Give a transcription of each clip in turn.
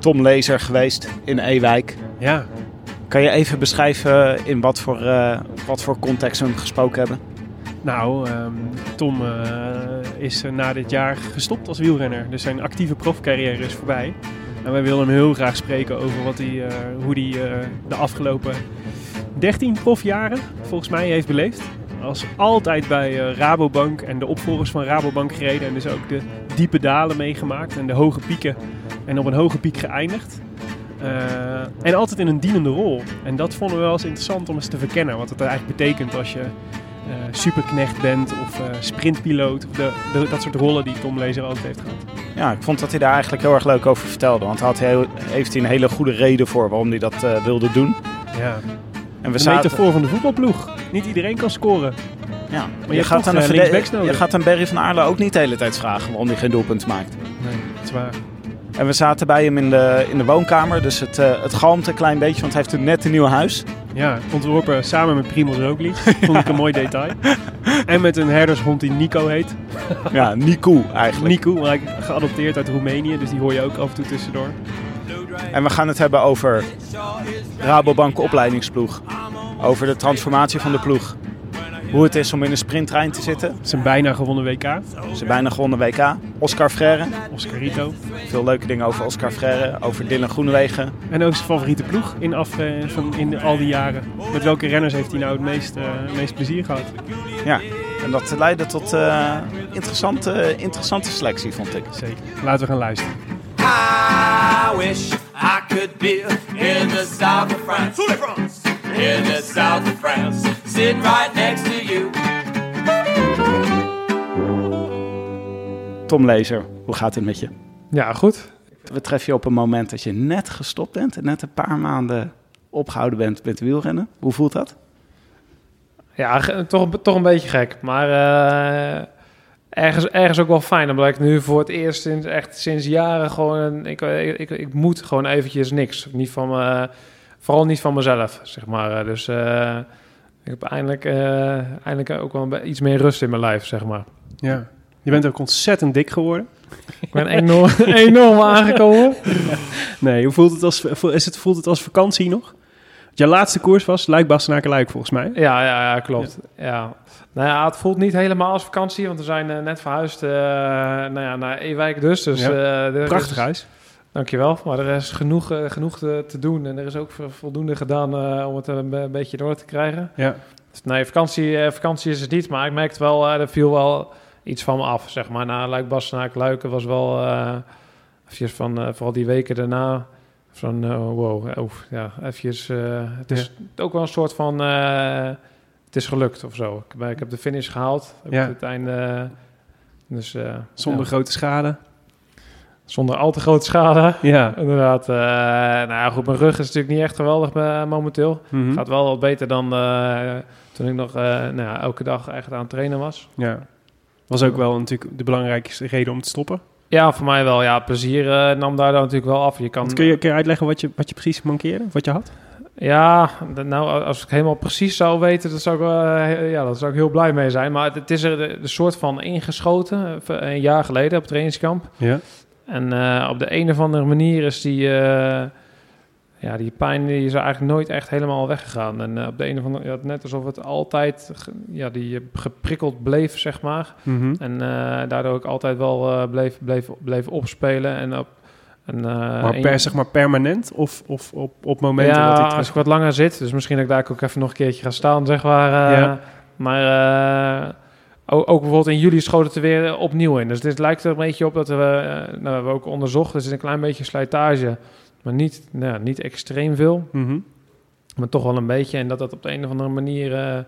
Tom Lezer geweest in Ewijk. Ja, Kan je even beschrijven in wat voor, eh, wat voor context we hem gesproken hebben? nou, ehm, Tom eh, is na dit jaar gestopt als wielrenner. Dus zijn actieve profcarrière is voorbij. En wij willen hem heel graag spreken over wat hij, eh, hoe hij de afgelopen 13 profjaren volgens mij heeft beleefd. Als altijd bij Rabobank en de opvolgers van Rabobank gereden. En dus ook de diepe dalen meegemaakt en de hoge pieken. En op een hoge piek geëindigd. Eh, en altijd in een dienende rol. En dat vonden we wel eens interessant om eens te verkennen. Wat het eigenlijk betekent als je eh, superknecht bent of eh, sprintpiloot. Of de, de- dat soort rollen die Tom Lezer altijd heeft gehad. Ja, ik vond dat hij daar eigenlijk heel erg leuk over vertelde. Want hij had heel, heeft hij een hele goede reden voor waarom hij dat wilde doen. Ja. En we De zaten, metafoor van de voetbalploeg. Niet iedereen kan scoren. Ja, je je, gaat aan een eh, je gaat aan Berry van Aarle ook niet de hele tijd vragen waarom hij geen doelpunt maakt. Nee, dat is waar. En we zaten bij hem in de, in de woonkamer. Dus het, eh, het galmt een klein beetje, want hij heeft net een nieuw huis. Ja, ontworpen samen met Primoz Roglic. Vond ik een mooi detail. En met een herdershond die Nico heet. Ja, Nico eigenlijk. Nico, maar geadopteerd uit Roemenië. Dus die hoor je ook af en toe tussendoor. En we gaan het hebben over Rabobank opleidingsploeg. Over de transformatie van de ploeg. Hoe het is om in een sprinttrein te zitten. Zijn bijna gewonnen WK. Ze bijna gewonnen WK. Oscar Freire. Oscarito. Veel leuke dingen over Oscar Freire. Over Dylan Groenewegen. En ook zijn favoriete ploeg in, af, eh, van, in al die jaren. Met welke renners heeft hij nou het meest, eh, het meest plezier gehad? Ja, en dat leidde tot eh, interessante, interessante selectie, vond ik. Zeker. Laten we gaan luisteren. I wish I could be in the south of France. In the south of France. Sitting right next to you. Tom Lezer, hoe gaat het met je? Ja, goed. We treffen je op een moment dat je net gestopt bent. En net een paar maanden opgehouden bent met wielrennen. Hoe voelt dat? Ja, toch, toch een beetje gek. Maar eh, ergens, ergens ook wel fijn. Omdat ik nu voor het eerst sinds, echt sinds jaren gewoon... Ik, ik, ik, ik moet gewoon eventjes niks. Niet van me, vooral niet van mezelf, zeg maar. Eh, Dus eh, ik heb eindelijk, eh, eindelijk ook wel iets meer rust in mijn lijf, zeg maar. Ja. Je bent ook ontzettend dik geworden. Ik ben enorm, enorm aangekomen. Nee, hoe voelt het als, is het, voelt het als vakantie nog? Je laatste koers was Luik Bastenaken Luik volgens mij. Ja, ja, ja klopt. Ja. Nou ja, het voelt niet helemaal als vakantie, want we zijn net verhuisd eh, nou ja, naar Ewijk dus. dus Ja. er Prachtig is- huis. Dankjewel. Maar er is genoeg, eh, genoeg te, te doen en er is ook vo- voldoende gedaan eh, om het een, be- beetje door te krijgen. Ja. Dus nee, vakantie, eh, vakantie is het niet, maar ik merkte wel, eh, er viel wel iets van me af, zeg maar. Na Luik, Bastenaak, Luiken was wel, eh eventjes van, eh, vooral die weken daarna, van eh, wow, ja, eventjes, eh, het is ook wel een soort van, eh, het is gelukt of zo. Ik, ik heb de finish gehaald, op Ja. het einde, eh, dus eh, Zonder ja, grote schade. Zonder al te grote schade. Ja. Inderdaad. eh, nou ja, goed, mijn rug is natuurlijk niet echt geweldig eh, momenteel. Mhm. Gaat wel wat beter dan eh, toen ik nog nou ja, elke dag echt aan het trainen was. ja. Was ook wel natuurlijk de belangrijkste reden om te stoppen. Ja, voor mij wel. Ja, plezier nam daar dan natuurlijk wel af. Je kan, kun, je, kun je uitleggen wat je, wat je precies mankeerde? Wat je had? Ja, nou, als ik helemaal precies zou weten, dat zou ik, wel, he- ja, dat zou ik heel blij mee zijn. Maar het, het is er de soort van ingeschoten, een jaar geleden op trainingskamp. Ja. En eh, op de een of andere manier is die, eh, ja, die pijn die is eigenlijk nooit echt helemaal weggegaan. En eh, op de een of andere ja, net alsof het altijd ge- ja, die geprikkeld bleef, zeg maar. Mhm. En daardoor ook altijd wel bleef, bleef, bleef opspelen. En op, En, Maar, en- per, zeg maar permanent of, of op, op momenten ja, dat hij als ik wat langer zit. Dus misschien dat ik daar ook even nog een keertje ga staan, zeg maar. Ja. Maar ook, bijvoorbeeld in juli schoot het er weer opnieuw in. Dus dit lijkt er een beetje op dat we... eh, nou, we hebben ook onderzocht. Er zit een klein beetje slijtage. Maar niet, nou, niet extreem veel. Mhm. Maar toch wel een beetje. En dat dat op de een of andere manier... eh,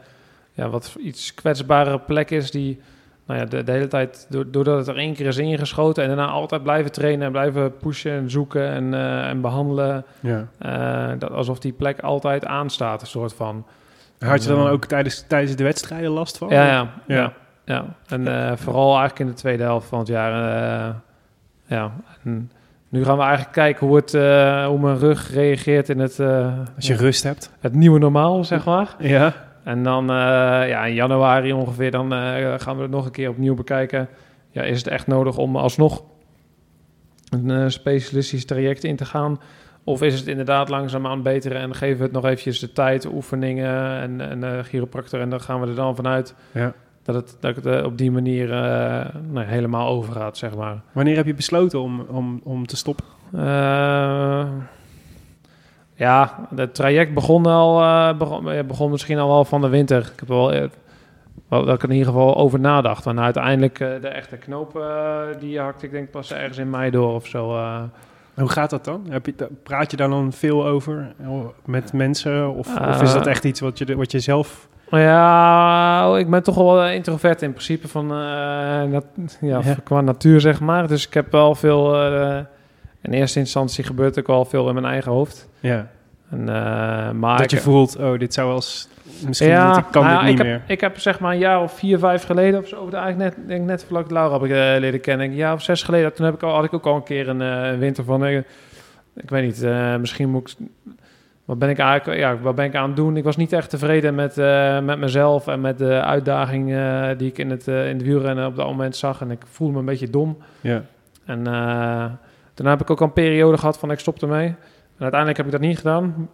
ja, wat iets kwetsbare plek is die... Nou ja, de, de hele tijd, do- doordat het er één keer is ingeschoten... en daarna altijd blijven trainen en blijven pushen en zoeken en, eh, en behandelen... Ja. Dat, alsof die plek altijd aanstaat, een soort van. Had je dan ook tijdens, tijdens de wedstrijden last van? Ja, ja, Ja. ja. Ja. En eh, vooral eigenlijk in de tweede helft van het jaar. eh, ja, en nu gaan we eigenlijk kijken hoe, het, eh, hoe mijn rug reageert in het, Als je rust hebt. het nieuwe normaal, zeg maar. Ja. En dan ja, in januari ongeveer, dan gaan we het nog een keer opnieuw bekijken. Ja, is het echt nodig om alsnog een specialistisch traject in te gaan? Of is het inderdaad langzaamaan beter en geven we het nog eventjes de tijd, oefeningen en, en chiropractor en dan gaan we er dan vanuit Ja. Dat het, dat het eh, op die manier eh, nou, helemaal overgaat, zeg maar. Wanneer heb je besloten om, om, om te stoppen? Eh, ja, het traject begon al, begon, begon misschien al wel van de winter. Ik heb wel, wel dat ik er in ieder geval over nadacht. Maar uiteindelijk de echte knoop, die hakte ik denk pas ergens in mei door of zo. Hoe gaat dat dan? Heb je, praat je daar dan veel over met mensen? Of, of is dat echt iets wat je, wat je zelf... Ja, oh, ik ben toch wel introvert in principe van, nat- ja, Ja. qua natuur, zeg maar. Dus ik heb wel veel, eh, in eerste instantie gebeurt ook wel veel in mijn eigen hoofd. Ja. En, eh, maar dat je ik- voelt, oh, dit zou wel eens... Misschien niet, ik kan nou dit ja, niet ik meer. Heb, ik heb zeg maar een jaar of vier, vijf geleden of zo, eigenlijk net, denk net vlak Laura heb ik leren kennen. Een jaar of zes geleden, toen heb ik al, had ik ook al een keer een winter van, eh, ik weet niet, misschien moet ik, wat ben ik eigenlijk, ja, wat ben ik aan het doen? Ik was niet echt tevreden met, eh, met mezelf en met de uitdaging eh, die ik in het, eh, in de wielrennen op dat moment zag. En ik voelde me een beetje dom. Ja. En daarna heb ik ook al een periode gehad van ik stopte mee. En uiteindelijk heb ik dat niet gedaan.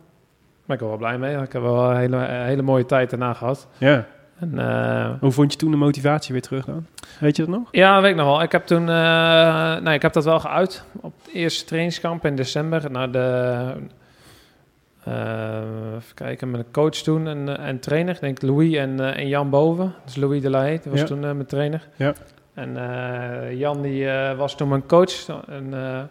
Maar ik ben wel blij mee. Ik heb wel een hele, een hele mooie tijd daarna gehad. ja. En, Hoe vond je toen de motivatie weer terug dan? Weet je dat nog? ja, weet ik nog wel. Ik heb toen, nee, ik heb dat wel geuit op het eerste trainingskamp in december. Naar de, even kijken, met een coach toen en, eh, en trainer. Ik denk Louis en, eh, en Jan Boven. Dus Louis de die was Ja. toen eh, mijn trainer. Ja. En eh, Jan die eh, was toen mijn coach. En eh, daar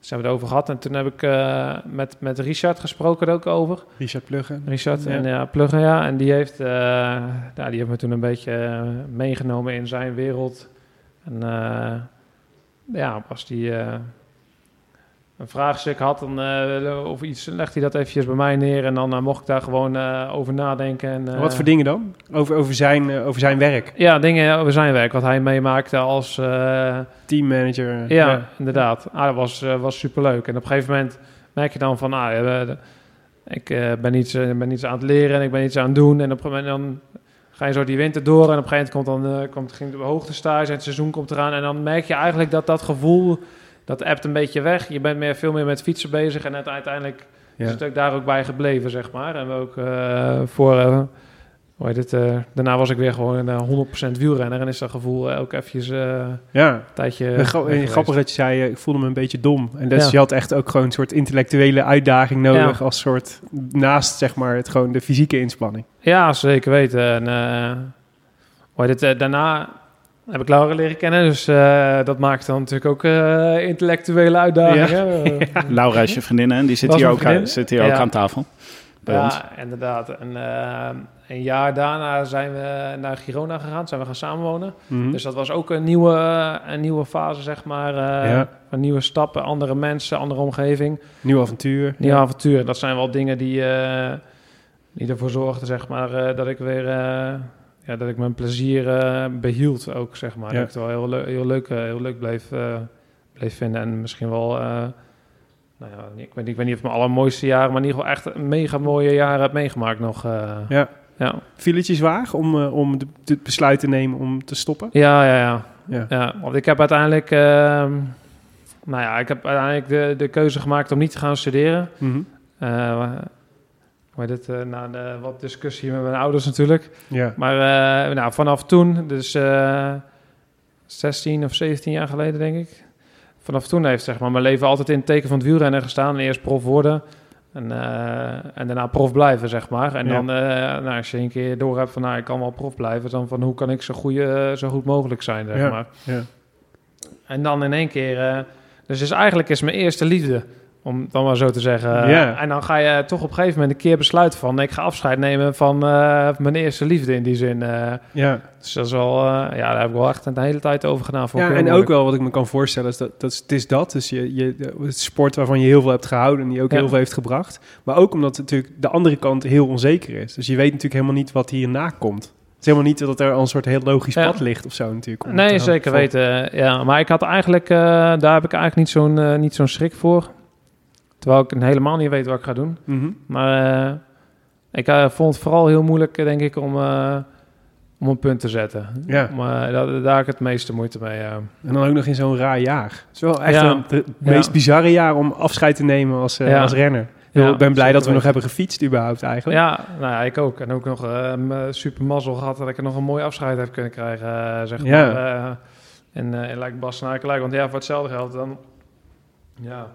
zijn we het over gehad. En toen heb ik eh, met, met Richard gesproken er ook over. Richard Pluggen. Richard Ja. en ja, Pluggen, ja. En die heeft, eh, ja, die heeft me toen een beetje eh, meegenomen in zijn wereld. En eh, ja, als die eh, een vraagstuk had dan, eh, of iets, legt hij dat eventjes bij mij neer. En dan eh, mocht ik daar gewoon eh, over nadenken. En, Wat voor dingen dan? Over, over, zijn, over zijn werk? Ja, dingen over zijn werk, wat hij meemaakte als... Teammanager? ja, inderdaad. Ah, dat was, was superleuk. En op een gegeven moment merk je dan van... Ah, ja, ik ben, iets, ben iets aan het leren en ik ben iets aan het doen. En op een gegeven moment dan ga je zo die winter door... en op een gegeven moment komt dan, komt, ging de hoogtestage en het seizoen komt eraan... en dan merk je eigenlijk dat dat gevoel... dat appt een beetje weg. Je bent meer, veel meer met fietsen bezig... en uiteindelijk Ja. is het ook daar ook bij gebleven, zeg maar. En we ook eh, voor... eh, heet het, eh, daarna was ik weer gewoon een 100% wielrenner... en is dat gevoel eh, ook eventjes eh, Ja. een tijdje... Grappig dat je zei, eh, ik voelde me een beetje dom. En dus Ja. je had echt ook gewoon een soort intellectuele uitdaging nodig... Ja. als soort, naast zeg maar, het, gewoon de fysieke inspanning. Ja, zeker weten. En, eh, eh, daarna heb ik Laura leren kennen, dus eh, dat maakt dan natuurlijk ook eh, intellectuele uitdagingen. Ja, Laura is je vriendin en die zit hier, ook, vriendin. zit hier ook aan tafel. Bij ons. ja inderdaad. En eh, een jaar daarna zijn we naar Girona gegaan, zijn we gaan samenwonen. Mhm. Dus dat was ook een nieuwe, een nieuwe fase, zeg maar. eh, Ja. Van nieuwe stappen, andere mensen, andere omgeving. Nieuw avontuur. Nieuw avontuur. Dat zijn wel dingen die, eh, die ervoor zorgden, zeg maar, eh, dat ik weer... ja, dat ik mijn plezier eh, behield ook, zeg maar. Ja. Dat ik het wel heel, heel, leuk, eh, heel leuk bleef, eh, bleef vinden. En misschien wel... nou ja, ik weet, niet, ik weet niet of mijn allermooiste jaren... maar in ieder geval echt mega mooie jaren heb meegemaakt nog. Ja. ja. Viel het je zwaar om, om de- het besluit te nemen om te stoppen? Ja, ja, ja. Ja. Ja, want ik heb uiteindelijk... ehm, nou ja, ik heb uiteindelijk de, de keuze gemaakt om niet te gaan studeren. Mhm. Heet het? eh, na de, wat discussie met mijn ouders natuurlijk. Ja. Maar eh, nou, vanaf toen, dus eh 16 of 17 jaar geleden denk ik. Vanaf toen heeft zeg maar, mijn leven altijd in het teken van het wielrennen gestaan. Eerst prof worden en, en daarna prof blijven, zeg maar. En Ja. dan, nou, als je een keer door hebt van, nou, ik kan wel prof blijven, dan van, hoe kan ik zo, goeie, eh, zo goed mogelijk zijn, zeg Ja. maar. Ja. En dan in één keer, dus is eigenlijk is mijn eerste liefde, om dan maar zo te zeggen. En dan ga je toch op een gegeven moment een keer besluiten van, ik ga afscheid nemen van eh, mijn eerste liefde in die zin. eh. Ja. dus dat is wel, eh, ja, daar heb ik wel echt een hele tijd over gedaan. Ik Ja, en ook wel wat ik me kan voorstellen is dat, dat is, het is dat. Dus je, je, de- het sport waarvan je heel veel hebt gehouden en die ook Ja. heel veel heeft gebracht. Maar ook omdat natuurlijk de andere kant heel onzeker is. Dus je weet natuurlijk helemaal niet wat hierna komt. Het is helemaal niet dat er een soort heel logisch Ja. pad ligt of zo natuurlijk. Nee, zeker volgen. weten. Ja, maar ik had eigenlijk, daar heb ik eigenlijk niet zo'n niet zo'n schrik voor. Terwijl ik helemaal niet weet wat ik ga doen. Mhm. Maar eh, ik eh, vond het vooral heel moeilijk, eh, denk ik, om, om een punt te zetten. Ja. Maar daar, daar heb ik het meeste moeite mee. En dan ook nog in zo'n raar jaar. Het is wel echt Ja. een, het Ja. meest bizarre jaar om afscheid te nemen als, als renner. Ik ben blij dat we nog hebben gefietst überhaupt eigenlijk. Ja, nou ja, ik ook. En ook nog super mazzel gehad dat ik er nog een mooi afscheid heb kunnen krijgen, zeg Ja. maar. eh in, eh in Lijkbas Want ja, voor hetzelfde geld dan... Ja,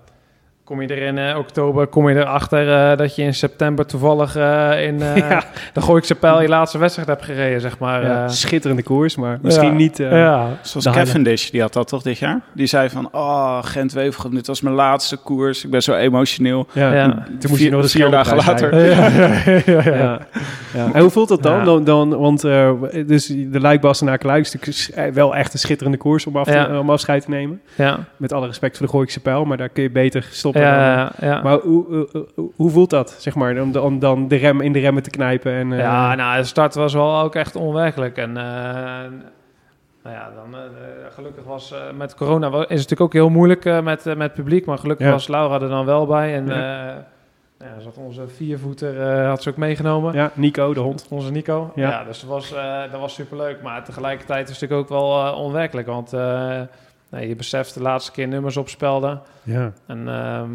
kom je er in eh, oktober, kom je erachter eh dat je in september toevallig eh, in eh Ja. de Gooikse Pijl je laatste wedstrijd hebt gereden, zeg maar. Ja, eh. schitterende koers, maar misschien Ja. niet... eh, ja. Zoals De Cavendish, die had dat toch dit jaar? Die zei van, oh, Gent-Wevelgem, dit was mijn laatste koers. Ik ben zo emotioneel. Ja. Ja. Toen moest je nog vier dagen later. ja, ja, ja. Ja. Ja. En hoe voelt dat dan? Ja. dan, dan want eh, dus de Lijkbassen naar Kluik is wel echt een schitterende koers om, af te- Ja. om afscheid te nemen. ja. Met alle respect voor de Gooikse pijl, maar daar kun je beter stoppen. Ja, ja. Maar hoe, hoe, voelt dat, zeg maar, om dan, dan de rem in de remmen te knijpen? En, eh, Ja, nou, de start was wel ook echt onwerkelijk. En eh, nou ja, dan, eh, gelukkig was met corona is het natuurlijk ook heel moeilijk met, met publiek. Maar gelukkig Ja. was Laura er dan wel bij. En Ja. ja. zat onze viervoeter, had ze ook meegenomen. ja, Nico, de hond. Onze Nico. Ja. Ja, dus dat was, eh, dat was superleuk. Maar tegelijkertijd is het natuurlijk ook wel onwerkelijk. Want nee, je beseft de laatste keer nummers opspelden. Ja. En ehm,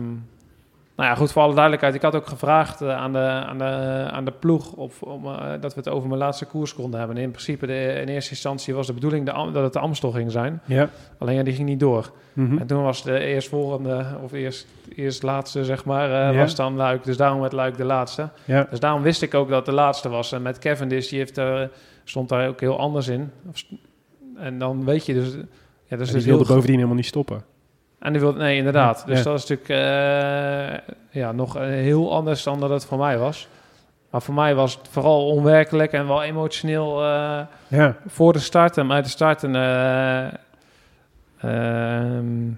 nou ja, goed, voor alle duidelijkheid. Ik had ook gevraagd eh, aan, de, aan, de, aan de ploeg of, om, eh, dat we het over mijn laatste koers konden hebben. En in principe, de, in eerste instantie was de bedoeling de, dat het de Amstel ging zijn. Ja. Alleen ja, die ging niet door. Mhm. En toen was de eerstvolgende, of eerst, eerst laatste, zeg maar, eh, Ja. was dan Luik. Dus daarom werd Luik de laatste. ja. Dus daarom wist ik ook dat de laatste was. En met Cavendish, die heeft, er stond daar ook heel anders in. En dan weet je dus... Ja, dus die wilde bovendien helemaal niet stoppen. en die wilde, nee, inderdaad. Ja. Dus Ja. dat is natuurlijk eh, ja, nog eh, heel anders dan dat het voor mij was. Maar voor mij was het vooral onwerkelijk en wel emotioneel eh, Ja. voor de start en bij de start. En, eh, ehm,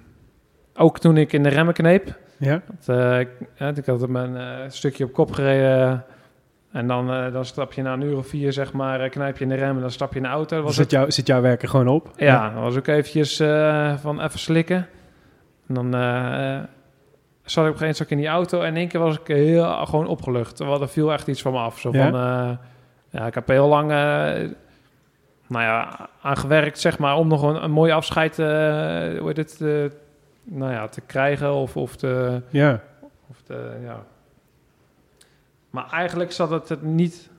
ook toen ik in de remmen kneep. Ja. Dat, ik, had eh, stukje op kop gereden. En dan, eh, dan stap je na een uur of vier, zeg maar, eh, knijp je in de rem en dan stap je in de auto. Was zit, het jou, zit jouw werk er gewoon op. ja, dat was ook eventjes eh, van even slikken. En dan eh, zat ik op een gegeven moment in die auto en in één keer was ik heel gewoon opgelucht. Er viel echt iets van me af. Zo Ja? van, ja, ik heb heel lang nou ja, aan gewerkt, zeg maar, om nog een, een mooi afscheid hoe eh, nou ja, te krijgen of, of te... Ja. Of te ja. Maar eigenlijk zat het het niet...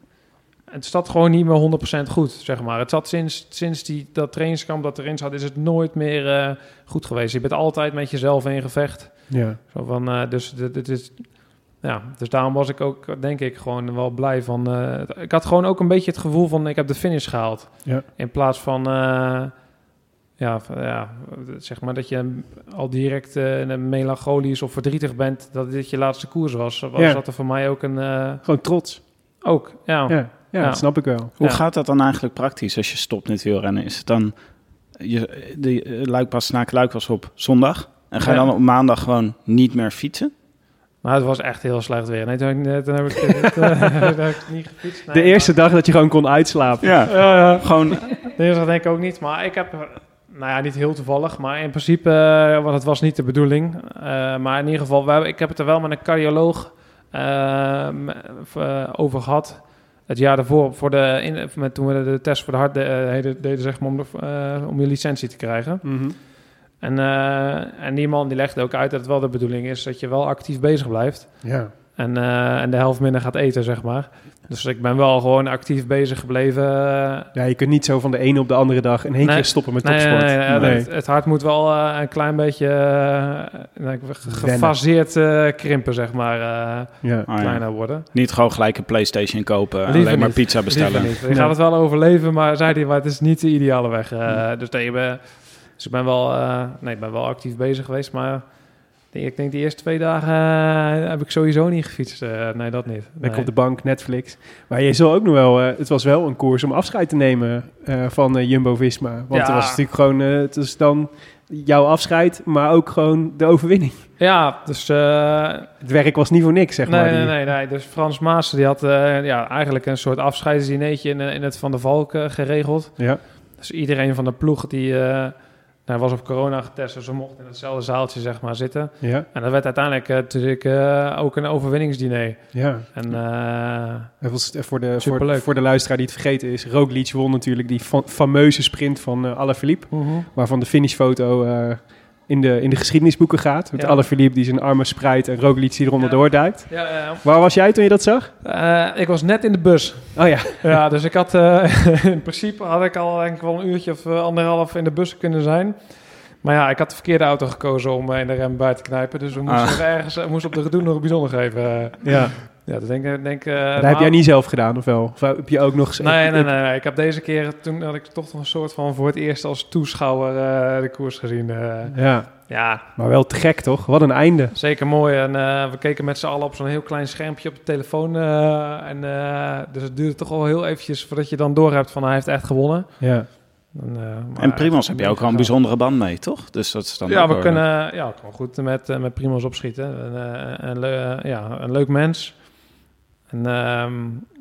Het zat gewoon niet meer 100% goed, zeg maar. Het zat sinds, sinds die, dat trainingskamp dat erin zat, is het nooit meer eh, goed geweest. Je bent altijd met jezelf in gevecht. Ja. Zo van, eh, dus dit, dit is... Ja, dus daarom was ik ook, denk ik, gewoon wel blij van... eh, ik had gewoon ook een beetje het gevoel van, ik heb de finish gehaald. Ja. In plaats van... ja, ja, zeg maar dat je al direct eh, melancholisch of verdrietig bent dat dit je laatste koers was. Was Ja. dat er voor mij ook een... eh, Gewoon trots. ook, ja. Ja. Ja, Ja. dat snap ik wel. Hoe Ja. gaat dat dan eigenlijk praktisch als je stopt met wielrennen? Is het dan, je, de Luikpas naar Luik was op zondag. En ga je Ja. dan op maandag gewoon niet meer fietsen? Maar het was echt heel slecht weer. Nee, toen heb ik, net- toen heb ik, toen heb ik niet gefietst. Nee, De eerste dag dat je gewoon kon uitslapen. Ja, Ja, ja. gewoon De eerste dag denk ik ook niet. Maar ik heb, nou ja, niet heel toevallig. Maar in principe, eh, want het was niet de bedoeling. Eh, maar in ieder geval, hebben- ik heb het er wel met een cardioloog eh, over gehad. Het jaar daarvoor, voor de, in, met, toen we de test voor de hart de- deden, deden zeg maar, om, de, eh, om je licentie te krijgen. Mhm. En, eh, en die man die legde ook uit dat het wel de bedoeling is dat je wel actief bezig blijft. Ja. En, eh, en de helft minder gaat eten, zeg maar. Dus ik ben wel gewoon actief bezig gebleven. eh, Ja, je kunt niet zo van de ene op de andere dag in één Nee. keer stoppen met Nee, topsport. nee, nee, Nee. Het, het hart moet wel eh, een klein beetje eh, gefaseerd krimpen, zeg maar. eh, Ja. Ah, ja. kleiner worden. Niet gewoon gelijk een Playstation kopen en alleen maar niet. pizza bestellen. Je gaat het wel overleven, maar zei hij, maar het is niet de ideale weg. dus, nee, ik ben, dus ik ben wel, eh, nee, ik ben wel actief bezig geweest, maar ik denk de eerste twee dagen eh, heb ik sowieso niet gefietst. Eh, nee, dat niet. Lekker Nee. op de bank, Netflix. Maar je zal ook nog wel... eh, het was wel een koers om afscheid te nemen van Jumbo-Visma. Want Ja. het was natuurlijk gewoon... het is dan jouw afscheid, maar ook gewoon de overwinning. Ja, dus... Het werk was niet voor niks, zeg nee, maar. nee, die- nee, nee. Dus Frans Maas die had ja, eigenlijk een soort afscheidsdineetje in, in het Van der Valk geregeld. Ja. Dus iedereen van de ploeg die eh, nou, was op corona getest, dus we mochten in hetzelfde zaaltje zeg maar zitten. Ja, En dat werd uiteindelijk eh, natuurlijk eh, ook een overwinningsdiner. ja. En eh, eh, voor, de, voor, de luisteraar die het vergeten is... Roglic won natuurlijk die fa- fameuze sprint van uh, Alaphilippe. Waarvan de finishfoto eh, in, de, in de geschiedenisboeken gaat. Met Ja. Alaphilippe die zijn armen spreidt en Roglic die eronder Ja. doorduikt. ja. Waar was jij toen je dat zag? Eh, ik was net in de bus. Oh ja. Ja, dus ik had eh, in principe had ik al denk ik wel een uurtje of eh, anderhalf in de bus kunnen zijn. Maar ja, ik had de verkeerde auto gekozen om in de rem bij te knijpen. Dus we moesten Ah. er ergens moesten op de gedoe nog bijzonder geven. Ja. Ja, dat denk ik. Denk, eh, dat heb nou- jij niet zelf gedaan, of wel? Of heb je ook nog... Nee, nee, nee, nee. Ik heb deze keer, toen had ik toch nog een soort van voor het eerst als toeschouwer eh, de koers gezien. eh. Ja, ja, maar wel te gek, toch? Wat een einde. zeker mooi. En eh, we keken met z'n allen op zo'n heel klein schermpje op de telefoon. eh, en, eh, dus het duurde toch wel heel eventjes voordat je dan door hebt van hij heeft echt gewonnen. Ja. En, eh, maar- En Primos heb je ook al een bijzondere band mee, toch? Dus dat is dan Ja, we kunnen ja, we kunnen goed met, met Primos opschieten. En, eh, leu- ja, een leuk mens. En, ehm,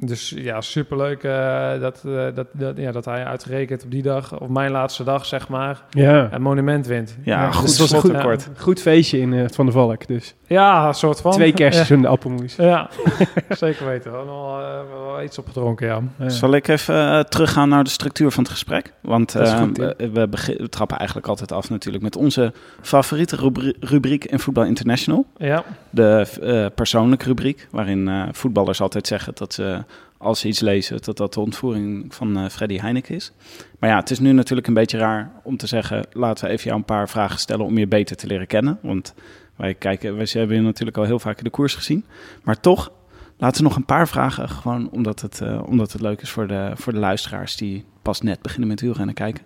dus ja, superleuk eh, dat, eh, dat, dat, ja, dat hij uitgerekend op die dag, op mijn laatste dag, zeg maar, Ja. een monument wint. Ja, dus goed het was een goed, goed feestje in eh, Van der Valk. Dus Ja, een soort van. twee kerstjes Ja, en de appelmoes. ja. zeker weten. We hebben wel, eh, wel iets opgedronken, ja. Ja. Zal ik even teruggaan naar de structuur van het gesprek? Want eh, goed, Tim. we, we, trappen eigenlijk altijd af natuurlijk met onze favoriete rubri- rubriek in Voetbal International. Ja, De eh persoonlijke rubriek, waarin eh, voetballers altijd zeggen dat ze, als ze iets lezen, dat dat de ontvoering van eh Freddy Heineken is. Maar ja, het is nu natuurlijk een beetje raar om te zeggen, laten we even jou een paar vragen stellen om je beter te leren kennen. Want wij kijken, wij hebben je natuurlijk al heel vaak in de koers gezien. Maar toch, laten we nog een paar vragen, gewoon omdat het, eh, omdat het leuk is voor de, voor de luisteraars die pas net beginnen met wielrennen kijken.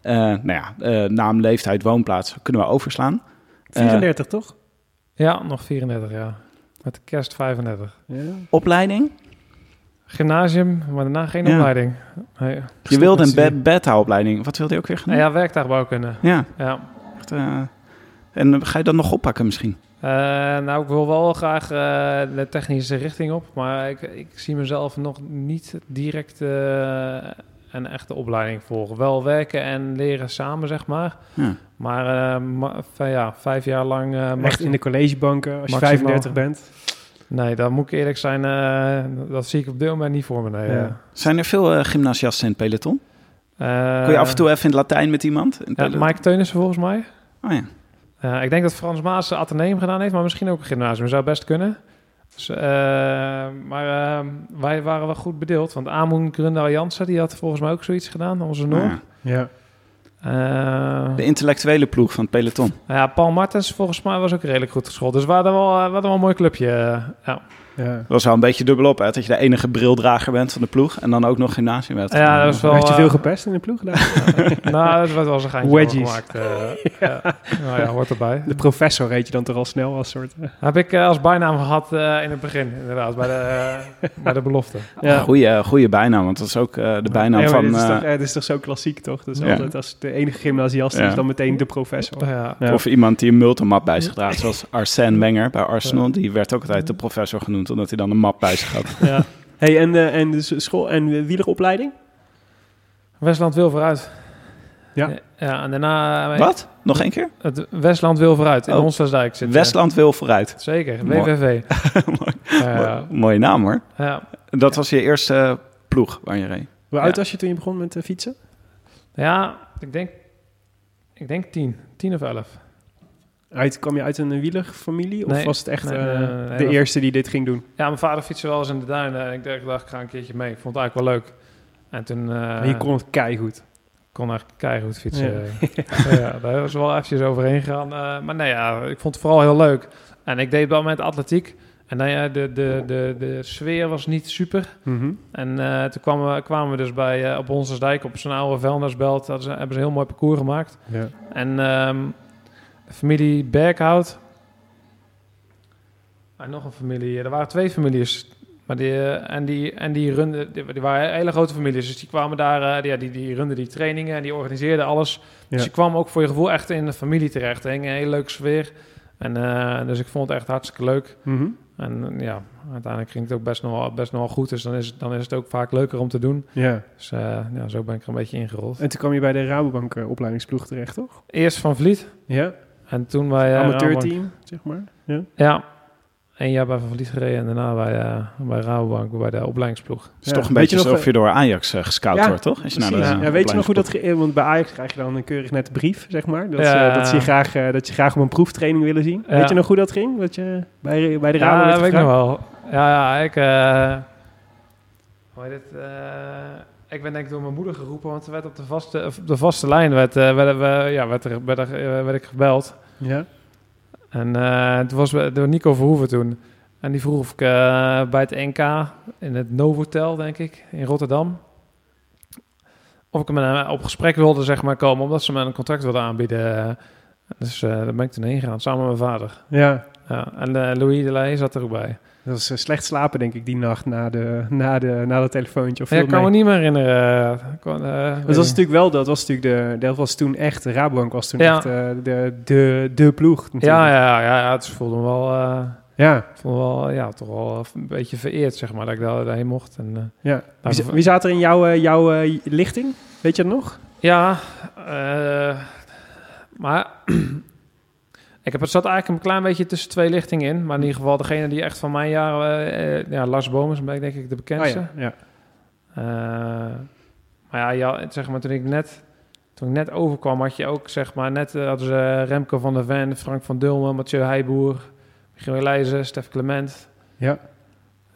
Eh, nou ja, eh, naam, leeftijd, woonplaats kunnen we overslaan. Eh, 34, toch? ja, nog 34 jaar. Met de kerst 35. Ja. opleiding? Gymnasium, maar daarna geen Ja. opleiding. Nee. Je wilde een beta-opleiding. Wat wilde je ook weer gaan Nou doen? ja, werktuigbouwkunde. Ja, Ja. echt, eh, en ga je dat nog oppakken misschien? Eh, nou, ik wil wel graag eh, de technische richting op, maar ik, ik zie mezelf nog niet direct eh, een echte opleiding volgen. Wel werken en leren samen, zeg maar. Ja. Maar eh, ma- v- ja, vijf jaar lang... eh, Echt in de collegebanken als je Maximaal. 35 bent. Nee, dan moet ik eerlijk zijn, eh, dat zie ik op dit moment niet voor me. Nee, Ja. Zijn er veel gymnasiasten in het peloton? Eh, Kun je af en toe even in het Latijn met iemand? Ja? Mike Teunissen volgens mij. Oh ja. Eh, ik denk dat Frans Maas het ateneum gedaan heeft, maar misschien ook een gymnasium. Zou best kunnen. Dus, eh, maar eh, wij waren wel goed bedeeld. Want Amoen Grundaal Jansen, die had volgens mij ook zoiets gedaan, onze Noor. ja. Ja. Eh, De intellectuele ploeg van het peloton. ja, Paul Martens volgens mij was ook redelijk goed geschoold. Dus we hadden wel, we hadden wel een mooi clubje. ja. Ja. Dat was wel een beetje dubbelop, hè? Dat je de enige brildrager bent van de ploeg en dan ook nog gymnasium ja, dat was wel... Je eh, veel gepest in de ploeg? daar? nou, dat werd wel een geintje Wedgies. gemaakt. eh, ja. Nou ja, hoort erbij. De professor reed je dan toch al snel als soort... eh, Heb ik eh, als bijnaam gehad eh, in het begin, inderdaad, bij de, eh, bij de belofte. Ja. Goeie, goeie bijnaam, want dat is ook eh, de bijnaam van... dit, is eh, toch, eh, dit is toch zo klassiek, toch? Dus Ja. altijd als de enige gymnasiast Ja. is dan meteen de professor. Ja. Ja. Of iemand die een multimap bij zich draagt, zoals Arsène Wenger bij Arsenal. Die werd ook altijd de professor genoemd, omdat hij dan een map bij zich had. ja. Hey, en, eh, en de school en de wieleropleiding? Westland wil vooruit. Ja. Ja, en daarna... eh, Wat? Nog één keer? Het Westland wil vooruit. In Oh. Onsdijk zit. eh, Westland wil vooruit. Zeker, Mooi. WVV. Mooi. Ja, Mooie naam hoor. ja. Dat was je eerste ploeg waar je reed. Hoe Ja. oud was je toen je begon met eh, fietsen? ja, ik denk... Ik denk tien. Tien of elf. Uit, kwam je uit een wielerfamilie? Of Nee, was het echt nee, eh, nee, de eerste die dit ging doen? Ja, mijn vader fietste wel eens in de duinen. En ik dacht, ik dacht, ik ga een keertje mee. Ik vond het eigenlijk wel leuk. En toen... eh, je kon het keigoed. kon eigenlijk keihard fietsen. Ja. daar was wel eventjes overheen gegaan. Eh, maar nee, ja, ik vond het vooral heel leuk. En ik deed op dat moment atletiek. En nou ja, de, de, de, de sfeer was niet super. Mhm. En toen kwamen we, kwamen we dus bij, eh, op Honsersdijk op zo'n oude vuilnisbelt. Daar ze- hebben ze een heel mooi parcours gemaakt. Ja. En ehm, familie Berghout. En nog een familie. Er waren twee families. Maar die, eh, en die, en die runden, die, die waren hele grote families. Dus die kwamen daar, eh, die, ja, die, die runden die trainingen en die organiseerden alles. Ja. Dus je kwam ook voor je gevoel echt in de familie terecht. Er hing een hele leuke sfeer. En uh, dus ik vond het echt hartstikke leuk. Mhm. En ja, uiteindelijk ging het ook best nog wel, best nog wel goed. Dus dan is, het, dan is het ook vaak leuker om te doen. ja. Dus ja, zo ben ik er een beetje ingerold. En toen kwam je bij de Rabobank opleidingsploeg terecht, toch? Eerst van Vliet. Ja. En toen bij... Uh, Amateurteam, zeg maar. Ja. ja. Een jaar bij Van Vliet gereden en daarna bij, uh, bij Rabobank, bij de opleidingsploeg. Het is ja. toch een beetje alsof je door Ajax uh, gescout ja, wordt, toch? Als je naar de, ja. ja, weet je nog hoe dat... Want bij Ajax krijg je dan een keurig net brief, zeg maar. Dat, ja. ze, dat, ze je graag, uh, dat je graag op een proeftraining willen zien. Ja. Weet je nog hoe dat ging? Dat je bij, bij de Rabo Ja, dat weet ik nog wel. Ja, ja ik... Uh, hoe heet het? Ik ben denk ik door mijn moeder geroepen, want er werd op de vaste, op de vaste lijn werd, uh, werd, werd, ja, werd, er, werd, er, werd ik gebeld. Ja. En uh, het was door Nico Verhoeven toen. En die vroeg of ik uh, bij het NK in het Novotel, denk ik, in Rotterdam. Of ik met op gesprek wilde zeg maar, komen, omdat ze me een contract wilden aanbieden. Dus daar ben ik toen heen gegaan, samen met mijn vader. Ja. ja en Louis Delay zat er ook bij. Dat was uh, slecht slapen, denk ik, die nacht na, de, na, de, na dat telefoontje. Of ja, ik kan me niet meer herinneren. Kon, dat was natuurlijk wel, dat was natuurlijk de, dat was toen echt, Rabobank was toen ja. echt de, de, de ploeg. Natuurlijk. Ja, ja, ja, ja, het voelde me wel... Ja. voelde wel, ja, toch wel een beetje vereerd, zeg maar, dat ik daar, daarheen mocht. En, uh, ja. Wie, wie zat er in jouw, uh, jouw uh, lichting? Weet je dat nog? Ja, maar ik heb het zat eigenlijk een klein beetje tussen twee lichtingen in. Maar in ieder geval degene die echt van mijn jaren, ja, Lars Bomen ben ik denk ik de bekendste. Oh, ja. ja. maar ja, ja, zeg maar toen ik net toen ik net overkwam, had je ook, zeg maar, net uh, hadden ze Remco van der Ven, Frank van Dulmen, Mathieu Heijboer, Michiel Leijzen, Stef Clement. Ja.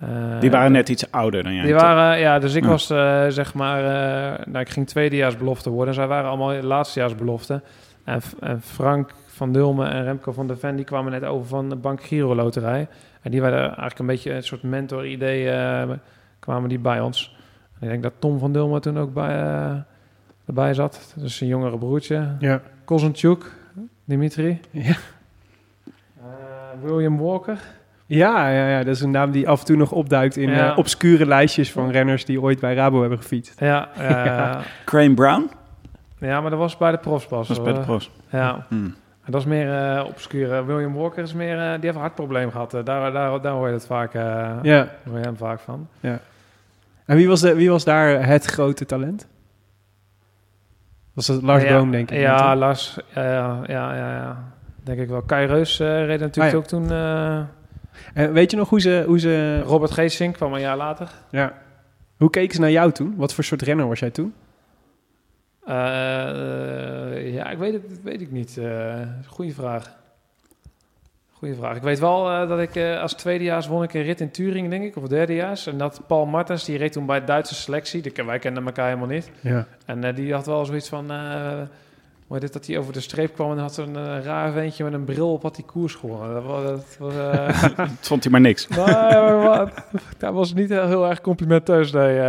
Uh, die waren net iets ouder dan jij. Die waren, ja, dus ik ja. was, uh, zeg maar, uh, nou, ik ging tweedejaarsbelofte worden. Zij waren allemaal laatstejaarsbelofte. En, en Frank van Dulmen en Remco van der Ven, die kwamen net over van de Bank Giro Loterij. En die waren eigenlijk een beetje een soort mentor-idee, kwamen die bij ons. En ik denk dat Tom van Dulmen toen ook bij erbij zat. Dus een jongere broertje. Ja. Kozentjuk, Dimitri. Ja. Uh, William Walker. Ja, ja, ja, dat is een naam die af en toe nog opduikt in Ja. uh, obscure lijstjes van renners die ooit bij Rabo hebben gefietst. Ja, ja. ja. Crane Brown? maar dat was bij de profs pas. Dat was bij de profs. Ja. Hmm. Dat is meer uh, obscure. William Walker is meer, uh, die heeft een hartprobleem gehad. Uh, daar, daar, daar hoor je het vaak, ja. hoor je hem vaak van. Ja. En wie was, de, wie was daar het grote talent? Was dat Lars ja, Boom, denk ik? Ja, Lars. Ja, ja, ja, ja, Denk ik wel. Kai Reus reed natuurlijk ah, ook toen... en weet je nog hoe ze... Hoe ze... Robert Geesink kwam een jaar later. Ja. Hoe keken ze naar jou toen? Wat voor soort renner was jij toen? Uh, ja, ik weet het, weet ik niet. Uh, goeie vraag. Goeie vraag. Ik weet wel uh, dat ik als tweedejaars won ik een rit in Turingen, denk ik, of derdejaars. En dat Paul Martens, die reed toen bij de Duitse selectie. Die, wij kenden elkaar helemaal niet. Ja. En die had wel zoiets van... Maar dit dat hij over de streep kwam en had een uh, raar ventje met een bril op had die koers gewonnen. Dat was, dat was, uh... dat vond hij maar niks. maar, dat was niet heel, heel erg complimenteus. Nee, uh...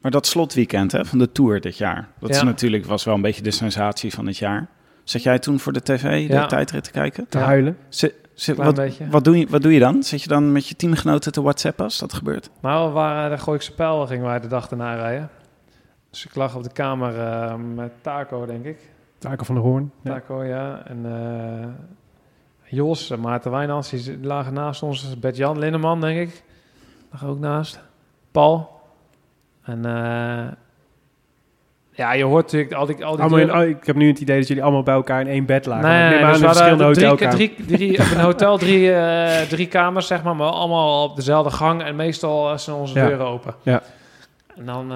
Maar dat slotweekend hè, van de Tour dit jaar, dat Ja. is natuurlijk, was wel een beetje de sensatie van het jaar. Zat jij toen voor de tv de Ja. tijdrit te kijken? Te Ja. huilen? Zit, zit, wat, beetje. wat, doe je, wat doe je dan? Zit je dan met je teamgenoten te whatsappen als dat gebeurt? Nou, we waren de Gooikse Pijl gingen wij de dag erna rijden. Dus ik lag op de kamer uh, met Taco, denk ik. Taken van de Hoorn. Ja. Taco, ja. En uh, Jos, en Maarten Wijnands, die lagen naast ons. Bert-Jan Linneman, denk ik. Lag ook naast. Paul. En uh, ja, je hoort natuurlijk al die... Al die Allemaal in, oh, ik heb nu het idee dat jullie allemaal bij elkaar in één bed lagen. Nee, nee, aan dus we verschillende drie, drie, een hotel drie, uh, drie kamers, zeg maar, maar allemaal op dezelfde gang. En meestal zijn onze Ja. deuren open. Ja. En dan,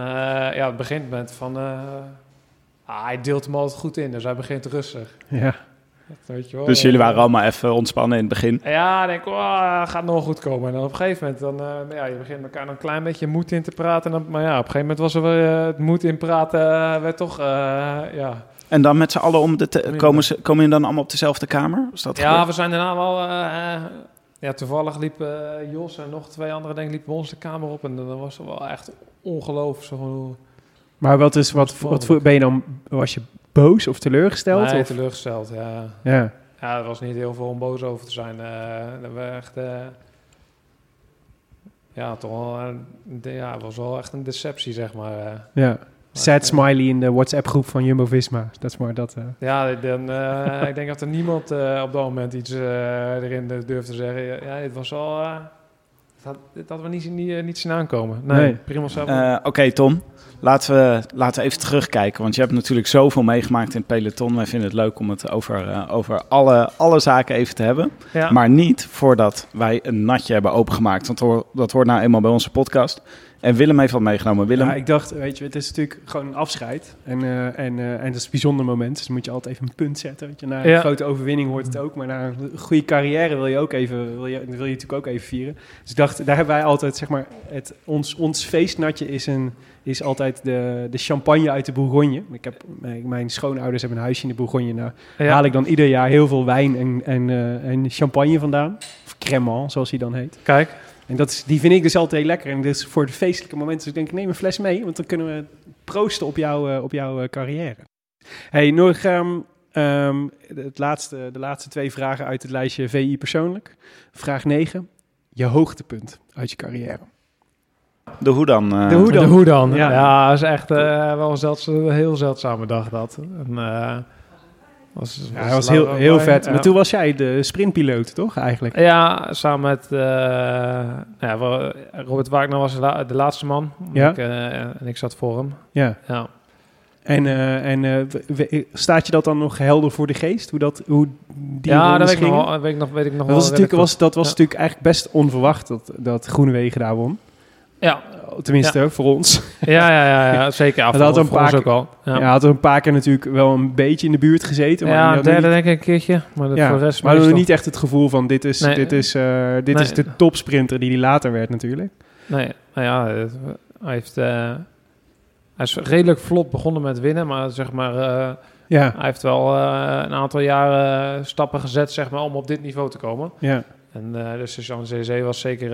ja, het begint met van... Ah, hij deelt hem altijd goed in, dus hij begint rustig. Ja. Weet je wel. Dus jullie waren allemaal even ontspannen in het begin. Ja, ik denk, oh, gaat nog goed komen. En dan op een gegeven moment, dan, eh, ja, je begint elkaar dan een klein beetje moed in te praten. En dan, maar ja, op een gegeven moment was er weer, eh, het moed in praten, eh, werd toch, ja. En dan met z'n allen om de... te- komen, ze, komen jullie dan allemaal op dezelfde kamer? Is dat Ja, gebeurd? we zijn daarna wel, ja, toevallig liepen Jos en nog twee anderen, denk ik, liepen bij ons de kamer op. En dan was het wel echt ongelooflijk. Zo Maar wat is, wat, wat voor, ben je dan, was je boos of teleurgesteld? nee, of? teleurgesteld, ja. Ja. Ja, er was niet heel veel om boos over te zijn. eh dat we echt... eh, ja, toch wel... eh, ja, het was wel echt een deceptie, zeg maar. ja. Sad smiley in de WhatsApp-groep van Jumbo-Visma. Dat is maar dat... Ja, dan, ik denk dat er niemand op dat moment iets erin durft te zeggen. Ja, het was wel... eh, hadden we niet, niet, niet zien aankomen. Nee, Nee. prima zelf. Eh, Oké, Tom. Laten we, laten we even terugkijken. Want je hebt natuurlijk zoveel meegemaakt in het peloton. Wij vinden het leuk om het over, eh, over alle, alle zaken even te hebben. ja. Maar niet voordat wij een natje hebben opengemaakt. Want dat dat hoort nou eenmaal bij onze podcast. En Willem heeft wat meegenomen. Willem, Ja, ik dacht, weet je, het is natuurlijk gewoon een afscheid. En, eh, en, eh, en dat is een bijzonder moment. Dus dan moet je altijd even een punt zetten. Weet je. Na een Ja. grote overwinning hoort het ook. Maar na een goede carrière wil je, ook even, wil je, wil je natuurlijk ook even vieren. Dus ik dacht, daar hebben wij altijd, zeg maar, het, ons, ons feestnatje is, een, is altijd de, de champagne uit de Bourgogne. Ik heb, mijn, mijn schoonouders hebben een huisje in de Bourgogne. Nou, Ja. haal ik dan ieder jaar heel veel wijn en, en, eh, en champagne vandaan. Of cremant, zoals hij dan heet. Kijk. En dat is, die vind ik dus altijd heel lekker. En dus voor de feestelijke momenten dus ik denk neem een fles mee. Want dan kunnen we proosten op, jou, eh, op jouw eh, carrière. Hey, nog ehm, het laatste, de laatste twee vragen uit het lijstje VI persoonlijk. Vraag 9. Je hoogtepunt uit je carrière. de hoe dan? eh? De hoe dan? De hoe dan? Ja. Ja, dat is echt eh, wel een, zeldz- een heel zeldzame dag dat. En, eh, was, Ja, dat was heel, heel vet. Maar toen was jij de sprintpiloot, toch eigenlijk? Ja, samen met eh, ja, wel, Robert Wagner was de, la- de laatste man. Ja. Ik, eh, en ik zat voor hem. Ja. Ja. En, eh, en eh, staat je dat dan nog helder voor de geest? Hoe, dat, hoe die ja, dat weet ik, nog, weet ik nog, weet ik nog Dat wel was, natuurlijk, was, dat was Ja. natuurlijk eigenlijk best onverwacht dat, dat Groenewegen daar won. Ja, Tenminste, voor ons. ja, ja, ja, ja, zeker. Ja, Dat had een voor ons paar ook al. Ja. Ja, had er een paar keer natuurlijk wel een beetje in de buurt gezeten. Maar, ja derde niet, denk ik een keertje. Maar dat voor de rest maar we hadden niet echt het gevoel van dit is, Nee. dit is, eh, dit Nee. is de topsprinter die hij later werd natuurlijk. Nee, nou ja, het- hij heeft... eh, hij is redelijk vlot begonnen met winnen, maar zeg maar... eh, Ja, hij heeft wel eh, een aantal jaren stappen gezet, zeg maar, om op dit niveau te komen. ja. En eh dus de Champs-Élysées was zeker...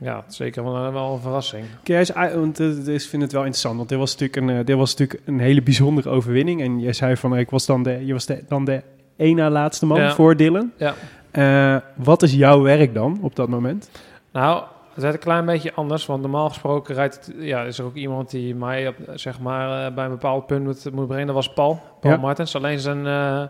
eh, ja, zeker wel, een- wel een verrassing. Jij uit- want is, ik vind het wel interessant, want dit was natuurlijk een, eh, dit was natuurlijk een hele bijzondere overwinning. En jij zei van, eh, ik was dan de, je was de, dan de één na laatste man Ja. voor Dylan. Ja. Eh, wat is jouw werk dan op dat moment? Nou, het werd een klein beetje anders, want normaal gesproken rijdt, het- ja, is er ook iemand die mij op, zeg maar, eh, bij een bepaald punt moet, moet brengen. Dat was Paul, Paul Ja. Martens. Alleen zijn, eh,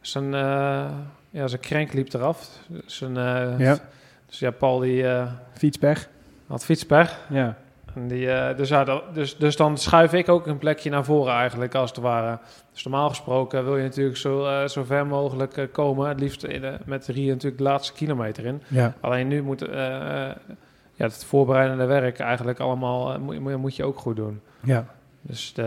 zijn, eh, ja, zijn krenk liep eraf. Zijn, eh, Ja. Dus ja, Paul die eh, Fietspech? had fietspech. Ja. En die, eh, dus, ja, dat- dus, dus dan schuif ik ook een plekje naar voren eigenlijk, als het ware. Dus normaal gesproken wil je natuurlijk zo, eh, zo ver mogelijk komen. Het liefst in de- met Rie natuurlijk de laatste kilometer in. Ja. Alleen nu moet ja, het voorbereidende werk eigenlijk allemaal moet- moet je ook goed doen. ja. Dus de,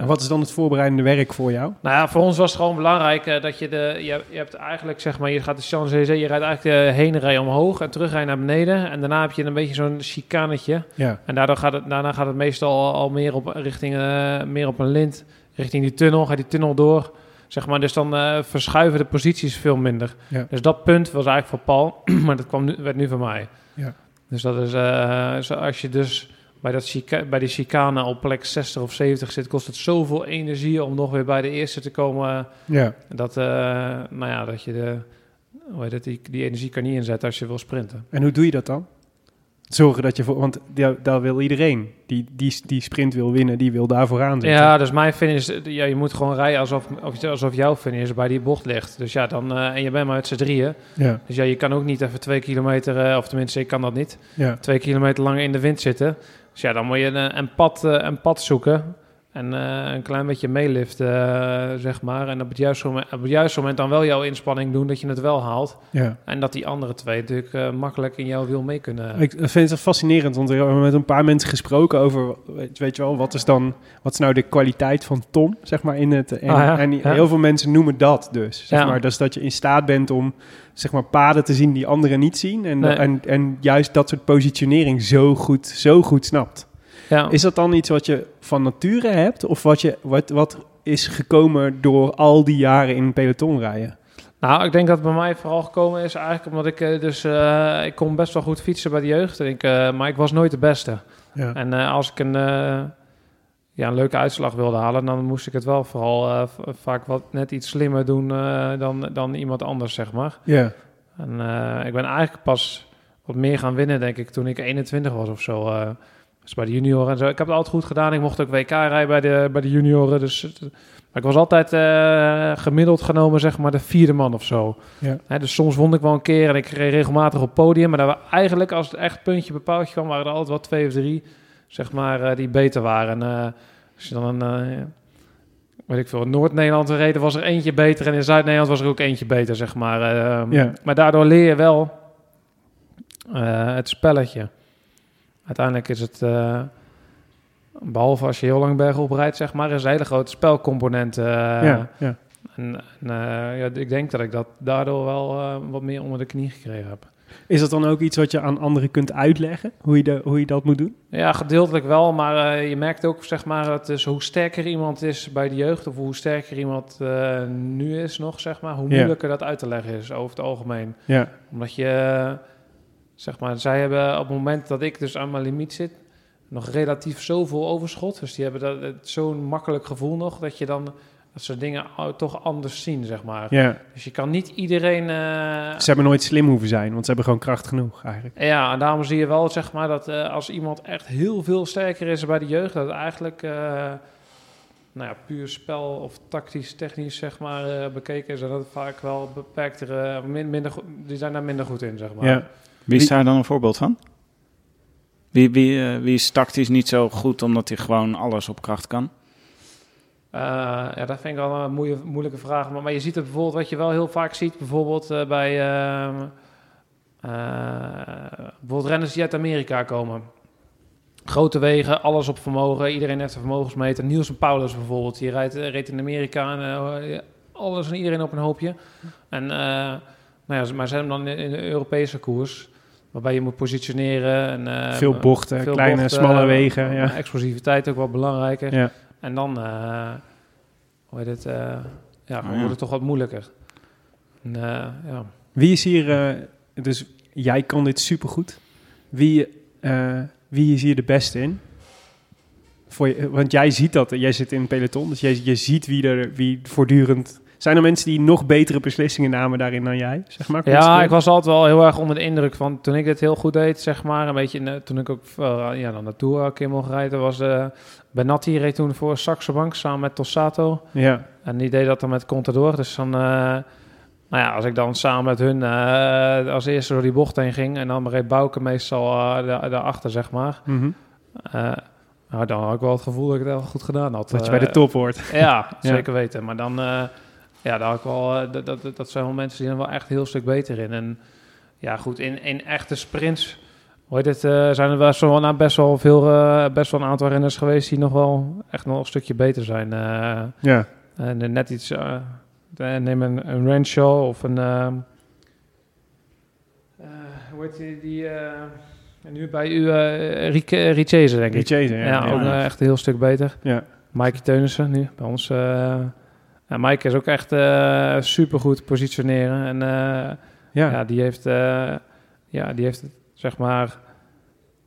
En wat is dan het voorbereidende werk voor jou? nou ja, voor ons was het gewoon belangrijk eh, dat je de. Je, je hebt eigenlijk zeg maar, je gaat de Champs-Élysées, je rijdt eigenlijk de heen rij omhoog en terug naar beneden. En daarna heb je een beetje zo'n chicanetje. Ja. En daardoor gaat het, daarna gaat het meestal al, meer, op, richting, eh, meer op een lint, richting die tunnel, gaat die tunnel door. Zeg maar, dus dan eh, verschuiven de posities veel minder. Ja. Dus dat punt was eigenlijk voor Paul, maar dat kwam nu, werd nu van mij. Ja. Dus dat is, eh, als je dus bij, dat chica, bij die chicane op plek 60 of 70 zit, kost het zoveel energie om nog weer bij de eerste te komen. Ja. Dat, eh, nou ja, dat je de, hoe heet het, die, die energie kan niet inzetten als je wil sprinten. En hoe doe je dat dan? Zorgen dat je voor, want daar, daar wil iedereen die, die, die sprint wil winnen, die wil daar vooraan zitten. Ja, dus mijn finish, ja, je moet gewoon rijden alsof, of- alsof jouw finish bij die bocht ligt. Dus ja, dan, eh, en je bent maar met z'n drieën. ja, Dus ja, je kan ook niet even twee kilometer, eh, of tenminste, ik kan dat niet, ja. twee kilometer lang in de wind zitten. Dus ja, dan moet je een, een, pad, eh, een pad zoeken. En eh, een klein beetje meeliften, eh, zeg maar. En op het, juiste moment, op het juiste moment dan wel jouw inspanning doen dat je het wel haalt. Ja. En dat die andere twee natuurlijk eh, makkelijk in jouw wiel mee kunnen. Ik vind het fascinerend, want we hebben met een paar mensen gesproken over, weet, je wel, wat is dan, wat is nou de kwaliteit van Tom, zeg maar, in het, en, Ah, ja, en ja. heel veel mensen noemen dat dus, zeg maar, dus dat je in staat bent om, zeg maar, paden te zien die anderen niet zien en, Nee. en, en juist dat soort positionering zo goed, zo goed snapt. ja. Is dat dan iets wat je van nature hebt, of wat, je, wat, wat is gekomen door al die jaren in peloton rijden? Nou, ik denk dat het bij mij vooral gekomen is eigenlijk omdat ik eh, dus... eh, ik kon best wel goed fietsen bij de jeugd, ik, eh, maar ik was nooit de beste. Ja. En als ik een, ja, een leuke uitslag wilde halen, dan moest ik het wel vooral eh, vaak wat net iets slimmer doen eh, dan, dan iemand anders, zeg maar. Ja. En eh, ik ben eigenlijk pas wat meer gaan winnen, denk ik, toen ik 21 was of zo. dus bij de junioren en zo. Ik heb het altijd goed gedaan. Ik mocht ook WK rijden bij de, bij de junioren. Dus maar ik was altijd gemiddeld genomen, zeg maar, de vierde man of zo. Ja. Hè, dus soms won ik wel een keer en ik reed regelmatig op podium. Maar daar waren eigenlijk, als het echt puntje bepaald kwam, waren er altijd wel twee of drie, zeg maar, eh, die beter waren. En eh, als je dan een, eh, weet ik veel, in Noord-Nederland reed, was er eentje beter. En in Zuid-Nederland was er ook eentje beter, zeg maar. Ehm, Ja. Maar daardoor leer je wel het spelletje. Uiteindelijk is het, eh, behalve als je heel lang bergop rijdt, zeg maar, is een hele grote spelcomponent. ja, ja. En, en ja, ik denk dat ik dat daardoor wel wat meer onder de knie gekregen heb. Is dat dan ook iets wat je aan anderen kunt uitleggen? Hoe je, de, hoe je dat moet doen? Ja, gedeeltelijk wel, maar eh, je merkt ook, zeg maar, dat dus hoe sterker iemand is bij de jeugd, of hoe sterker iemand eh, nu is nog, zeg maar, hoe Ja. moeilijker dat uit te leggen is over het algemeen. Ja, Omdat je, zeg maar, zij hebben op het moment dat ik dus aan mijn limiet zit, nog relatief zoveel overschot. Dus die hebben dat, zo'n makkelijk gevoel nog, dat je dan, dat ze dingen toch anders zien, zeg maar. ja. Dus je kan niet iedereen... eh, Ze hebben nooit slim hoeven zijn, want ze hebben gewoon kracht genoeg eigenlijk. ja, en daarom zie je wel, zeg maar, dat eh, als iemand echt heel veel sterker is bij de jeugd, dat het eigenlijk, eh, nou ja, puur spel of tactisch, technisch, zeg maar, eh, bekeken is, en dat het vaak wel beperktere, min, minder, goed- die zijn daar minder goed in, zeg maar. Ja. Wie is daar dan een voorbeeld van? Wie, wie, eh, wie is tactisch niet zo goed omdat hij gewoon alles op kracht kan? Eh, ja, dat vind ik wel een moeie- moeilijke vraag. Maar, maar je ziet het bijvoorbeeld, wat je wel heel vaak ziet, bijvoorbeeld eh, bij ehm, eh, bijvoorbeeld renners die uit Amerika komen. Grote wegen, alles op vermogen, iedereen heeft een vermogensmeter. Niels en Paulus bijvoorbeeld, die rijdt, reed in Amerika en alles en iedereen op een hoopje. En, nou ja, maar ze hebben dan in de Europese koers, waarbij je moet positioneren. En, Veel bochten, veel kleine, bochten, smalle wegen. Ja. Explosiviteit ook wel belangrijker. Ja. En dan, eh hoe heet het, eh, ja, dan ja. wordt het toch wat moeilijker. En, eh, ja. Wie is hier, eh, dus jij kan dit supergoed. Wie, eh, wie is hier de beste in? Voor je, want jij ziet dat, jij zit in een peloton, dus jij, je ziet wie er wie voortdurend... Zijn er mensen die nog betere beslissingen namen daarin dan jij, zeg maar? ja, ik was altijd wel heel erg onder de indruk van toen ik dit heel goed deed, zeg maar. Een beetje, in de- toen ik ook eh, ja, dan de Tour een keer mocht rijden, was de Benatti reed toen voor Saxo Bank samen met Tossato. Ja, En die deed dat dan met Contador. Dus dan, eh, nou ja, als ik dan samen met hun eh, als eerste door die bocht heen ging en dan reed Bouke meestal eh, da- daarachter, zeg maar. Eh, nou, dan had ik wel het gevoel dat ik het wel goed gedaan had. dat je Eh, bij de top hoort. Ja, zeker weten. Maar dan, eh, ja, daar had ik wel, eh, dat, dat, dat zijn wel mensen die zijn wel echt een heel stuk beter in. En ja, goed, in, in echte sprints, hoe heet het, eh, zijn er best wel, nou, best wel veel, eh, best wel een aantal renners geweest die nog wel echt nog een stukje beter zijn. Ja, en net iets, neem een, een Renshaw of een, ehm, eh, hoe heet die, die nu bij u, uh, Richese, denk ik. Richese, Ja, ja. ook ja. echt een heel stuk beter. Ja. Mikey Teunissen nu bij ons. Ja, Mike is ook echt eh supergoed positioneren. En eh, Ja. ja. die heeft, eh, ja, die heeft het, zeg maar,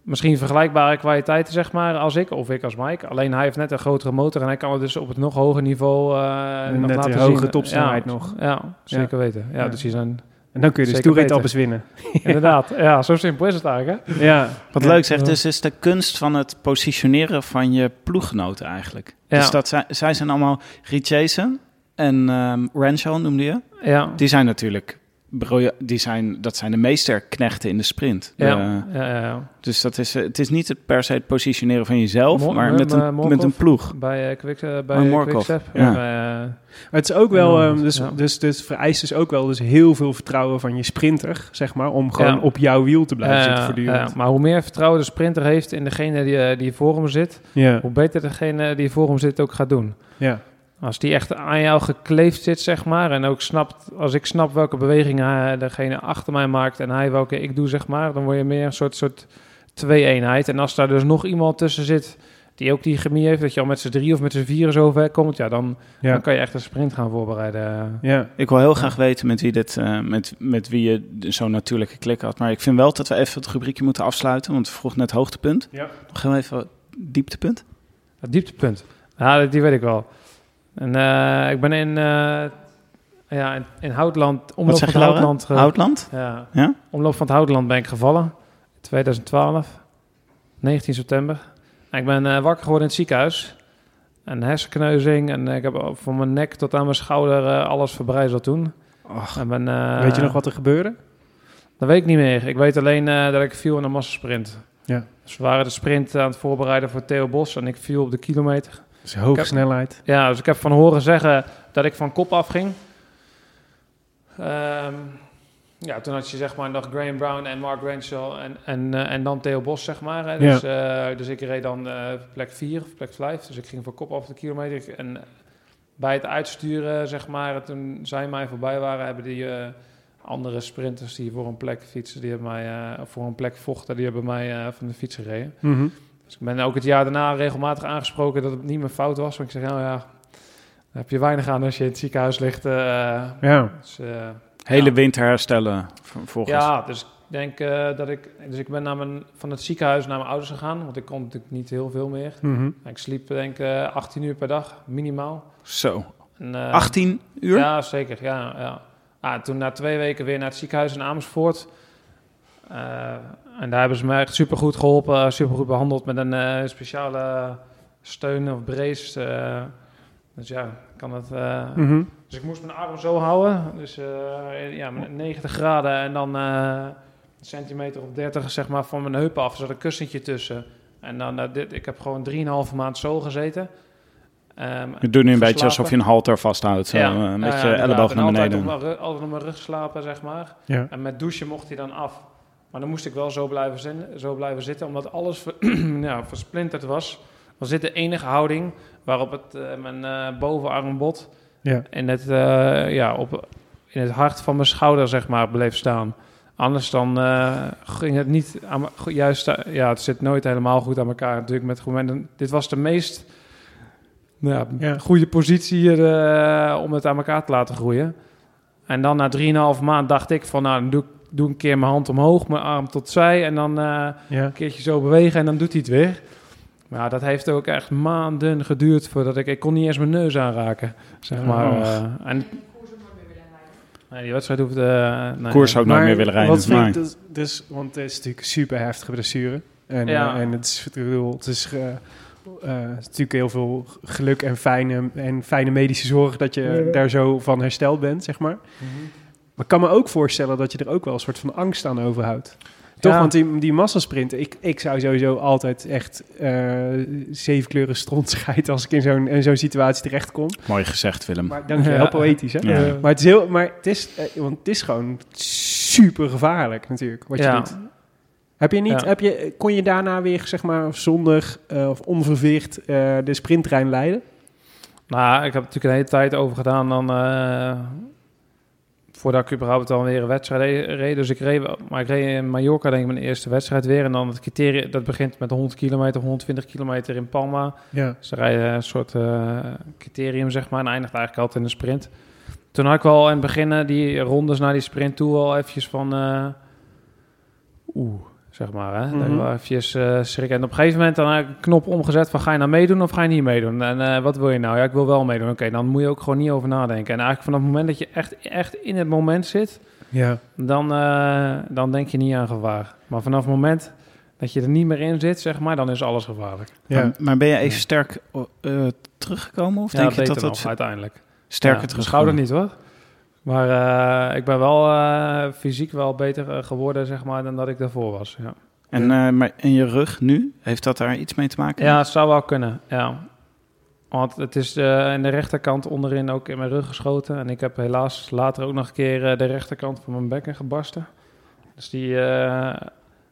misschien vergelijkbare kwaliteiten, zeg maar, als ik of ik als Mike. Alleen hij heeft net een grotere motor en hij kan het dus op het nog hoger niveau eh En nog net laten zien. hoge topsnelheid ja, nog. Ja, zeker weten. Ja, Ja. dus die zijn En dan kun je dus Zeker toeretappes winnen. inderdaad. Ja, zo simpel is het eigenlijk. Hè? Ja. Wat Ja. leuk zegt, dus is de kunst van het positioneren van je ploeggenoten eigenlijk. Ja. Dus dat zij, zij zijn allemaal Richesen en ehm Renshaw noemde je. Ja, Die zijn natuurlijk die zijn, dat zijn de meesterknechten in de sprint. Ja, ja, ja, ja. dus dat is, eh, het is niet het per se het positioneren van jezelf, Mo- maar eh, met eh, een, Morkov? met een ploeg. Bij, uh, Quick, eh, bij Oh, Quickstep. ja. Bij, eh, Maar het is ook wel, ehm, dus, ja. dus, dus vereist dus ook wel dus heel veel vertrouwen van je sprinter, zeg maar, om gewoon Ja. op jouw wiel te blijven eh, zitten voortdurend. eh, maar hoe meer vertrouwen de sprinter heeft in degene die, eh, die voor hem zit, ja, hoe beter degene die voor hem zit ook gaat doen. ja, Als die echt aan jou gekleefd zit, zeg maar, en ook snapt, als ik snap welke bewegingen degene achter mij maakt en hij welke ik doe, zeg maar, dan word je meer een soort, soort twee-eenheid. En als daar dus nog iemand tussen zit die ook die chemie heeft, dat je al met z'n drie of met z'n vier zo ver komt, ja, dan, ja, dan kan je echt een sprint gaan voorbereiden. ja. Ik wil heel graag weten met wie, dit, eh, met, met wie je zo'n natuurlijke klik had. Maar ik vind wel dat we even het rubriekje moeten afsluiten. Want we vroegen net hoogtepunt. Ja. Nog heel even dieptepunt. Het dieptepunt. Ja, die weet ik wel. En eh, ik ben in, eh, ja, in, in Houtland, omloop Wat van het? Houtland. ge- Houtland? Ja, Ja? omloop van het Houtland ben ik gevallen. In 2012, 19 september. En ik ben eh, wakker geworden in het ziekenhuis. Een hersenkneuzing en ik heb van mijn nek tot aan mijn schouder alles verbrijzeld toen. Och, En ben, Weet je nog wat er gebeurde? Dat weet ik niet meer. Ik weet alleen dat ik viel in een massasprint. Ja. Dus we waren de sprint aan het voorbereiden voor Theo Bos en ik viel op de kilometer. Dus hoge heb- snelheid. Ja, dus ik heb van horen zeggen dat ik van kop afging. Ehm ja, toen had je zeg maar nog Graham Brown en Mark Renshaw en, en, eh, en dan Theo Bos, zeg maar. Hè. Dus, eh, dus ik reed dan eh, plek 4 of plek 5. Dus ik ging van kop af de kilometer. En bij het uitsturen, zeg maar, toen zij mij voorbij waren, hebben die andere sprinters die voor een plek fietsen, die hebben mij, voor een plek vochten, die hebben mij van de fiets gereden. Mhm. Dus ik ben ook het jaar daarna regelmatig aangesproken dat het niet mijn fout was. Want ik zeg, nou ja, daar heb je weinig aan als je in het ziekenhuis ligt. eh. Ja, dus, eh, hele Ja. winter herstellen volgens. ja, dus ik denk eh, dat ik... Dus ik ben naar mijn, van het ziekenhuis naar mijn ouders gegaan. Want ik kon natuurlijk niet heel veel meer. Mhm. Ik sliep denk ik eh, 18 uur per dag, minimaal. Zo. En, eh, 18 uur? Ja, zeker. Ja, ja. Ah, toen na twee weken weer naar het ziekenhuis in Amersfoort. Eh, en daar hebben ze me echt supergoed geholpen, supergoed behandeld met een eh, speciale steun of brace. eh. dus ja, kan het. eh, Mhm. Dus ik moest mijn arm zo houden. Dus eh, ja, met 90 graden en dan eh, een centimeter of 30 zeg maar van mijn heup af. Er zat een kussentje tussen. En dan, eh, dit, ik heb gewoon 3,5 maand zo gezeten. Ehm, Je doet nu een beetje alsof je een halter vasthoudt. Zo, Ja, eh, met je elleboog naar altijd beneden. Op mijn, ru- altijd op mijn rug slapen, zeg maar. ja. En met douchen mocht hij dan af. Maar dan moest ik wel zo blijven, zin, zo blijven zitten, omdat alles ver- ja, versplinterd was. Was dit de enige houding waarop het, eh, mijn eh, bovenarmbod Ja. in het, eh, ja, op, in het hart van mijn schouder, zeg maar, bleef staan. Anders dan ging het niet aan, juist, ja, het zit nooit helemaal goed aan elkaar natuurlijk met momenten. Dit was de meest nou ja, Ja. goede positie hier, om het aan elkaar te laten groeien. En dan na 3,5 maand dacht ik van, nou, dan doe, ik- doe een keer mijn hand omhoog, mijn arm tot zij en dan eh, Ja. een keertje zo bewegen en dan doet hij het weer. Maar dat heeft ook echt maanden geduurd voordat ik... Ik kon niet eens mijn neus aanraken, zeg maar. Oh. eh, en, nee, die wedstrijd hoeft... eh nee, Koers ook nooit meer willen rijden. Wat Nee. ik dus, dus, want het is natuurlijk super heftige blessure. En, Ja. eh, en het is, ik bedoel, het is, het is natuurlijk heel veel geluk en fijne, en fijne medische zorg dat je daar zo van hersteld bent, zeg maar. Mhm. Maar ik kan me ook voorstellen dat je er ook wel een soort van angst aan overhoudt. Toch, Ja. want die, die massasprint, ik, ik zou sowieso altijd echt eh zeven kleuren stront scheiden als ik in zo'n in zo'n situatie terechtkom. Mooi gezegd, Willem. Maar dankjewel, Ja. poëtisch hè? Ja. Maar het is heel, maar het is, eh, want het is gewoon super gevaarlijk natuurlijk wat je Ja. doet. Heb je niet, Ja. heb je, kon je daarna weer zeg maar zonder eh, of onverveerd eh, de sprinttrein leiden? Nou, ik heb natuurlijk een hele tijd over gedaan dan... voordat ik überhaupt dan weer een wedstrijd re- reed. Dus ik reed, maar ik reed in Mallorca denk ik mijn eerste wedstrijd weer. En dan het criterium, dat begint met 100 kilometer, 120 kilometer in Palma. Ja. Ze rijden een soort eh, criterium, zeg maar, en eindigt eigenlijk altijd in een sprint. Toen had ik wel in het begin eh, die rondes naar die sprint toe al eventjes van... eh, Oeh, zeg maar, hè. Wel eventjes eh schrikken. En op een gegeven moment dan heb ik een knop omgezet van... ga je nou meedoen of ga je niet meedoen? En eh, wat wil je nou? Ja, ik wil wel meedoen. Oké, dan moet je ook gewoon niet over nadenken. En eigenlijk vanaf het moment dat je echt, echt in het moment zit... Ja. Dan, eh, dan denk je niet aan gevaar. Maar vanaf het moment dat je er niet meer in zit, zeg maar... dan is alles gevaarlijk. Ja. Maar, maar ben je even sterk eh, teruggekomen? Of Ja, denk je dat nog, dat uiteindelijk. sterker ja, terug schouder niet, hoor. Maar eh, ik ben wel eh, fysiek wel beter eh, geworden, zeg maar, dan dat ik daarvoor was. Ja, En, eh, maar in je rug nu, heeft dat daar iets mee te maken? ja het zou wel kunnen, ja. Want het is eh in de rechterkant onderin ook in mijn rug geschoten. En ik heb helaas later ook nog een keer de rechterkant van mijn bekken gebarsten. Dus die, eh,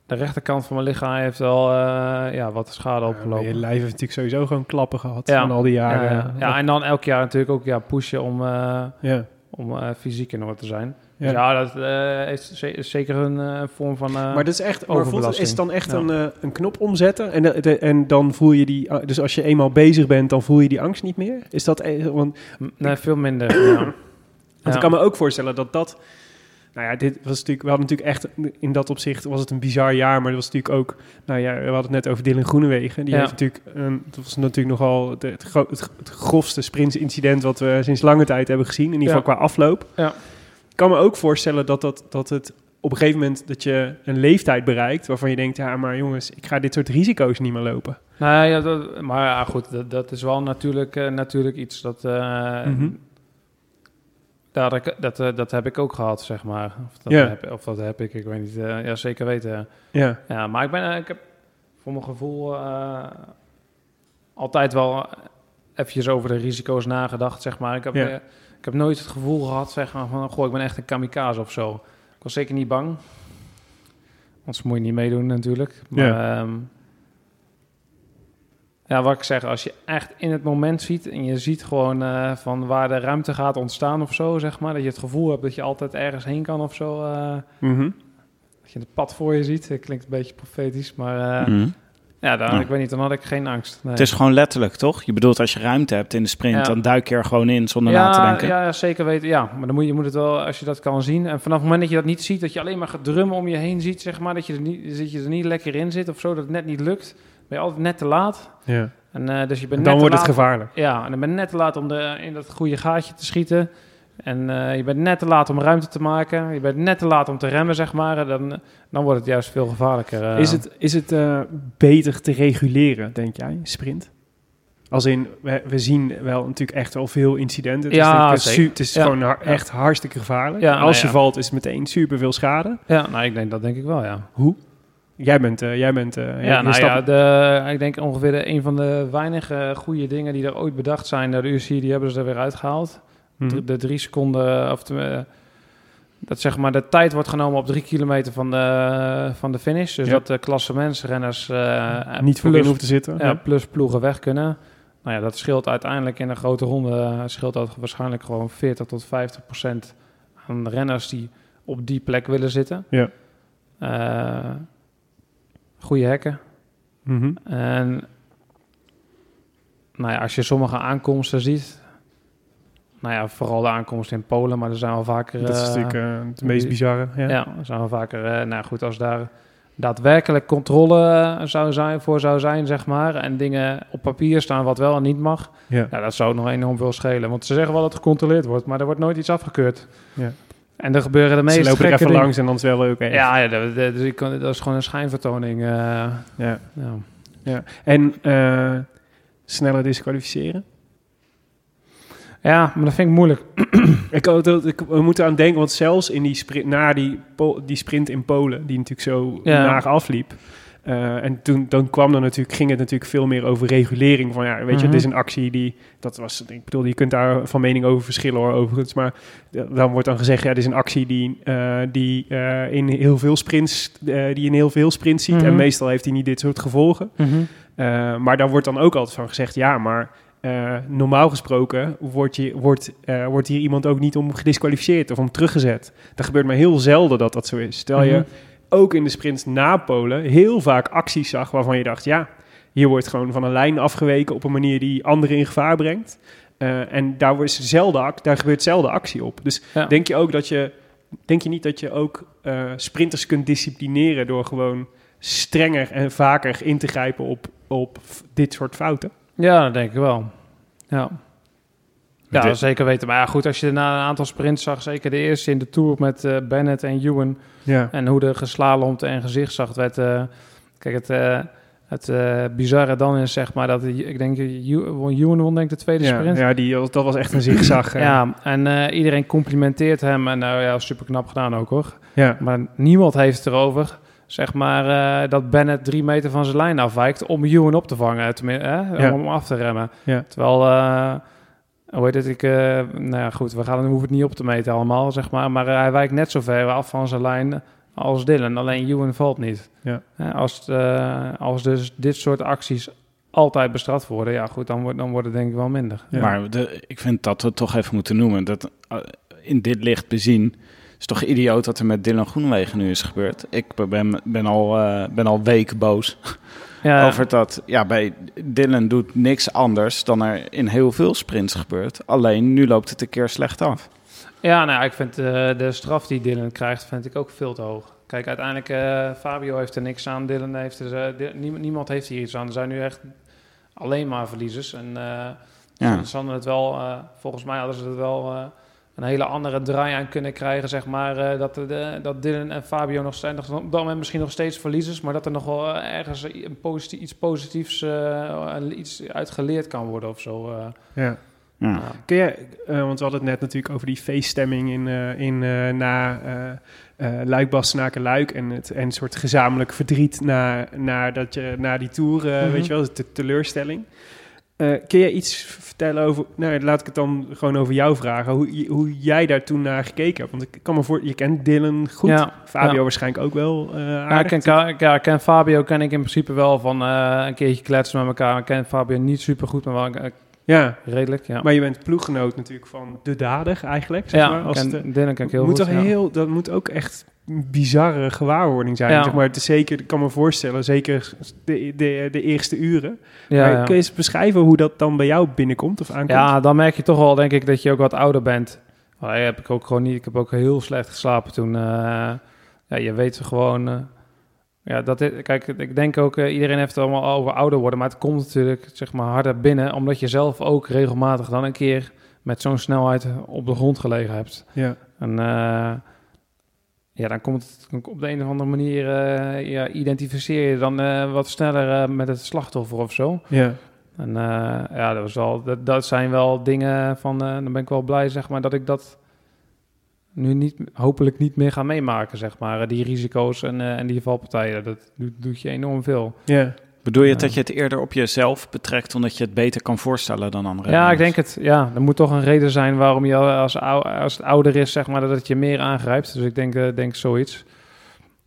de rechterkant van mijn lichaam heeft wel eh, ja, wat schade opgelopen. Je lijf heeft natuurlijk sowieso gewoon klappen gehad Ja. van al die jaren. ja, ja, en dan elk jaar natuurlijk ook ja, pushen om, eh, ja. Om eh, fysiek in orde te zijn. Ja. Dus ja, dat eh, is ze- zeker een eh, vorm van... Maar dat is echt, maar voelt is het dan echt Ja. een, een knop omzetten en, de- de- en dan voel je die, dus als je eenmaal bezig bent, dan voel je die angst niet meer? Is dat, want, nee, veel minder. ja. want ik kan me ook voorstellen dat dat, nou ja, dit was natuurlijk, we hadden natuurlijk echt, in dat opzicht was het een bizar jaar, maar dat was natuurlijk ook, nou ja, we hadden het net over Dylan Groenewegen, die Ja. heeft natuurlijk, een, dat was natuurlijk nogal het, het, het grofste sprintincident wat we sinds lange tijd hebben gezien, in ieder geval Ja. qua afloop. Ja. Ik kan me ook voorstellen dat, dat, dat het op een gegeven moment dat je een leeftijd bereikt waarvan je denkt, ja, maar jongens, ik ga dit soort risico's niet meer lopen. Nou ja, dat, maar ja, goed, dat, dat is wel natuurlijk, eh, natuurlijk iets dat... eh, Mhm. Ik- dat, eh, dat heb ik ook gehad, zeg maar. Of dat, Ja. heb, of dat heb ik, ik weet niet. eh, ja, zeker weten. Ja, Ja, maar ik, ben, eh, ik heb voor mijn gevoel altijd wel eventjes over de risico's nagedacht, zeg maar. Ik heb, Ja. ik heb nooit het gevoel gehad, zeg maar, van... Goh, ik ben echt een kamikaze of zo. Ik was zeker niet bang. Anders moet je niet meedoen natuurlijk. Maar Ja. ja. Ja, wat ik zeg, als je echt in het moment ziet... en je ziet gewoon eh, van waar de ruimte gaat ontstaan of zo, zeg maar... dat je het gevoel hebt dat je altijd ergens heen kan of zo... eh, Mhm. dat je het pad voor je ziet. Dat klinkt een beetje profetisch, maar... eh, Mhm. ja, dan, Ja. ik weet niet, dan had ik geen angst. Nee. Het is gewoon letterlijk, toch? Je bedoelt als je ruimte hebt in de sprint, Ja. dan duik je er gewoon in zonder ja, na te denken. Ja, zeker weten. Ja, maar dan moet je, je moet het wel, als je dat kan zien. En vanaf het moment dat je dat niet ziet, dat je alleen maar gedrummen om je heen ziet, zeg maar, dat je er niet, dat je er niet lekker in zit of zo, dat het net niet lukt, ben je altijd net te laat. Ja. En uh, dus je bent En dan net wordt te het laat, gevaarlijk. Ja, en dan ben je net te laat om de, in dat goede gaatje te schieten. En uh, je bent net te laat om ruimte te maken. Je bent net te laat om te remmen, zeg maar. Dan, dan wordt het juist veel gevaarlijker. Uh. Is het, is het uh, beter te reguleren, denk jij, sprint? Als in, we, we, zien wel natuurlijk echt wel veel incidenten. Het ja, is, su- het is ja, gewoon har- echt hartstikke gevaarlijk. Ja, Als nou je valt is het meteen super veel schade. Ja, nou, ik denk dat denk ik wel, ja. Hoe? Jij bent, uh, jij bent. Uh, ja, nou ja, de, ik denk ongeveer de, een van de weinige goede dingen die er ooit bedacht zijn door de UC, die hebben ze er weer uitgehaald. Mhm. De, de drie seconden, of de, dat zeg maar de tijd wordt genomen op drie kilometer van de, van de finish. Dus Ja. dat de klassementsrenners niet voorin hoeven te zitten. Ja, plus ploegen weg kunnen. Nou ja, dat scheelt uiteindelijk in een grote ronde, scheelt dat waarschijnlijk gewoon 40 tot 50 procent aan renners die op die plek willen zitten. Ja. Goede hekken. Mm -hmm. En nou ja, als je sommige aankomsten ziet, nou ja, vooral de aankomsten in Polen, maar er zijn wel vaker. Dat is natuurlijk uh, het meest bizarre. Ja, ja er zijn wel vaker. Uh, nou goed, als daar daadwerkelijk controle zou zijn, voor zou zijn, zeg maar, en dingen op papier staan wat wel en niet mag, ja. Nou, dat zou nog enorm veel schelen. Want ze zeggen wel dat het gecontroleerd wordt, maar er wordt nooit iets afgekeurd. Ja. En er gebeuren de meeste Ze lopen er even dingen. langs en dan is wel oké. Ja, ja dat, dat, dus kan, dat is gewoon een schijnvertoning. Uh, ja. ja. ja. En uh, sneller disqualificeren? Ja, maar dat vind ik moeilijk. ik, ik, we moeten aan denken, want zelfs in die sprint, na die, die sprint in Polen, die natuurlijk zo ja. afliep. Uh, en toen dan kwam er natuurlijk, ging het natuurlijk veel meer over regulering. Van ja, weet je, mm -hmm. dit is een actie die. Dat was, ik bedoel, je kunt daar van mening over verschillen hoor, overigens. Maar dan wordt dan gezegd, ja, dit is een actie die, uh, die uh, in heel veel sprints, die in heel veel sprints ziet. Mm -hmm. En meestal heeft hij niet dit soort gevolgen. Mm -hmm. maar daar wordt dan ook altijd van gezegd, ja, maar uh, normaal gesproken wordt, je, wordt, uh, wordt hier iemand ook niet om gedisqualificeerd of om teruggezet. Dat gebeurt maar heel zelden dat dat zo is. Stel je mm -hmm. Ook in de sprints na Polen heel vaak acties zag waarvan je dacht, ja, hier wordt gewoon van een lijn afgeweken op een manier die anderen in gevaar brengt. Uh, en daar, is zelden, daar gebeurt zelden actie op. Dus ja. denk je ook dat je, denk je niet dat je ook sprinters kunt disciplineren door gewoon strenger en vaker in te grijpen op, op dit soort fouten? Ja, dat denk ik wel. Ja. Ja, dit. zeker weten. Maar ja, goed, als je na een aantal sprints zag, zeker de eerste in de Tour met uh, Bennett en Ewan, ja. en hoe de geslalomd en gezichtszacht werd. Uh, kijk, het, uh, het eh, bizarre dan is, zeg maar, dat ik denk, Ewan won denk de tweede ja, sprint. Ja, die, dat was echt een zigzag. Ja, en eh, iedereen complimenteert hem. En nou ja, super knap gedaan ook hoor. ja. Maar niemand heeft het erover, zeg maar, eh, dat Bennett drie meter van zijn lijn afwijkt om Ewan op te vangen, tenminste, Ja. om hem af te remmen. Ja. Terwijl, eh, hoe heet het, ik, eh, nou ja, goed, we gaan we hoeven het niet op te meten allemaal, zeg maar. Maar eh, hij wijkt net zo ver af van zijn lijn als Dylan. Alleen Ewan valt niet. Ja. Hè, als, eh, als dus dit soort acties altijd bestraft worden, ja goed, dan wordt, dan wordt het denk ik wel minder. Ja. Maar de, ik vind dat we het toch even moeten noemen. Dat in dit licht bezien is toch idioot wat er met Dylan Groenwegen nu is gebeurd. Ik ben, ben, al, eh, ben al weken boos Ja, over dat. Ja, bij Dylan doet niks anders dan er in heel veel sprints gebeurt. Alleen nu loopt het een keer slecht af. Ja, nou, ik vind eh, de straf die Dylan krijgt, vind ik ook veel te hoog. Kijk, uiteindelijk, eh Fabio heeft er niks aan, Dylan heeft er, eh, niemand heeft hier iets aan. Er zijn nu echt alleen maar verliezers. En Ja. ze hadden het wel, volgens mij hadden ze het wel een hele andere draai aan kunnen krijgen, zeg maar. eh, dat, de, dat Dylan en Fabio nog zijn, nog, op dat moment misschien nog steeds verliezers, maar dat er nog wel eh, ergens een positief, iets positiefs, eh, en iets uit geleerd kan worden of zo. eh. ja. Ja. Kun je, eh, want we hadden het net natuurlijk over die feeststemming in, eh, in, eh, na eh eh Luik, Bastenaken, Luik en het en een soort gezamenlijk verdriet na, na, dat je, na die tour, eh, Mhm. weet je wel, de teleurstelling. Eh, kun je iets vertellen over, nou laat ik het dan gewoon over jou vragen, hoe, hoe jij daar toen naar gekeken hebt? Want ik kan me voor, je kent Dylan goed, Ja, Fabio ja. waarschijnlijk ook wel eh Ja, ik ken, ja, ik ken Fabio ken ik in principe wel van eh, een keertje kletsen met elkaar. Ik ken Fabio niet super goed, maar wel ja, redelijk. Ja, maar je bent ploeggenoot natuurlijk van de dader eigenlijk, zeg ja maar. Als ken, eh, Dylan ken ik heel moet goed. toch heel, dat moet ook echt bizarre gewaarwording zijn. Ja. Zeg maar, het is zeker, ik kan me voorstellen, zeker de, de, de eerste uren. Ja, maar ja. Kun je eens beschrijven hoe dat dan bij jou binnenkomt of aankomt? Ja, dan merk je toch wel, denk ik, dat je ook wat ouder bent. Maar heb ik ook gewoon niet. Ik heb ook heel slecht geslapen toen. eh, ja, je weet gewoon. eh, ja, dat dit, kijk, ik denk ook, eh, iedereen heeft het allemaal over ouder worden. Maar het komt natuurlijk, zeg maar, harder binnen. Omdat je zelf ook regelmatig dan een keer met zo'n snelheid op de grond gelegen hebt. Ja. En ja, dan komt het op de een of andere manier, eh, ja, identificeer je dan eh, wat sneller eh, met het slachtoffer of zo. Ja. En ja, dat, was wel, dat, dat zijn wel dingen van, dan ben ik wel blij, zeg maar, dat ik dat nu niet, hopelijk niet meer ga meemaken, zeg maar. Die risico's en, en die valpartijen, dat doet, doet je enorm veel. Ja. Bedoel je dat je het eerder op jezelf betrekt, omdat je het beter kan voorstellen dan anderen? Ja, ik denk het. Ja, er moet toch een reden zijn waarom je als, ou- als het ouder is, zeg maar, dat het je meer aangrijpt. Dus ik denk, eh, denk zoiets.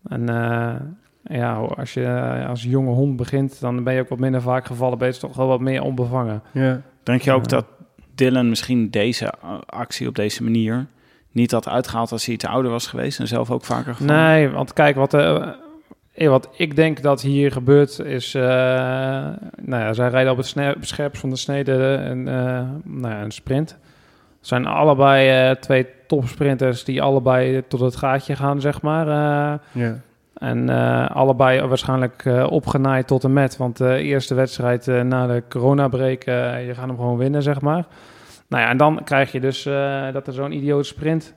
En eh, ja, als je eh, als jonge hond begint, dan ben je ook wat minder vaak gevallen. Ben je toch wel wat meer onbevangen. Ja. Denk je ook Ja. dat Dylan misschien deze uh, actie op deze manier niet had uitgehaald als hij iets ouder was geweest en zelf ook vaker gevallen? Nee, want kijk, wat, eh, wat ik denk dat hier gebeurt is... eh, nou ja, zij rijden op het, scherpst van de snede een, eh, nou ja, een sprint. Het zijn allebei eh, twee topsprinters die allebei tot het gaatje gaan, zeg maar. Ja. en allebei waarschijnlijk opgenaaid tot en met. Want de eerste wedstrijd na de coronabreak, je gaat hem gewoon winnen, zeg maar. Nou ja, en dan krijg je dus dat er zo'n idioot sprint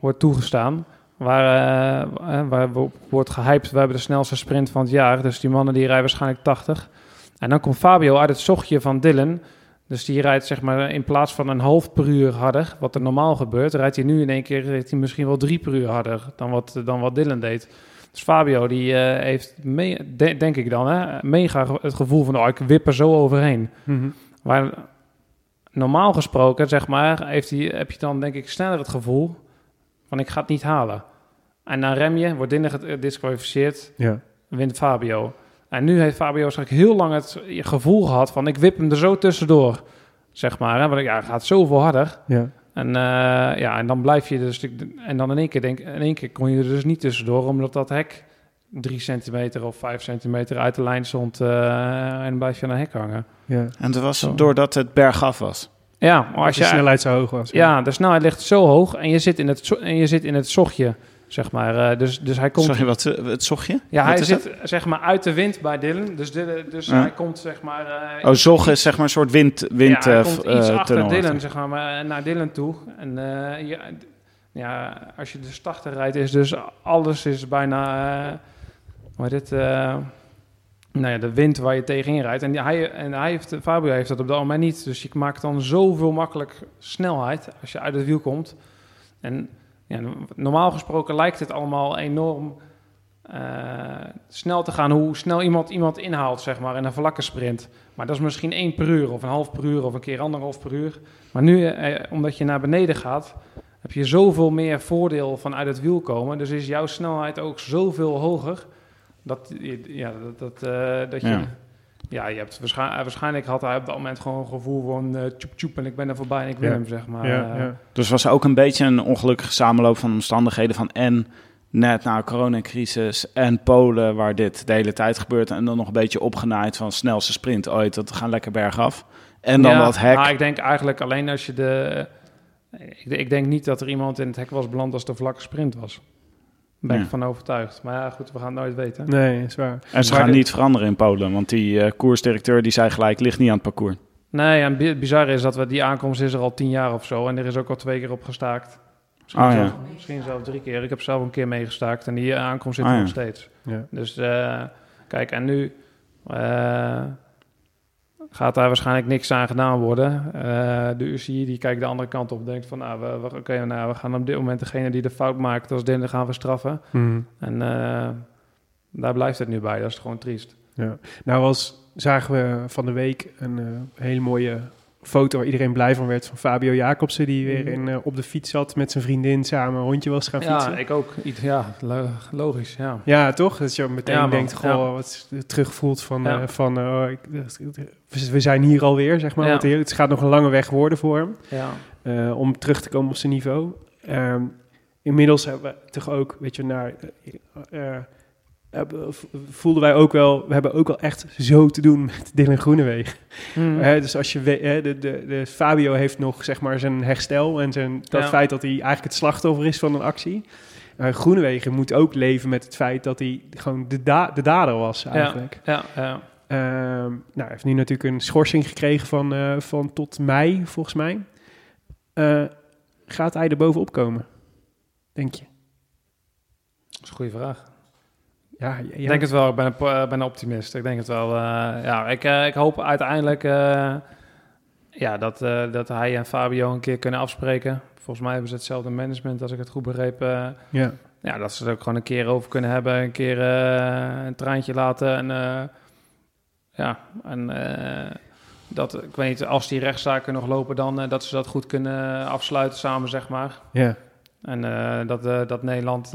wordt toegestaan. Waar, eh, eh, waar wo- wordt gehyped, we hebben de snelste sprint van het jaar. Dus die mannen die rijden waarschijnlijk 80. En dan komt Fabio uit het zochtje van Dylan. Dus die rijdt zeg maar in plaats van een half per uur harder, wat er normaal gebeurt, rijdt hij nu in één keer rijdt hij misschien wel drie per uur harder dan wat, dan wat Dylan deed. Dus Fabio die eh, heeft, me- de- denk ik dan, hè, mega het gevoel van, oh, ik wip er zo overheen. Mhm. Maar normaal gesproken, zeg maar, heeft hij, heb je dan denk ik sneller het gevoel van ik ga het niet halen. En dan rem je, wordt Dylan gedisqualificeerd, ja. wint Fabio. En nu heeft Fabio waarschijnlijk heel lang het gevoel gehad van ik wip hem er zo tussendoor, zeg maar. Hè? Want ja, hij gaat zoveel harder. Ja. En, eh, ja, en dan blijf je dus... En dan in één keer, denk, in één keer kon je er dus niet tussendoor... omdat dat hek drie centimeter of vijf centimeter uit de lijn stond... eh, en dan blijf je aan een hek hangen. ja. En dat was Zo. doordat het bergaf was. Ja, maar Als de je... snelheid zo hoog was. Ja, de snelheid ligt zo hoog en je zit in het, en je zit in het zochtje, zeg maar. eh, dus, dus hij komt... Sorry, wat, eh, het zocht je? Ja, Wat hij zit zeg maar uit de wind bij Dylan. Dus, Dylan, dus Ja. hij komt zeg maar... eh, Oh, zog is zeg maar een soort wind, wind ja, hij eh, komt iets eh, achter. Dylan, zeg maar, maar, naar Dylan toe. En eh, ja, ja, als je dus 80 rijdt, is dus alles is bijna... eh hoe heet het? eh, nou ja, de wind waar je tegenin rijdt. En, hij, en hij heeft, Fabio heeft dat op dat moment niet. Dus je maakt dan zoveel makkelijk snelheid als je uit het wiel komt. En ja, normaal gesproken lijkt het allemaal enorm eh, snel te gaan. Hoe snel iemand iemand inhaalt, zeg maar, in een vlakke sprint. Maar dat is misschien één per uur of een half per uur of een keer anderhalf per uur. Maar nu, eh, omdat je naar beneden gaat, heb je zoveel meer voordeel van uit het wiel komen. Dus is jouw snelheid ook zoveel hoger. Dat, ja, dat, dat, eh, dat je... Ja. Ja. je hebt waarschijnlijk, waarschijnlijk had hij op dat moment gewoon een gevoel van eh tjoep tjoep en ik ben er voorbij en ik win Ja. hem, zeg maar. ja, Eh, ja. Dus was ook een beetje een ongelukkige samenloop van omstandigheden van en net na de coronacrisis en Polen waar dit de hele tijd gebeurt en dan nog een beetje opgenaaid van snelste sprint ooit, dat we gaan lekker bergaf. En dan Ja, dat hek. Nou, ik denk eigenlijk alleen als je de... Ik, ik denk niet dat er iemand in het hek was beland als de vlakke sprint was. Ben Ja. ik van overtuigd. Maar ja, goed, we gaan het nooit weten. Nee, is waar. en ze maar gaan niet veranderen in Polen, want die eh, koersdirecteur die zei gelijk, ligt niet aan het parcours. Nee, en bi- bizar is dat we die aankomst is er al tien jaar of zo. En er is ook al twee keer op gestaakt. Misschien, Ah, ja. zelfs, misschien zelfs drie keer. Ik heb zelf een keer meegestaakt en die aankomst zit Ah, er ja. nog steeds. Ja. Dus eh, kijk, en nu eh, gaat daar waarschijnlijk niks aan gedaan worden. Eh, de UCI die kijkt de andere kant op, denkt van, nou, we, we, oké, nou, we gaan op dit moment degene die de fout maakt als derde gaan we straffen. Mhm. En eh, daar blijft het nu bij. Dat is gewoon triest. Ja. Nou was, zagen we van de week een eh, hele mooie foto waar iedereen blij van werd van Fabio Jacobsen, die weer in, eh, op de fiets zat met zijn vriendin samen een rondje was gaan fietsen. Ja, ik ook. Ja, lo- logisch, ja. Ja, toch? Dat je meteen Ja, denkt, goh, Ja. wat terugvoelt van, Ja. eh, van eh, oh, ik, we- zijn hier alweer, zeg maar. Want het gaat nog een lange weg worden voor hem, ja. om terug te komen op zijn niveau. Ehm, inmiddels hebben we toch ook, weet je, naar... eh, voelden wij ook wel, we hebben ook wel echt zo te doen met Dylan Groenewegen. Mm. Hè, dus als je weet, hè, de, de, de Fabio heeft nog zeg maar zijn herstel en zijn, dat Ja. feit dat hij eigenlijk het slachtoffer is van een actie. Uh, Groenewegen moet ook leven met het feit dat hij gewoon de, da de dader was eigenlijk. Ja, ja. Ehm, nou, hij heeft nu natuurlijk een schorsing gekregen van, eh, van tot mei, volgens mij. Eh, gaat hij er bovenop komen? Denk je? Dat is een goede vraag. Ja, ja, Ik denk het wel. Ik ben een, eh, ben een optimist. Ik denk het wel. eh, ja, ik, eh, ik hoop uiteindelijk ja, dat, dat hij en Fabio een keer kunnen afspreken. Volgens mij hebben ze hetzelfde management, als ik het goed begreep. ja. ja, dat ze er ook gewoon een keer over kunnen hebben. Een keer een traantje laten. En ja, en dat, ik weet niet, als die rechtszaken nog lopen, dan dat ze dat goed kunnen afsluiten samen, zeg maar. ja. En dat, dat Nederland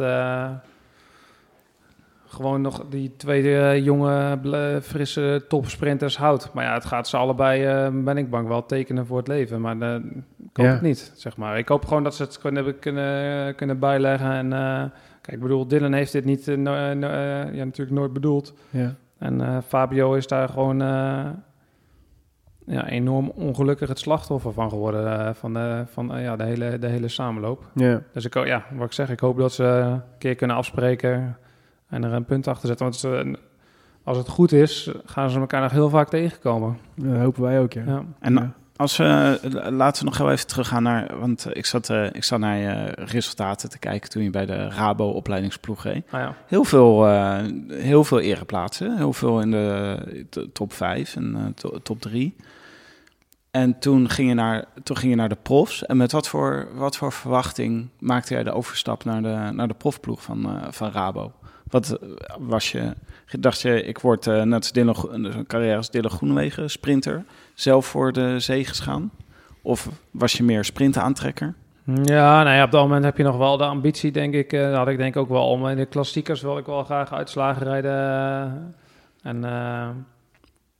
gewoon nog die twee eh, jonge, frisse topsprinters houdt. Maar ja, het gaat ze allebei, eh, ben ik bang, wel tekenen voor het leven. Maar eh, ik hoop Ja. het niet, zeg maar. Ik hoop gewoon dat ze het kunnen, kunnen, kunnen bijleggen. En kijk, ik bedoel, Dylan heeft dit niet, no- no- ja, natuurlijk nooit bedoeld. ja. En Fabio is daar gewoon ja, enorm ongelukkig het slachtoffer van geworden. van de, van, ja, de, hele, de hele samenloop. ja. Dus ik, ja, wat ik zeg, ik hoop dat ze een keer kunnen afspreken en er een punt achter zetten. Want ze, als het goed is, gaan ze elkaar nog heel vaak tegenkomen. Dat hopen wij ook, ja. Ja. En Ja. als we, laten we nog heel even teruggaan naar, want ik zat, eh, ik zat naar je resultaten te kijken toen je bij de Rabo opleidingsploeg reed. Ah, ja. Heel veel, eh, heel veel ereplaatsen, heel veel in de top 5 en eh, to- top 3. En toen ging, je naar, toen ging je naar de profs. En met wat voor, wat voor verwachting maakte jij de overstap naar de, naar de profploeg van, eh, van Rabo? Wat eh, was je, dacht je, ik word eh, net als Dylan, een carrière als Dylan Groenewegen, sprinter, zelf voor de zee gesgaan? Of was je meer sprintaantrekker? Ja, nou ja, op dat moment heb je nog wel de ambitie, denk ik. eh, dat had ik denk ook wel om. In de klassiekers wil ik wel graag uitslagen rijden. en, eh,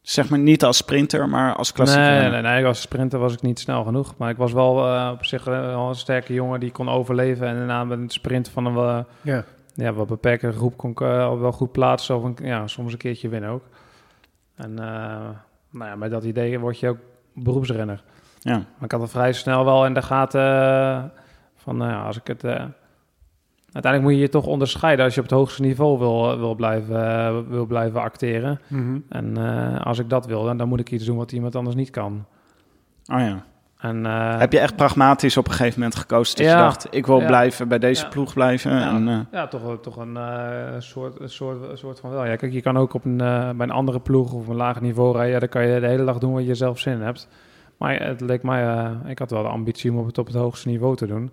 Zeg maar niet als sprinter, maar als klassieker. nee, nee, nee, als sprinter was ik niet snel genoeg. Maar ik was wel op zich wel een sterke jongen die kon overleven. En daarna met het sprinten van een Ja. Ja, wat beperkte groep kon ik eh, al wel goed plaatsen. Of een, ja, soms een keertje winnen ook. En uh, nou ja, met dat idee word je ook beroepsrenner. Ja. Maar ik had er vrij snel wel in de gaten uh, van, nou ja, als ik het... Uiteindelijk moet je je toch onderscheiden als je op het hoogste niveau wil, wil, blijven, wil blijven acteren. Mm -hmm. En als ik dat wil, dan, dan moet ik iets doen wat iemand anders niet kan. Oh ja. En, eh, Heb je echt pragmatisch op een gegeven moment gekozen dat Ja. je dacht, ik wil Ja. blijven bij deze Ja. ploeg blijven? Ja. En, eh, Ja, toch, toch een eh, soort, een soort, soort van wel. Ja, kijk, je kan ook op een, bij een andere ploeg of een lager niveau rijden. Dan kan je de hele dag doen wat je zelf zin in hebt. Maar het leek mij, ik had wel de ambitie om het, op het hoogste niveau te doen.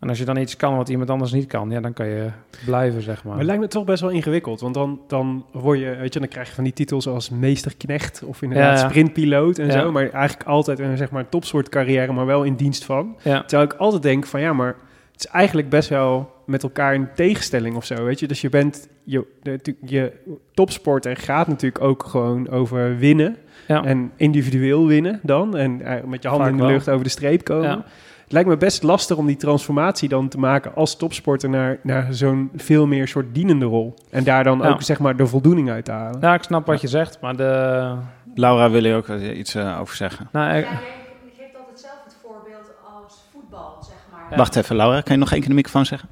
En als je dan iets kan wat iemand anders niet kan, ja, dan kan je blijven, zeg maar. Maar het lijkt me toch best wel ingewikkeld. Want dan, dan word je, weet je, dan krijg je van die titels als meesterknecht of inderdaad Ja, ja. sprintpiloot en Ja. zo. Maar eigenlijk altijd een zeg maar topsoortcarrière, maar wel in dienst van. ja. Terwijl ik altijd denk van ja, maar het is eigenlijk best wel met elkaar in tegenstelling of zo, weet je. Dus je bent, je, de, je topsporter gaat natuurlijk ook gewoon over winnen. Ja. En individueel winnen dan. En eh, met je handen Vaak in de wel. lucht over de streep komen. Lijkt me best lastig om die transformatie dan te maken als topsporter naar, naar zo'n veel meer soort dienende rol. En daar dan Ja. ook zeg maar de voldoening uit te halen. Ja, ik snap wat je zegt, maar de... Laura wil je ook eh, iets eh, over zeggen. Nou, ik- Ja, je geeft altijd zelf het voorbeeld als voetbal, zeg maar. Ja. Wacht even, Laura, kan je nog één keer de microfoon zeggen?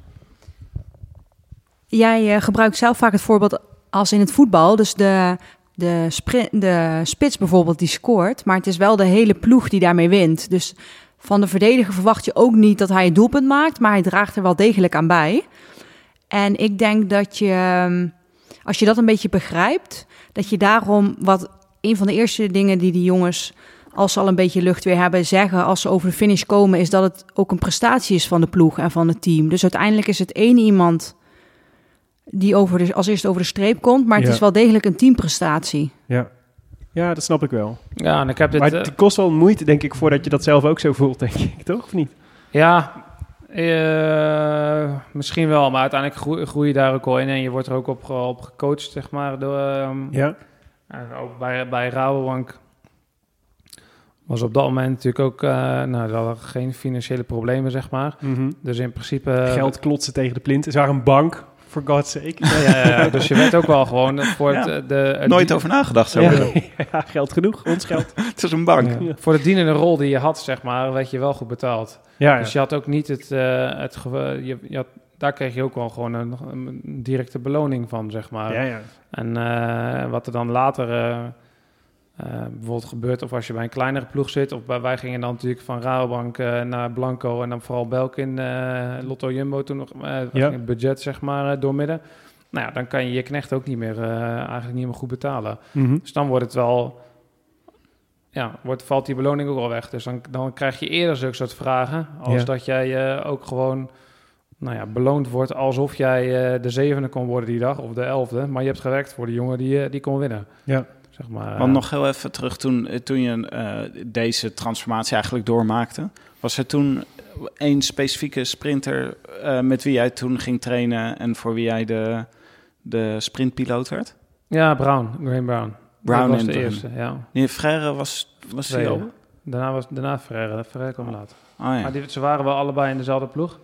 Jij eh, gebruikt zelf vaak het voorbeeld als in het voetbal. Dus de, de, sprint, de spits bijvoorbeeld die scoort. Maar het is wel de hele ploeg die daarmee wint. Dus van de verdediger verwacht je ook niet dat hij het doelpunt maakt. Maar hij draagt er wel degelijk aan bij. En ik denk dat je, ehm, als je dat een beetje begrijpt... dat je daarom wat een van de eerste dingen die die jongens... als ze al een beetje lucht weer hebben, zeggen als ze over de finish komen... is dat het ook een prestatie is van de ploeg en van het team. Dus uiteindelijk is het één iemand die over de, als eerste over de streep komt. Maar het Ja. is wel degelijk een teamprestatie. Ja. Ja, dat snap ik wel. ja, en ik heb dit... maar eh, het kost wel moeite, denk ik, voordat je dat zelf ook zo voelt, denk ik, toch? Of niet? Ja, eh, misschien wel, maar uiteindelijk groei, groei je daar ook al in en je wordt er ook op, op gecoacht, zeg maar. Door, ehm, Ja. en ook bij, bij Rabobank was op dat moment natuurlijk ook, eh nou, hadden geen financiële problemen, zeg maar. Mhm. Dus in principe... Geld klotsen tegen de plint. Ze waren een bank, for God's sake. Ja, ja, ja, dus je werd ook wel gewoon voor het, Ja. eh, de, het Nooit die- over nagedacht zo. Ja. ja, geld genoeg, ons geld. Het is een bank. Ja. Voor de dienende rol die je had, zeg maar, werd je wel goed betaald. Ja, ja. Dus je had ook niet het... eh, het je, je had, daar kreeg je ook wel gewoon een, een directe beloning van, zeg maar. ja, ja. En eh, wat er dan later eh, eh, bijvoorbeeld gebeurt, of als je bij een kleinere ploeg zit, of bij, wij gingen dan natuurlijk van Rabobank eh, naar Blanco en dan vooral Belkin, eh Lotto Jumbo toen nog, eh, Ja. het budget zeg maar eh, doormidden. Nou ja, dan kan je je knecht ook niet meer, eh, eigenlijk niet meer goed betalen. Mhm. Dus dan wordt het wel, ja, wordt, valt die beloning ook al weg. Dus dan, dan krijg je eerder zulke soort vragen, als Ja. dat jij eh, ook gewoon nou ja, beloond wordt alsof jij eh, de zevende kon worden die dag, of de elfde. Maar je hebt gewerkt voor de jongen die, eh, die kon winnen. Ja. Zeg maar, Want nog heel even terug, toen, toen je eh, deze transformatie eigenlijk doormaakte, was er toen één specifieke sprinter eh, met wie jij toen ging trainen en voor wie jij de, de sprintpiloot werd? Ja, Brown, Graham Brown. Brown was de Brown. eerste, ja. Nee, Frère was, was die al? Daarna, was, daarna Ferreira, Ferreira kwam later. Oh, ja. Maar die, ze waren wel allebei in dezelfde ploeg.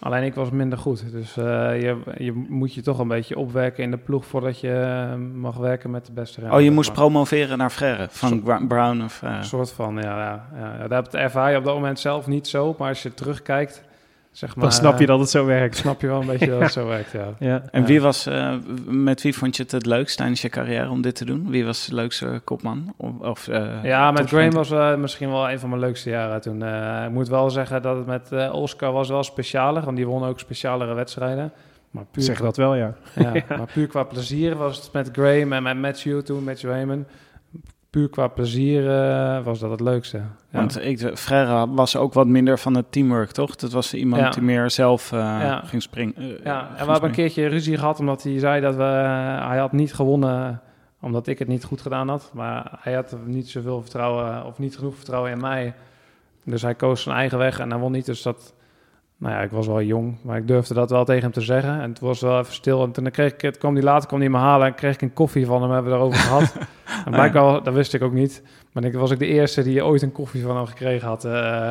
Alleen ik was minder goed. Dus eh, je, je moet je toch een beetje opwerken in de ploeg voordat je eh, mag werken met de beste oh, je moest maar. promoveren naar Frère, van Brown of. Een soort van, ja. ja, ja, ja. Dat ervaar je op dat moment zelf niet zo. Maar als je terugkijkt, zeg maar... Dan snap je eh, dat het zo werkt. Snap je wel een beetje dat het zo werkt, ja. Ja. En Ja. wie was, eh, met wie vond je het het leukst tijdens je carrière om dit te doen? Wie was de leukste kopman? Of, of, eh, Ja, met Graham was misschien wel een van mijn leukste jaren toen. Eh, ik moet wel zeggen dat het met eh, Oscar was wel specialer, want die won ook specialere wedstrijden. Maar puur, Zeg dat wel, ja. ja, maar puur qua plezier was het met Graham en met Matthew toen, Matthew Heyman. Puur qua plezier eh, was dat het leukste. Ja. Want ik, Frère was ook wat minder van het teamwork, toch? Dat was iemand Ja. die meer zelf eh, Ja. ging springen. eh, ja, ging en we hebben een keertje ruzie gehad omdat hij zei dat we, hij had niet gewonnen omdat ik het niet goed gedaan had. Maar hij had niet zoveel vertrouwen of niet genoeg vertrouwen in mij. Dus hij koos zijn eigen weg en hij won niet. Dus dat, nou ja, ik was wel jong, maar ik durfde dat wel tegen hem te zeggen. En het was wel even stil. En toen kreeg ik, het kwam hij later kwam hij me halen en kreeg ik een koffie van hem. Hebben we erover gehad. En blijkbaar, dat wist ik ook niet. Maar ik was ik de eerste die ooit een koffie van hem gekregen had. eh.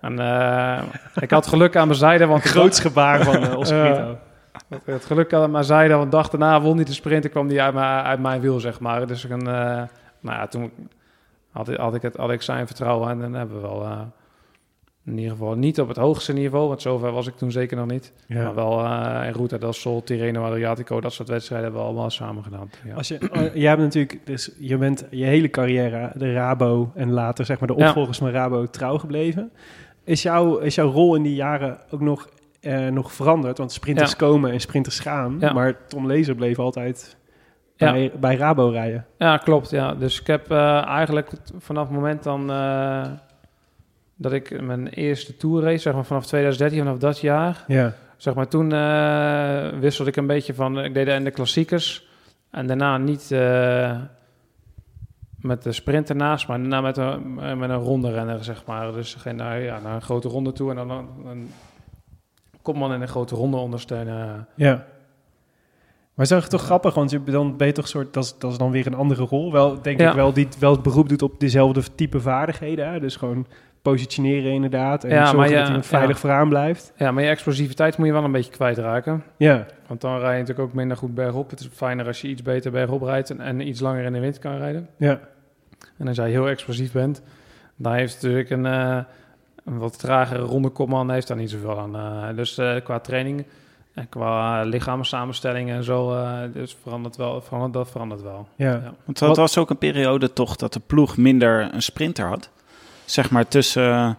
en eh, ik had geluk aan mijn zijde, want Groots gebaar van uh, Ja. Het- Het geluk aan mijn zijde, want dag daarna won hij de sprint en kwam hij uit, mijn- uit mijn wiel, zeg maar. Dus ik een, eh, nou ja, toen had ik, had, ik het, had ik zijn vertrouwen en dan hebben we wel, In ieder geval niet op het hoogste niveau, want zover was ik toen zeker nog niet. Ja. Maar wel eh in Ruta del Sol, Tirreno Adriatico, dat soort wedstrijden hebben we allemaal samen gedaan. Ja. Als je, oh, jij hebt natuurlijk, dus je bent je hele carrière de Rabo en later zeg maar de Ja. opvolgers van Rabo trouw gebleven. Is, jouw is jouw rol in die jaren ook nog, eh, nog veranderd? Want sprinters komen en sprinters gaan, maar Tom Lezer bleef altijd Ja. bij, bij Rabo rijden. Ja, klopt. Ja. Dus ik heb eh, eigenlijk vanaf het moment dan dat ik mijn eerste tour race, zeg maar vanaf 2013, vanaf dat jaar, Ja, zeg maar toen eh, wisselde ik een beetje van, ik deed en de klassiekers en daarna niet eh, met de sprint ernaast, maar daarna met een, met een ronde renner, zeg maar. Dus geen, naar, ja, naar een grote ronde toe en dan een, een kopman in een grote ronde ondersteunen. ja. Maar is dat toch grappig, want je, dan ben je toch soort, dat is, dat is dan weer een andere rol. Wel, denk Ja. ik wel, die wel het beroep doet op dezelfde type vaardigheden. Hè? Dus gewoon positioneren inderdaad en Ja, zorgen maar dat ja, iemand veilig ja. vooraan blijft. Ja, maar je explosiviteit moet je wel een beetje kwijtraken. Ja, Want dan rij je natuurlijk ook minder goed bergop. Het is fijner als je iets beter bergop rijdt en, en iets langer in de wind kan rijden. ja, En als jij heel explosief bent, dan heeft natuurlijk een, eh, een wat tragere ronde kopman heeft daar niet zoveel aan. eh. dus eh, qua training en qua lichaamssamenstelling en zo, eh, dus verandert wel, verandert, dat verandert wel. ja. Ja. Want dat was ook een periode toch dat de ploeg minder een sprinter had. Zeg maar tussen eh,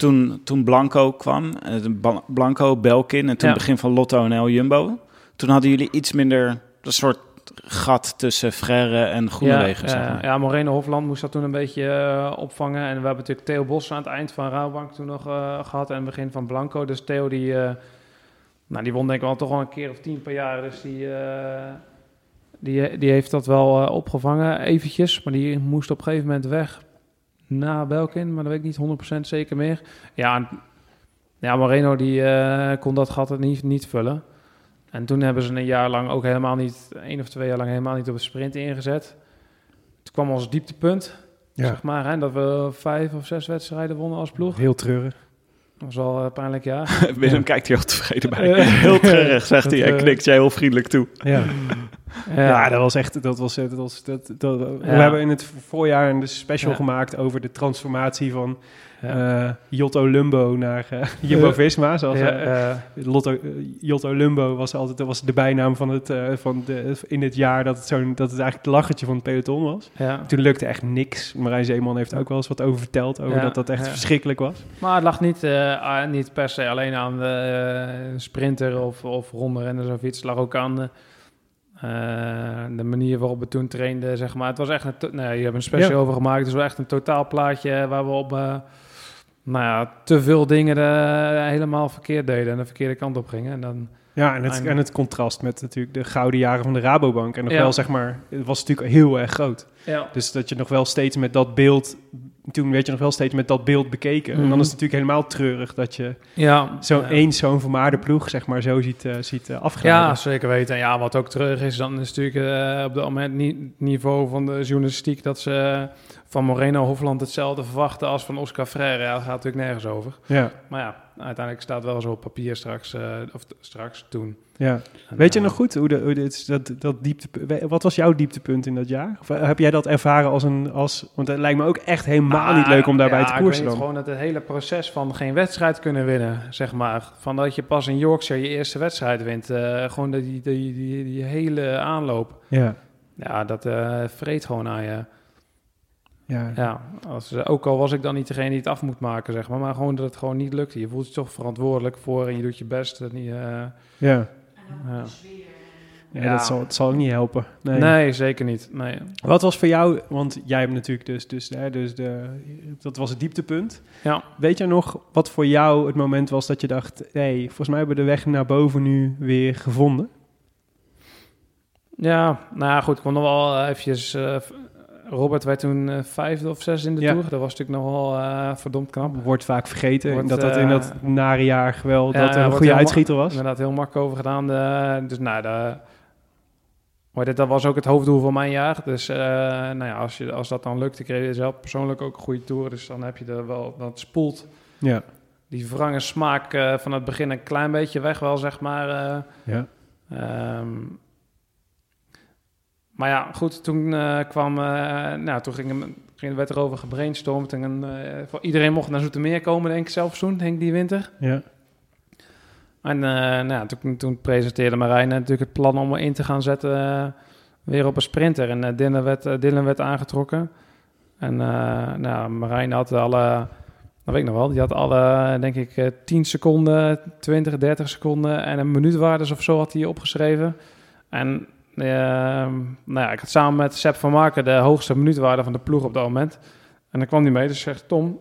toen, toen Blanco kwam, eh, Blanco, Belkin en toen Ja. begin van Lotto en El Jumbo. Toen hadden jullie iets minder een soort gat tussen Frère en Groenewegen, ja, zeg eh, maar. ja, Moreno Hofland moest dat toen een beetje opvangen. En we hebben natuurlijk Theo Bos aan het eind van Rabobank toen nog eh, gehad. En het begin van Blanco. Dus Theo die, nou, die won denk ik wel toch wel een keer of tien per jaar. Dus die, die, die heeft dat wel opgevangen eventjes. Maar die moest op een gegeven moment weg na Belkin. Maar dat weet ik niet 100% zeker meer. Ja, ja Moreno die eh, kon dat gat het niet, niet vullen. En toen hebben ze een jaar lang ook helemaal niet, één of twee jaar lang helemaal niet op de sprint ingezet. Toen kwam ons dieptepunt, Ja. zeg maar, hè, dat we vijf of zes wedstrijden wonnen als ploeg. Heel treurig. Dat was al een pijnlijk jaar. Willem kijkt hier heel tevreden bij. Eh, heel treurig, zegt dat, hij en eh, knikt jij heel vriendelijk toe. Ja. Ja, dat was echt. Dat was, dat was, dat, dat, We hebben in het voorjaar een special Ja. gemaakt over de transformatie van eh, Jotto Lumbo naar eh Jumbo Visma. Zoals, eh, Lotto, Jotto Lumbo was altijd dat was de bijnaam van het, van de, in het jaar dat het, zo'n dat het eigenlijk het lachertje van het peloton was. ja. Toen lukte echt niks. Marijn Zeeman heeft ook wel eens wat over verteld. Over dat dat echt verschrikkelijk was. Maar het lag niet, ah, niet per se alleen aan de sprinter of, of rondrenners of iets. Het lag ook aan de, eh, de manier waarop we toen trainden, zeg maar. Het was echt een... Nee, je hebt een special Ja. over gemaakt. Het is wel echt een totaalplaatje waar we op... eh, nou ja, te veel dingen eh, helemaal verkeerd deden en de verkeerde kant op gingen. En dan, Ja, en het, en het contrast met natuurlijk de gouden jaren van de Rabobank. En nog Ja. wel, zeg maar, het was natuurlijk heel erg groot. ja. Dus dat je nog wel steeds met dat beeld... Toen werd je nog wel steeds met dat beeld bekeken. En dan Mhm. is het natuurlijk helemaal treurig dat je Ja, zo ja. één zo'n vermaarde ploeg, zeg maar, zo ziet, eh ziet afglijden. Ja, zeker weten. En ja, wat ook terug is, dan is natuurlijk eh, op dat moment niet niveau van de journalistiek dat ze van Moreno Hofland hetzelfde verwachten als van Oscar Freire. Ja, dat gaat natuurlijk nergens over. ja, Maar ja, uiteindelijk staat wel zo op papier straks, eh, of straks toen. ja. En, Weet je eh, nog goed hoe, de, hoe dit, dat, dat diepte, wat was jouw dieptepunt in dat jaar? Of eh, heb jij dat ervaren als een, als, want het lijkt me ook echt helemaal nou, niet leuk om daarbij ja, te ik koersen weet dan. gewoon dat het hele proces van geen wedstrijd kunnen winnen, zeg maar. Van dat je pas in Yorkshire je eerste wedstrijd wint. gewoon die, die, die, die hele aanloop. Ja, Ja, dat eh vreet gewoon aan je. Ja, Ja, als, eh, ook al was ik dan niet degene die het af moet maken, zeg maar. Maar gewoon dat het gewoon niet lukte. Je voelt je toch verantwoordelijk voor en je doet je best. Dat niet, eh, ja. ja. Ja, Ja. dat zal, het zal ook niet helpen. Nee. Nee. zeker niet. Nee. Wat was voor jou, want jij hebt natuurlijk dus, dus, hè, dus de, dat was het dieptepunt. Ja. Weet je nog wat voor jou het moment was dat je dacht, hé, hey, volgens mij hebben we de weg naar boven nu weer gevonden? Ja, nou ja, goed. Ik kon nog wel eventjes... eh, Robert werd toen eh, vijfde of zesde in de Ja. Tour. Dat was natuurlijk nog wel eh, verdomd knap. Wordt vaak vergeten Wordt, dat dat in eh, dat nare jaar wel Ja, dat een goede uitschieter was. Inderdaad, heel makkelijk over gedaan. De, dus nou, de, maar dit, dat was ook het hoofddoel van mijn jaar. Dus nou ja, als, je, als dat dan lukt, ik reed zelf persoonlijk ook een goede tour. Dus dan heb je er wel, dat spoelt Ja, die wrange smaak van het begin een klein beetje weg wel, zeg maar. ja, Ehm, maar ja, goed, toen eh, kwam, eh, nou, toen ging, ging, werd er over gebrainstormd. En voor iedereen mocht naar Zoetermeer komen, denk ik zelf toen, denk ik, die winter. Ja. En nou, ja, toen, toen presenteerde Marijn natuurlijk het plan om in te gaan zetten weer op een sprinter. En Dylan, werd, Dylan werd aangetrokken. En nou, Marijn had alle, dat weet ik nog wel, die had alle, denk ik, eh, 10 seconden, 20, 30 seconden en een minuutwaardes of zo had hij opgeschreven. En nou ja, ik had samen met Sepp van Marken de hoogste minuutwaarde van de ploeg op dat moment. En dan kwam hij mee, dus zegt Tom,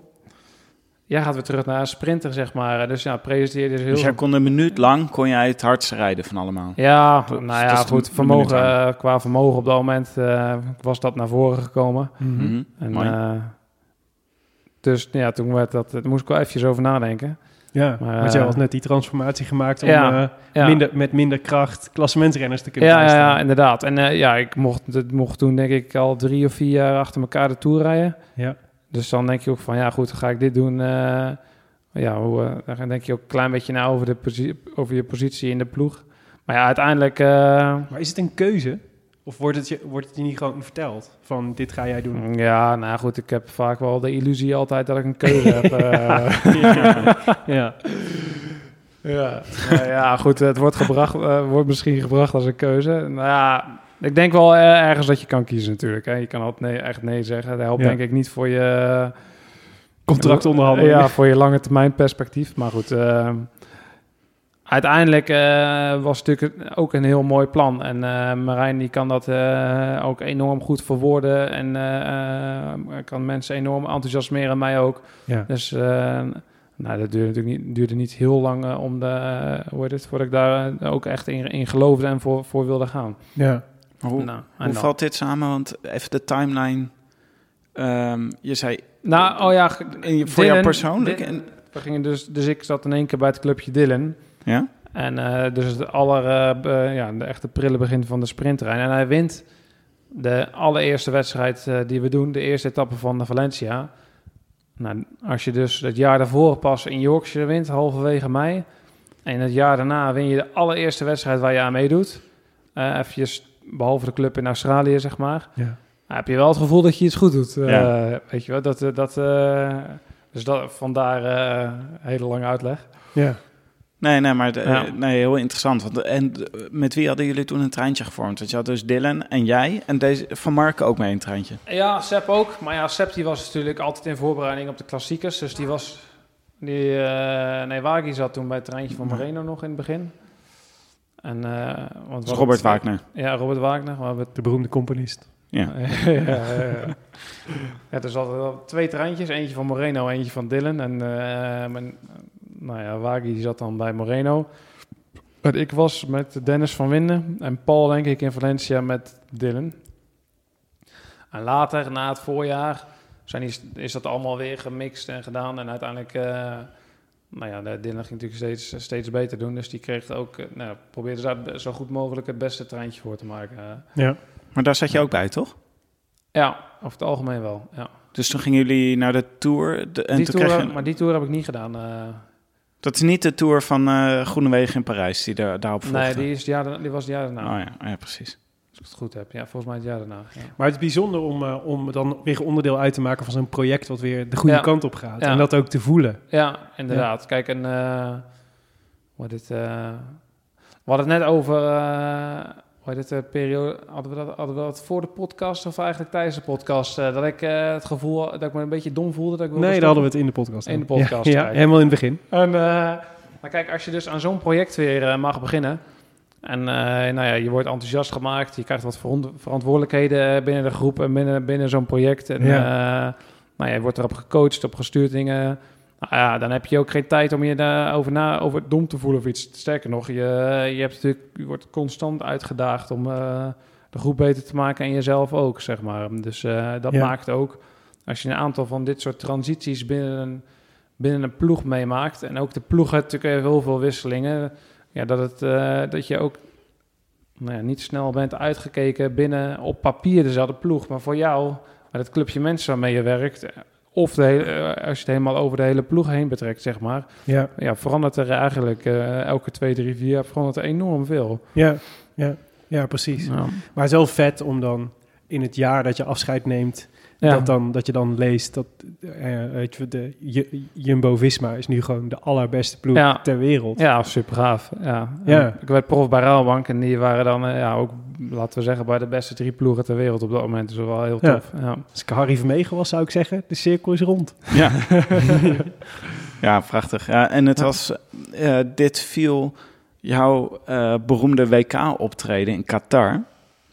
jij gaat weer terug naar sprinter, zeg maar. Dus ja, presenteerde dus heel... Dus jij kon een minuut lang kon jij het hardst rijden van allemaal. Ja, Dat- nou ja, de- goed. Vermogen, eh, qua vermogen op dat moment eh, was dat naar voren gekomen. Mhm. En, eh, dus ja, toen werd dat, daar moest ik wel eventjes over nadenken. Ja, Maar, want jij eh, had net die transformatie gemaakt om Ja, eh, Ja, minder, met minder kracht klassementsrenners te kunnen ja, ja, ja, inderdaad. En eh, ja, ik mocht, mocht toen denk ik al drie of vier jaar achter elkaar de Tour rijden. Ja. Dus dan denk je ook van, ja goed, dan ga ik dit doen. ja, hoe, dan denk je ook een klein beetje na over, de over je positie in de ploeg. Maar ja, uiteindelijk... Maar is het een keuze? Of wordt het, je, wordt het je niet gewoon verteld? Van dit ga jij doen? Ja, nou goed, ik heb vaak wel de illusie altijd dat ik een keuze heb. eh. ja. ja. Nou ja, goed, het wordt, gebracht, eh, wordt misschien gebracht als een keuze. Nou ja, ik denk wel eh, ergens dat je kan kiezen natuurlijk. Hè. Je kan altijd nee, echt nee zeggen. Dat helpt Ja. denk ik niet voor je... Contractonderhandelingen. Ja, voor je lange termijn perspectief. Maar goed, uiteindelijk eh, was het natuurlijk ook een heel mooi plan. En eh, Marijn die kan dat eh, ook enorm goed verwoorden. En eh, eh, kan mensen enorm enthousiasmeren, mij ook. Ja. Dus eh, nou, dat duurde natuurlijk niet, duurde niet heel lang om de, hoe heet het, voordat ik daar ook echt in, in geloofde en voor, voor wilde gaan. ja. Hoe, Nou, hoe valt dit samen? Want even de timeline. Ehm, je zei Nou, oh ja, voor jou persoonlijk. Dylan- En, we gingen dus, dus ik zat in één keer bij het clubje Dylan. Ja? En eh, dus het aller, eh, be- ja, de echte prille begin van de sprinttrein. En hij wint de allereerste wedstrijd eh, die we doen, de eerste etappe van de Valencia. Nou, als je dus het jaar daarvoor pas in Yorkshire wint, halverwege mei. En het jaar daarna win je de allereerste wedstrijd waar je aan meedoet. Eh eventjes, behalve de club in Australië, zeg maar. Ja. Heb je wel het gevoel dat je iets goed doet. eh, Ja. Weet je wel, dat... eh, dat eh, dus dat, vandaar eh hele lange uitleg. ja. Nee, nee, maar de- Ja. eh, nee, heel interessant. Want, en eh, met wie hadden jullie toen een treintje gevormd? Want je had dus Dylan en jij en deze Van Marken ook mee een treintje. Ja, Sepp ook. Maar ja, Sepp die was natuurlijk altijd in voorbereiding op de klassiekers. Dus die was... Die, eh nee, Wagi zat toen bij het treintje van Moreno nog in het begin. En, eh want Dus Robert Wagner. Ja, Robert Wagner. Maar we, De beroemde componist. Ja. ja, ja, ja. er wel twee treintjes. Eentje van Moreno, eentje van Dylan. En eh, mijn, nou ja, Wagi zat dan bij Moreno. En ik was met Dennis van Winden en Paul denk ik in Valencia met Dylan. En later, na het voorjaar, zijn die, is dat allemaal weer gemixt en gedaan. En uiteindelijk, eh, nou ja, Dylan ging natuurlijk steeds, steeds beter doen. Dus die kreeg ook, eh, nou, probeerde daar zo goed mogelijk het beste treintje voor te maken. Ja. Maar daar zat je ook bij, toch? ja, over het algemeen wel, ja. Dus toen gingen jullie naar de Tour. De, en die toen tour, je, Maar die tour heb ik niet gedaan. eh. Dat is niet de Tour van eh Groenewegen in Parijs die daar, daarop volgde. nee, die, is het jaar, die was het jaar daarna. Oh ja, oh ja, precies. Als ik het goed heb. Ja, volgens mij het jaar daarna. Ja. Maar het is bijzonder om, eh, om dan weer onderdeel uit te maken van zo'n project wat weer de goede Ja. kant op gaat. Ja. En dat ook te voelen. Ja, inderdaad. Kijk, en eh wat dit, eh, we hadden het net over, eh hoe heet het, de periode, hadden we, dat, hadden we dat voor de podcast of eigenlijk tijdens de podcast, eh, dat ik eh, het gevoel, dat ik me een beetje dom voelde. Dat ik Nee, daar hadden we het in de podcast. In de podcast, Ja, helemaal in het begin. En, eh, maar kijk, als je dus aan zo'n project weer eh, mag beginnen. En eh, nou ja, je wordt enthousiast gemaakt. Je krijgt wat verantwoordelijkheden eh, binnen de groep en binnen, binnen zo'n project. En Ja. eh, nou ja, je wordt erop gecoacht, op gestuurd dingen. Nou ja, dan heb je ook geen tijd om je daarover na, over dom te voelen of iets. Sterker nog, je, je, hebt natuurlijk, je wordt constant uitgedaagd om eh, de groep beter te maken en jezelf ook, zeg maar. Dus eh, dat Ja. maakt ook, als je een aantal van dit soort transities binnen een, binnen een ploeg meemaakt... en ook de ploeg heeft natuurlijk heel veel wisselingen... Ja, dat, het, eh, dat je ook nou ja, niet snel bent uitgekeken binnen op papier dezelfde ploeg. Maar voor jou, met het clubje mensen waarmee je werkt... of de hele, eh, als je het helemaal over de hele ploeg heen betrekt, zeg maar... Ja, Ja, verandert er eigenlijk eh, elke twee, drie, vier jaar verandert er enorm veel. ja, ja. Ja, precies. Ja. Maar wel vet om dan in het jaar dat je afscheid neemt, Ja. dat, dan, dat je dan leest dat eh, weet je, de Ju- Jumbo-Visma is nu gewoon de allerbeste ploeg Ja. ter wereld. Ja, super gaaf. Ja. Ik werd prof bij Rabobank en die waren dan eh, ja, ook, laten we zeggen, bij de beste drie ploegen ter wereld op dat moment. Dus wel heel tof. Ja. Als ik Harry Vermegen was, zou ik zeggen, de cirkel is rond. Ja, ja prachtig. Ja, en het was, eh, dit viel jouw eh, beroemde WK-optreden in Qatar.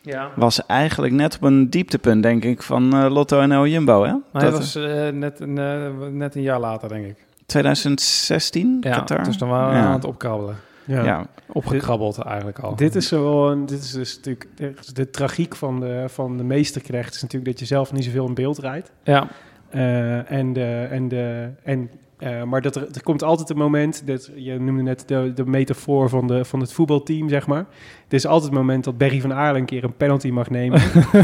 Ja. Was eigenlijk net op een dieptepunt, denk ik, van eh, Lotto NL Jumbo, hè? Maar Dat- was eh, net, een, eh, net een jaar later, denk ik. 2016, Ja, Qatar? dus dan waren we Ja. aan het opkrabbelen. Ja. Ja, Opgekrabbeld eigenlijk al. Dit is zo een, dit is dus natuurlijk de, de tragiek van de, van de meesterknecht is natuurlijk dat je zelf niet zoveel in beeld rijdt. Ja, Eh, en de, en de, en, eh, maar dat er, er komt altijd een moment, dat, je noemde net de, de metafoor van, de, van het voetbalteam, zeg maar. Er is altijd het moment dat Berry van Aarlen een keer een penalty mag nemen.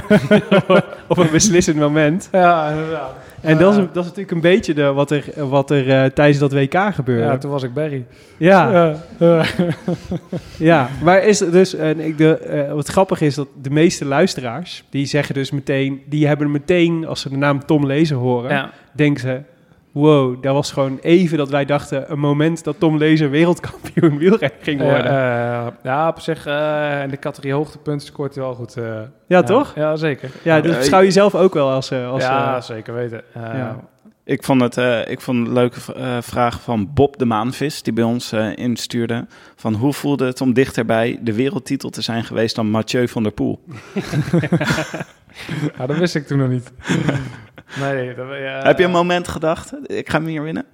Op een beslissend moment. ja inderdaad. En dat, is, dat is natuurlijk een beetje de, wat er, wat er eh, tijdens dat WK gebeurde. Ja, toen was ik Barry. ja. Ja, ja. Ja, maar is dus, en ik de, eh, wat grappig is dat de meeste luisteraars, die zeggen dus meteen, die hebben meteen, als ze de naam Tom Lezer horen, ja. denken ze, wow, dat was gewoon even dat wij dachten, een moment dat Tom Lezer wereldkampioen wielrenner ging worden. Eh, eh, ja, op zich, eh, in de categorie hoogtepunten scoort hij wel goed. eh. ja, toch? Ja, zeker. Ja, dat Eh, beschouw je zelf ook wel als... eh, als ja, eh, zeker weten. Eh, ja. ik vond het eh, ik vond het een leuke v- eh, vraag van Bob de Maanvis, die bij ons eh, instuurde. Van hoe voelde het om dichterbij de wereldtitel te zijn geweest dan Mathieu van der Poel? ja, dat wist ik toen nog niet. nee, dat, ja, Heb je een moment gedacht, ik ga hem hier winnen?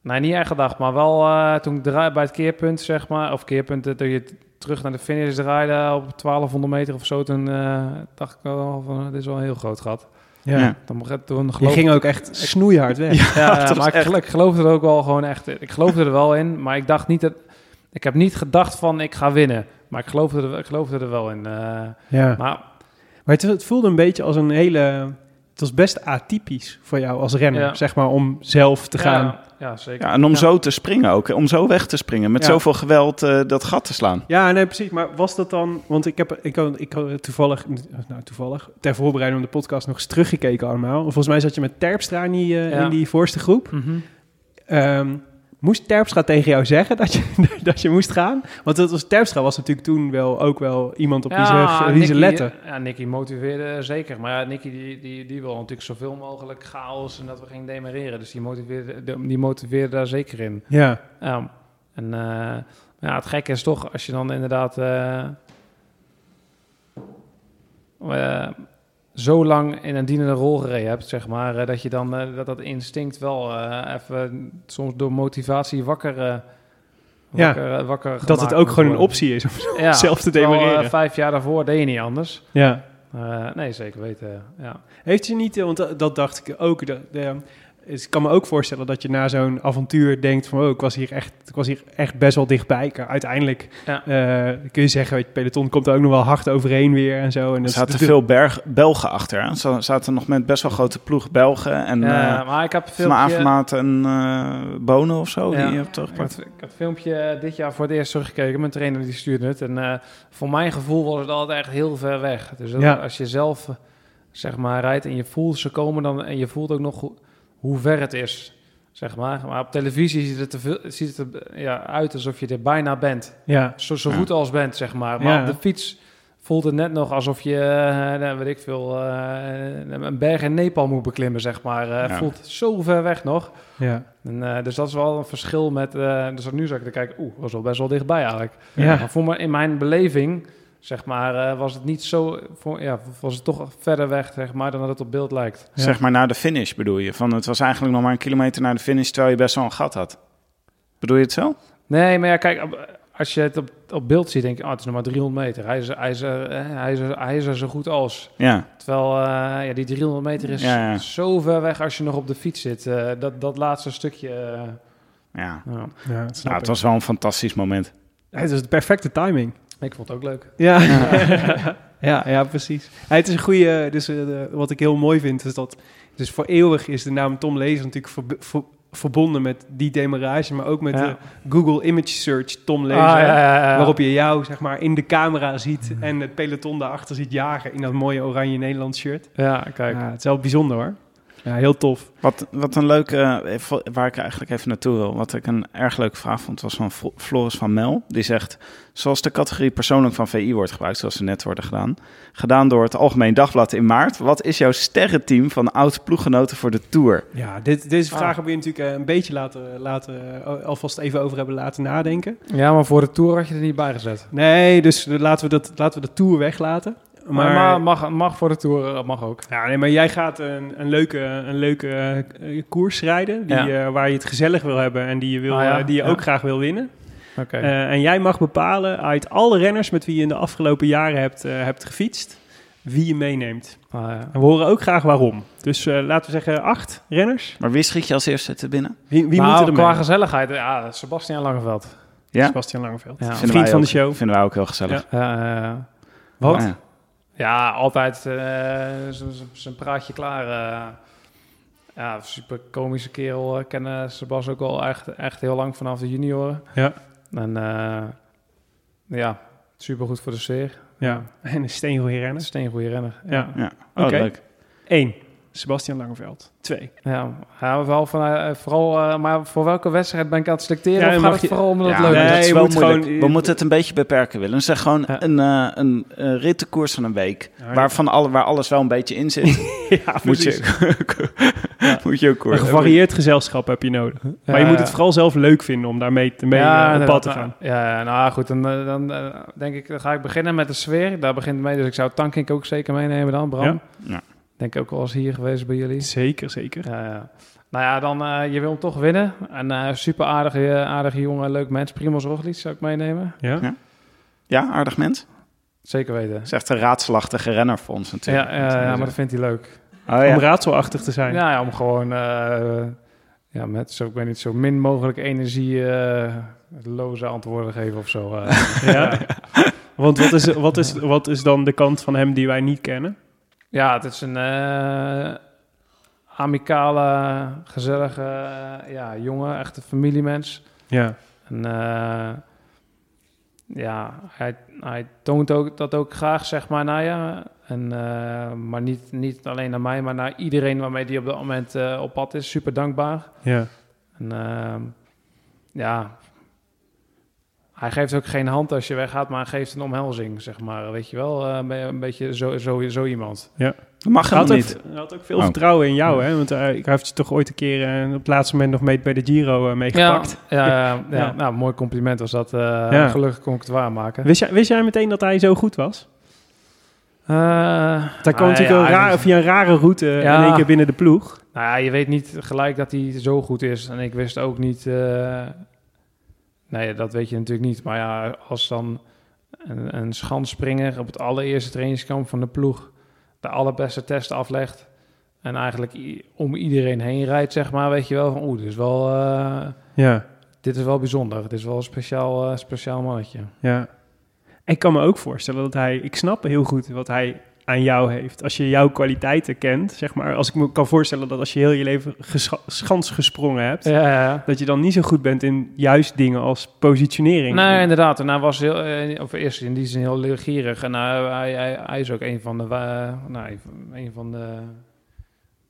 Nee, niet echt gedacht, maar wel eh, toen ik draai, bij het keerpunt, zeg maar, of keerpunt, eh, dat je t- terug naar de finish draaide op 1200 meter of zo, toen eh, dacht ik wel van, dit is wel een heel groot gat. ja. Ja. Dan mocht het toen Je geloof ging ook echt snoeihard weg. Ja, maar ik, echt- gel- ik geloofde er ook wel gewoon echt. Ik geloofde er wel in, maar ik dacht niet dat. Ik heb niet gedacht van ik ga winnen, maar ik geloofde er, ik geloofde er wel in. eh, Ja. maar Maar het, het voelde een beetje als een hele... Het was best atypisch voor jou als renner, Ja. zeg maar, om zelf te gaan. Ja, ja zeker. Ja, en om Ja. zo te springen ook, om zo weg te springen, met Ja. zoveel geweld eh, dat gat te slaan. Ja, nee, precies. Maar was dat dan... Want ik heb ik, had- ik had toevallig, nou toevallig, ter voorbereiding op de podcast nog eens teruggekeken allemaal. Volgens mij zat je met Terpstra in die, eh, Ja. in die voorste groep. Ehm, moest Terpstra tegen jou zeggen dat je, dat je moest gaan? Want dat was, Terpstra was natuurlijk toen wel ook wel iemand op wie ze, wie ze Nicky- letten. Ja, Nicky motiveerde zeker. Maar ja, Nicky die, die, die wil natuurlijk zoveel mogelijk chaos en dat we gingen demereren. Dus die motiveerde, die motiveerde daar zeker in. Ja, Ja. En eh, ja, het gekke is toch, als je dan inderdaad eh, eh, zo lang in een dienende rol gereden hebt, zeg maar, eh, dat je dan eh, dat dat instinct wel eh, even soms door motivatie wakker, eh, Ja, wakker, wakker dat het ook gewoon een optie is. ja, zelf te demereren. vijf jaar daarvoor deed je niet anders. Ja. Nee, zeker weten. Ja. Heeft je niet, want dat, dat dacht ik ook. Dus ik kan me ook voorstellen dat je na zo'n avontuur denkt van, oh, ik was hier echt, ik was hier echt best wel dichtbij. Uiteindelijk Ja. eh, kun je zeggen, weet je, peloton komt er ook nog wel hard overheen weer en zo. En Er dat zaten veel Berg, Belgen achter. Hè? Er zaten nog met best wel grote ploeg Belgen. En Ja, eh, maar ik heb filmpje... Avermaat en eh Bonen of zo, Ja. die je hebt Ik teruggepakt. had, ik had het filmpje dit jaar voor het eerst teruggekeken. Mijn trainer die stuurde het. En eh, voor mijn gevoel was het altijd echt heel ver weg. Dus dat- Ja. als je zelf zeg maar rijdt en je voelt ze komen dan en je voelt ook nog hoe, hoe ver het is. Zeg maar. maar op televisie ziet het, te veel, ziet het er ja, uit alsof je er bijna bent. Ja, Zo, zo Ja. goed als bent, zeg maar. Maar Ja. op de fiets voelt het net nog alsof je, eh, nou, weet ik veel, eh, een berg in Nepal moet beklimmen, zeg maar. Eh, Ja. Voelt zo ver weg nog. ja. En, eh, dus dat is wel een verschil met... eh, dus nu zou ik te kijken, oeh, was wel best wel dichtbij eigenlijk. Ja. Maar voor me, in mijn beleving, zeg maar, eh, was het niet zo... Voor, ja, was het toch verder weg, zeg maar, dan dat het op beeld lijkt. Ja. Zeg maar naar de finish bedoel je? Van het was eigenlijk nog maar een kilometer naar de finish, terwijl je best wel een gat had. Bedoel je het zo? Nee, maar ja, kijk, als je het op, op beeld ziet, denk je, oh, het is nog maar 300 meter. Hij is, hij, is, er, eh, hij, is er, hij is er zo goed als. Ja, Terwijl eh, ja, die 300 meter is Ja, ja. zo ver weg als je nog op de fiets zit. Eh, dat, dat laatste stukje... eh, ja. ja. Nou, het was wel een fantastisch moment. Het is de perfecte timing. Ik vond het ook leuk. Ja, ja. ja, precies. Ja, het is een goede. Dus eh, wat ik heel mooi vind is dat. Dus voor eeuwig is de naam Tom Lezer natuurlijk voor, voor, verbonden met die demarage, maar ook met Ja. de Google Image Search Tom Lezer. Ah, ja, ja, ja, ja. Waarop je jou zeg maar in de camera ziet en het peloton daarachter ziet jagen in dat mooie oranje Nederlands shirt. Ja, kijk. Ja, het is wel bijzonder hoor. Ja, heel tof. Wat, wat een leuke, eh, waar ik eigenlijk even naartoe wil, wat ik een erg leuke vraag vond, was van Flo- Floris van Mel. Die zegt, zoals de categorie persoonlijk van VI wordt gebruikt, zoals ze net worden gedaan, gedaan door het Algemeen Dagblad in maart. Wat is jouw sterrenteam van oud-ploeggenoten voor de Tour? Ja, dit, deze vraag Ah. hebben we natuurlijk eh, een beetje laten, laten, eh, alvast even over hebben laten nadenken. Ja, maar voor de Tour had je er niet bij gezet. Nee, dus laten we, dat, laten we de Tour weglaten. Maar, Maar, mag, mag voor de Tour, dat mag ook. ja, nee, maar jij gaat een, een leuke, een leuke eh, koers rijden die, Ja. eh, waar je het gezellig wil hebben en die je, wil, Ah, ja. eh, die je Ja. ook graag wil winnen. Oké. Eh, en jij mag bepalen uit alle renners met wie je in de afgelopen jaren hebt, eh, hebt gefietst, wie je meeneemt. Ah, ja. En we horen ook graag waarom. Dus eh, laten we zeggen acht renners. Maar wie schiet je als eerste te binnen? Wie, wie nou, moet er qua mee? gezelligheid, ja, Sebastian Langeveld. Ja? Sebastian Langeveld. Ja. Vinden Vriend wij van de ook- show. Vinden wij ook heel gezellig. Ja, eh, Wat? Ja. altijd eh, zijn praatje klaar. eh. ja, super komische kerel. Ik ken eh, Sebas ook al echt, echt heel lang vanaf de junioren. Ja. En eh, ja, super goed voor de sfeer. Ja, en een steengoeie renner. Steengoede renner. Ja. Ja. Oh, Oké. leuk. Eén, Sebastian Langeveld. Twee. Ja, ja wel van, eh, vooral, eh, maar voor welke wedstrijd ben ik aan het selecteren? Ja, of gaat het je- vooral omdat Ja, het leuk? Nee, dat is wel moeilijk. gewoon- We moeten het een beetje beperken, Willem. Zeg gewoon Ja. een, eh, een, een rittenkoers van een week, Ja, waarvan alle, waar alles wel een beetje in zit. ja, moet, je, moet je ook Een gevarieerd gezelschap heb je nodig. maar je Ja, moet het ja. vooral zelf leuk vinden om daarmee te mee op pad te Nou, gaan. Ja, nou goed, dan, dan denk ik, dan ga ik beginnen met de sfeer. Daar begint het mee, dus ik zou Tankink ook zeker meenemen dan, Bram. Ja. Denk ook wel eens hier geweest bij jullie. Zeker, zeker. Ja, ja. Nou ja, dan, eh, je wil hem toch winnen. En eh, super aardige, aardige jongen, leuk mens. Primoz Roglic zou ik meenemen. Ja? Ja, aardig mens. Zeker weten. Dat is echt een raadselachtige renner voor ons Ja, natuurlijk. ja, ja, maar dat vindt hij leuk. Oh, Om raadselachtig te zijn. Ja, ja, om gewoon eh, ja, met zo, ik weet niet, zo min mogelijk energie eh, loze antwoorden te geven of zo. eh. Ja? Want wat is, wat, is, wat is dan de kant van hem die wij niet kennen? Ja, het is een eh amicale, gezellige eh, ja, jongen, echt een familiemens. Ja. En eh, ja, hij, hij toont ook, dat ook graag, zeg maar, naar je. En, maar niet, niet alleen naar mij, maar naar iedereen waarmee hij op dat moment op pad is. Super dankbaar. Ja. En ja, hij geeft ook geen hand als je weggaat, maar hij geeft een omhelzing, zeg maar. Weet je wel, Eh, een be- een beetje zo, zo, zo iemand. Dat mag Hij had, helemaal ook, niet. hij had ook veel Oh. vertrouwen in jou, hè? Want eh, hij heeft je toch ooit een keer eh, op het laatste moment nog mee bij de Giro eh, meegepakt. Ja, ja, ja, Ja. nou, mooi compliment was dat. eh, Ja. Gelukkig kon ik het waarmaken. Wist, jij, wist jij meteen dat hij zo goed was? Eh, Hij kwam ah, natuurlijk ja, een raar, via een rare route Ja. in één keer binnen de ploeg. Nou ja, je weet niet gelijk dat hij zo goed is. En ik wist ook niet... nee, dat weet je natuurlijk niet. Maar ja, als dan een, een schansspringer op het allereerste trainingskamp van de ploeg... de allerbeste test aflegt... en eigenlijk om iedereen heen rijdt, zeg maar... weet je wel van, oeh, dit is wel, eh, Ja, dit is wel bijzonder. Het is wel een speciaal, eh, speciaal mannetje. ja. Ik kan me ook voorstellen dat hij... Ik snap heel goed wat hij aan jou heeft. Als je jouw kwaliteiten kent, zeg maar. Als ik me kan voorstellen dat als je heel je leven schans gesprongen hebt... Ja, ja. dat je dan niet zo goed bent in juist dingen als positionering. Nee, inderdaad. En hij was heel, eh, of eerst in die zin heel leergierig. En hij, hij, hij, hij is ook een van de, nou, een van de,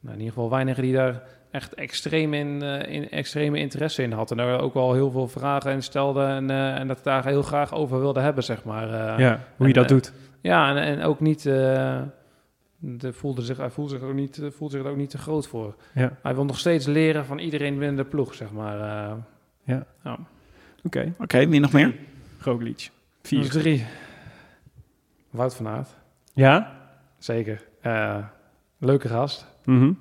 nou, in ieder geval weinigen die daar echt extreem in, eh, in, extreme interesse in had. En daar ook wel heel veel vragen in stelde en, eh, en dat daar heel graag over wilde hebben, zeg maar. eh. ja, hoe je dat eh, doet. Ja, en, en ook niet, eh, de voelde zich, hij voelde zich, ook niet, eh, voelde zich er ook niet te groot voor. Ja, Hij wil nog steeds leren van iedereen binnen de ploeg, zeg maar. eh. oké. Oké, wie nog meer? Roglic. Vier. Vier. drie. Wout van Aert. Ja? Zeker. Eh, leuke gast. Mhm.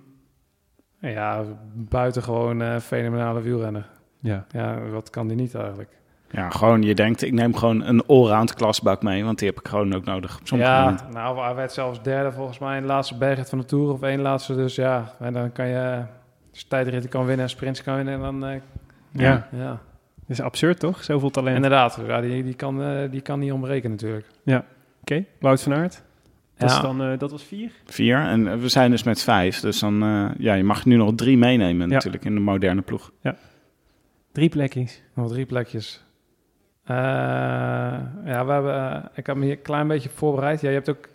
Ja, buitengewoon eh fenomenale wielrenner. Ja. Ja, wat kan die niet eigenlijk? Ja, gewoon, je denkt, ik neem gewoon een allround klasbak mee, want die heb ik gewoon ook nodig op sommige ja, momenten. nou, hij werd zelfs derde volgens mij in de laatste bergrit van de Tour. Of één laatste, dus ja. En dan kan je, als je tijdritten kan winnen en sprints kan winnen, dan... eh, Ja. ja. Dat is absurd, toch? Zoveel talent. Inderdaad, ja, die, die, kan, eh, die kan niet ontbreken natuurlijk. Oké, Wout van Aert. Dat, Ja. is dan, eh, dat was vier? Vier. En we zijn dus met vijf. Dus dan, eh, ja, je mag nu nog drie meenemen Ja. natuurlijk in de moderne ploeg. Drie plekjes. Nog drie plekjes. Eh, ja, we hebben, eh, ik heb me hier een klein beetje voorbereid. Ja, je hebt ook...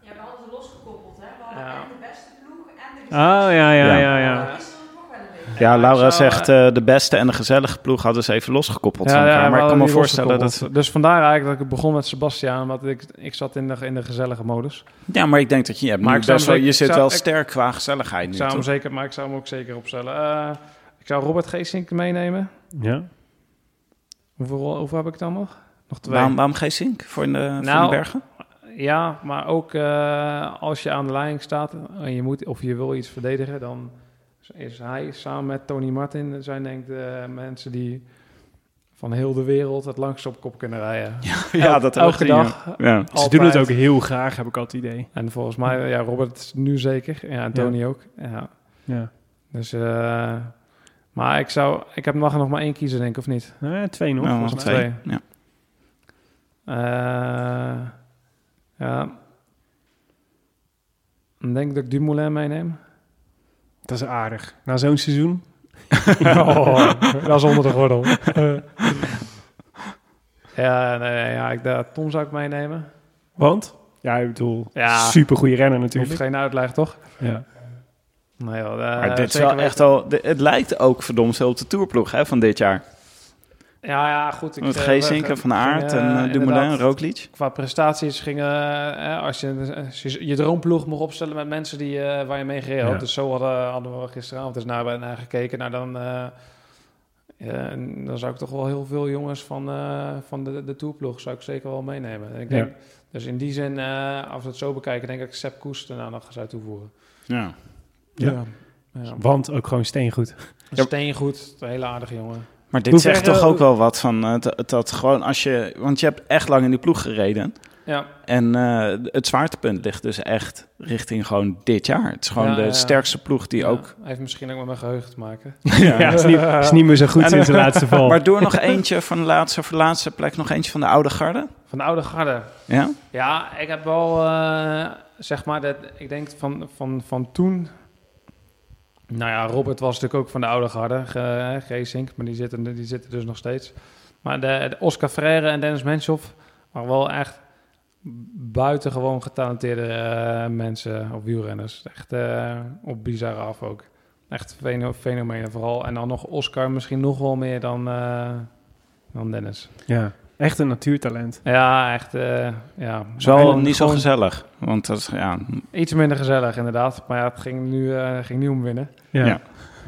Ja, we hadden het losgekoppeld, hè? We hadden Ja. en de beste ploeg en de Oh, ja, ja, Ja. ja, ja. Dat is dan toch wel een beetje. Ja, Laura zou, zegt eh, de beste en de gezellige ploeg hadden ze even losgekoppeld van Ja, elkaar. ja, maar ik kan me voorstellen dat... Dus vandaar eigenlijk dat ik begon met Sebastiaan, want ik, ik zat in de, in de gezellige modus. Ja, maar ik denk dat je, je hebt Maar best wel, je zit zou- wel ik- sterk qua gezelligheid Ik nu, zou hem toch? zeker, maar ik zou hem ook zeker opstellen. Eh, ik zou Robert Geesink meenemen. Ja. Hoeveel, hoeveel heb ik dan nog? Nog twee. Waarom, waarom geen zink voor in de, voor Nou, de bergen? Ja, maar ook eh, als je aan de leiding staat en je moet of je wil iets verdedigen, dan is hij samen met Tony Martin zijn denk ik de mensen die van heel de wereld het langst op kop kunnen rijden. Ja, dat elke gezien, dag. Ja. Ja. Ze doen het ook heel graag, heb ik altijd het idee. En volgens mij, ja, Robert nu zeker. Ja, en Tony ook. Ja. Ja. Dus, eh, maar ik zou, ik heb mag er nog maar één kiezen, denk ik, of niet? Ja, twee nog. Nou, mij. twee. Ja. Eh, ja. Dan denk ik dat ik Dumoulin meeneem. Dat is aardig. Na zo'n seizoen. oh, dat is onder de gordel. ja, nee, nee, ja, ik, de, Tom zou ik meenemen. Want? Ja, ik bedoel, Ja. super goede renner Hoeft natuurlijk. geen uitleg, toch? Ja. Joh, Maar dit is wel weten. echt al... Het lijkt ook verdomd veel op de tourploeg hè, van dit jaar. Ja, ja, goed. Ik, Met eh, Geesink en Van Aert en uh, Dumoulin, Roglic. Qua prestaties gingen, als je als je je droomploeg mocht opstellen met mensen die, waar je mee gereden had. Ja. Dus zo hadden, hadden we gisteravond eens naar, naar gekeken. Nou, dan, dan zou ik toch wel heel veel jongens van, van de, de tourploeg zou ik zeker wel meenemen. En ik denk, Dus in die zin, als we het zo bekijken, denk ik dat ik Sepp Koes daarna nog zou toevoegen. Ja. Ja. ja. Want ook gewoon steengoed. Steengoed, een hele aardige jongen. Maar dit Hoe zegt ver, toch eh, ook wel wat van eh, dat, dat gewoon als je... Want je hebt echt lang in die ploeg gereden. Ja, En eh, het zwaartepunt ligt dus echt richting gewoon dit jaar. Het is gewoon Ja, de ja. sterkste ploeg die ja. ook... Heeft misschien ook met mijn geheugen te maken. Ja, is, niet, is niet meer zo goed En- sinds de laatste val. Maar doe nog eentje van de laatste, voor de laatste plek, nog eentje van de oude garde. Van de oude garde. Ja? Ja, ik heb wel, eh, zeg maar, dat, ik denk van, van, van toen... Nou ja, Robert was natuurlijk ook van de oude garde, Ge- Geesink, maar die zitten, die zitten dus nog steeds. Maar de, Oscar Freire en Dennis Menshoff waren wel echt buitengewoon getalenteerde eh, mensen of wielrenners. Echt eh, op bizar af ook. Echt feno- fenomenen vooral. En dan nog Oscar misschien nog wel meer dan, eh, dan Dennis. Ja, echt een natuurtalent. Ja, echt. eh ja. Gewoon- niet zo gewoon gezellig. Want dat is, ja, Iets minder gezellig, inderdaad. Maar ja, het ging nu, eh, ging nu om winnen. Ja. Ja.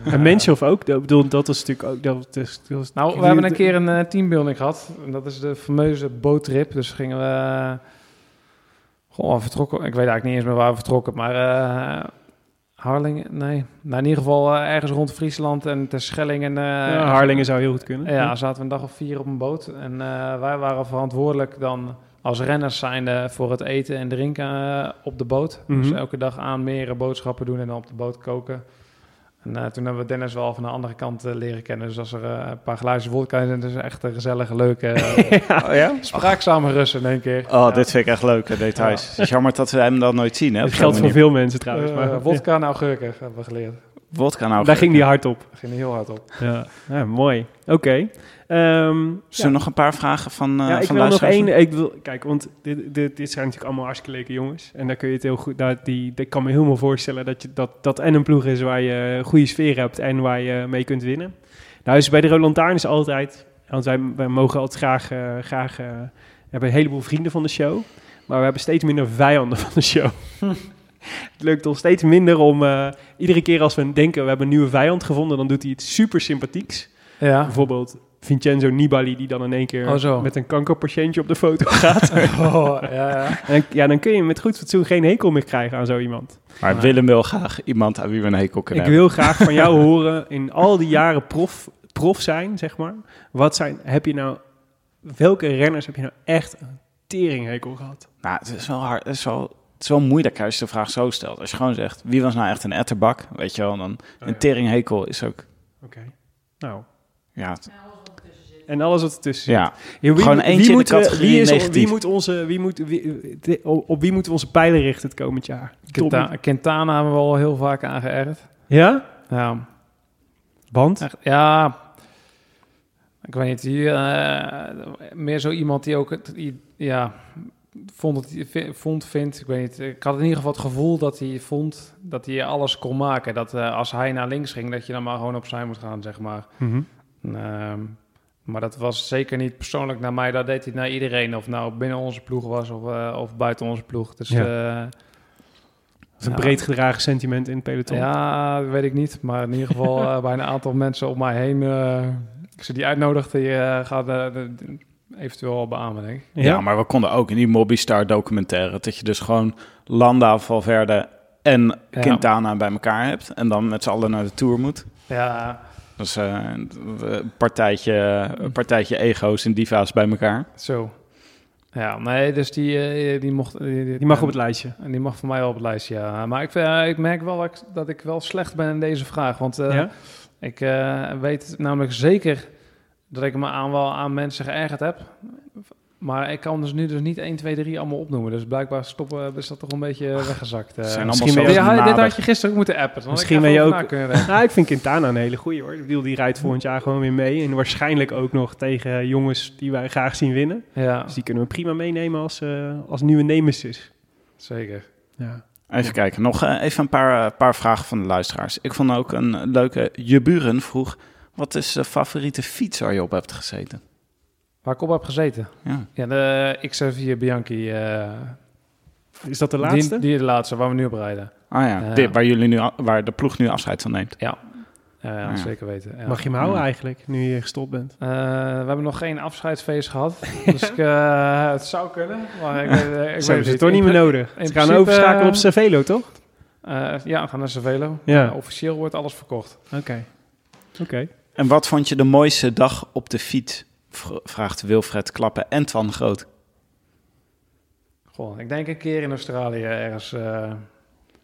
En Menshoff ook. Ik bedoel, dat is natuurlijk ook... Dat is, dat is- Nou, we hebben een keer een eh, teambuilding gehad. En dat is de fameuze boottrip. Dus gingen we... Goh, we vertrokken... Ik weet eigenlijk niet eens meer waar we vertrokken. Maar eh Harlingen... Nee. Nou, in ieder geval eh, ergens rond Friesland en Terschelling. En, eh, Ja, Harlingen zou heel goed kunnen. Ja, zaten we een dag of vier op een boot. En eh, wij waren verantwoordelijk dan als renners zijnde voor het eten en drinken op de boot. Dus Mhm. elke dag aanmeren, boodschappen doen en dan op de boot koken. En eh, toen hebben we Dennis wel van de andere kant eh, leren kennen. Dus als er eh, een paar glazen vodka in zitten, is het echt een gezellige, leuke, eh, Oh ja? spraakzame Russen in één keer. Oh, Ja. dit vind ik echt leuke details. Het is jammer dat we hem dan nooit zien. Hè, Dat geldt voor veel mensen trouwens. Maar vodka en augurken hebben we geleerd. Wodka nou. daar ging die hard op. Dat ging heel hard op. Ja, ja mooi. Oké. Ehm, Zullen we nog een paar vragen van, eh ja, ik van wil nog één. Ik wil, kijk, want dit, dit, dit zijn natuurlijk allemaal hartstikke leuke jongens. En daar kun je het heel goed. Daar, die, ik kan me helemaal voorstellen dat, je, dat dat en een ploeg is waar je een goede sfeer hebt en waar je mee kunt winnen. Nou, dus bij de Roland Taarn is altijd. Want wij, wij mogen altijd graag. eh, graag eh, we hebben een heleboel vrienden van de show. Maar we hebben steeds minder vijanden van de show. het lukt ons steeds minder om. eh, iedere keer als we denken we hebben een nieuwe vijand gevonden, dan doet hij iets super sympathieks. Ja. Bijvoorbeeld Vincenzo Nibali, die dan in één keer Oh, met een kankerpatiëntje op de foto gaat. Oh, ja, ja. en dan, ja, dan kun je met goed fatsoen geen hekel meer krijgen aan zo iemand. Maar Willem wil graag iemand aan wie we een hekel kunnen Ik wil graag van jou horen, in al die jaren prof, prof zijn, zeg maar. Wat zijn, heb je nou, welke renners heb je nou echt een teringhekel gehad? Nou, het is wel hard. Het is wel, het is wel moeilijk als je de vraag zo stelt. Als je gewoon zegt, wie was nou echt een etterbak? Weet je wel, dan Oh, een teringhekel is ook... Oké. Nou, Ja, het- en alles wat ertussen zit. Ja, Ja, wie, Gewoon wie eentje in de wie, is, negatief. wie moet onze, wie moet, wie, de- op wie moeten we onze pijlen richten het komend jaar? Quintana hebben we al heel vaak aangeërgerd. Ja? Ja, Want? echt, ja. Ik weet niet, die, eh, meer zo iemand die ook, het- die- ja, vond, het, vond, vindt, ik weet niet. Ik had in ieder geval het gevoel dat hij vond dat hij alles kon maken. Dat eh, als hij naar links ging, dat je dan maar gewoon opzij moet gaan, zeg maar. Mhm. Ehm, maar dat was zeker niet persoonlijk naar mij. Dat deed hij naar iedereen. Of nou binnen onze ploeg was of, eh, of buiten onze ploeg. Dus Ja. Dat is een Ja. breed gedragen sentiment in het peloton. ja, dat weet ik niet. Maar in ieder geval eh, bij een aantal mensen om mij heen. eh ik ze die uitnodigde, die eh, gaat eh, de- eventueel al beamen, denk ik. Ja, maar we konden ook in die Mobbystar documentaire... dat je dus gewoon Landa, Valverde en Ja. Quintana bij elkaar hebt... en dan met z'n allen naar de Tour moet. Ja, Dus eh, een partijtje, een partijtje ego's en diva's bij elkaar. zo. Ja, nee, dus die, eh, die mocht... Die, Die mag op het lijstje. En die mag voor mij wel op het lijstje, ja. Maar ik, eh, ik merk wel dat ik, dat ik wel slecht ben in deze vraag. Want eh, ja? ik eh, weet namelijk zeker dat ik me aan wel aan mensen geërgerd heb. Maar ik kan dus nu dus niet 1, 2, 3 allemaal opnoemen. Dus blijkbaar stoppen, is dat toch een beetje weggezakt. eh. zijn allemaal misschien ben je- Ja, dit had je gisteren ook moeten appen. Misschien ik ben je ook- denken. Nou, ik vind Quintana een hele goeie hoor. Ik bedoel, die rijdt volgend jaar gewoon weer mee. En waarschijnlijk ook nog tegen jongens die wij graag zien winnen. Ja, Dus die kunnen we prima meenemen als, eh, als nieuwe nemesis. zeker. Ja. Even kijken, nog eh, even een paar, eh, paar vragen van de luisteraars. Ik vond ook een leuke... Je buren vroeg... wat is de favoriete fiets waar je op hebt gezeten? Waar ik op heb gezeten. Ja. Ja, de XR4 Bianchi. eh, Is dat de laatste? Die, die de laatste, waar we nu op rijden. Ah ja. Dit, waar, jullie nu, waar de ploeg nu afscheid van neemt. Ja, ja, Ja. zeker weten. Ja. Mag je hem houden Ja. eigenlijk, nu je gestopt bent? Eh, we hebben nog geen afscheidsfeest gehad. dus ik, eh, het zou kunnen. Maar ik, weet- ik Ze weet hebben het toch niet meer nodig. Ze gaan overschakelen op eh, Cervelo, toch? eh, ja, we gaan naar Cervelo. Ja. Eh, officieel wordt alles verkocht. Oké. Oké. En wat vond je de mooiste dag op de fiets? Vraagt Wilfred Klappen en Twan Groot. Goh, ik denk een keer in Australië ergens eh,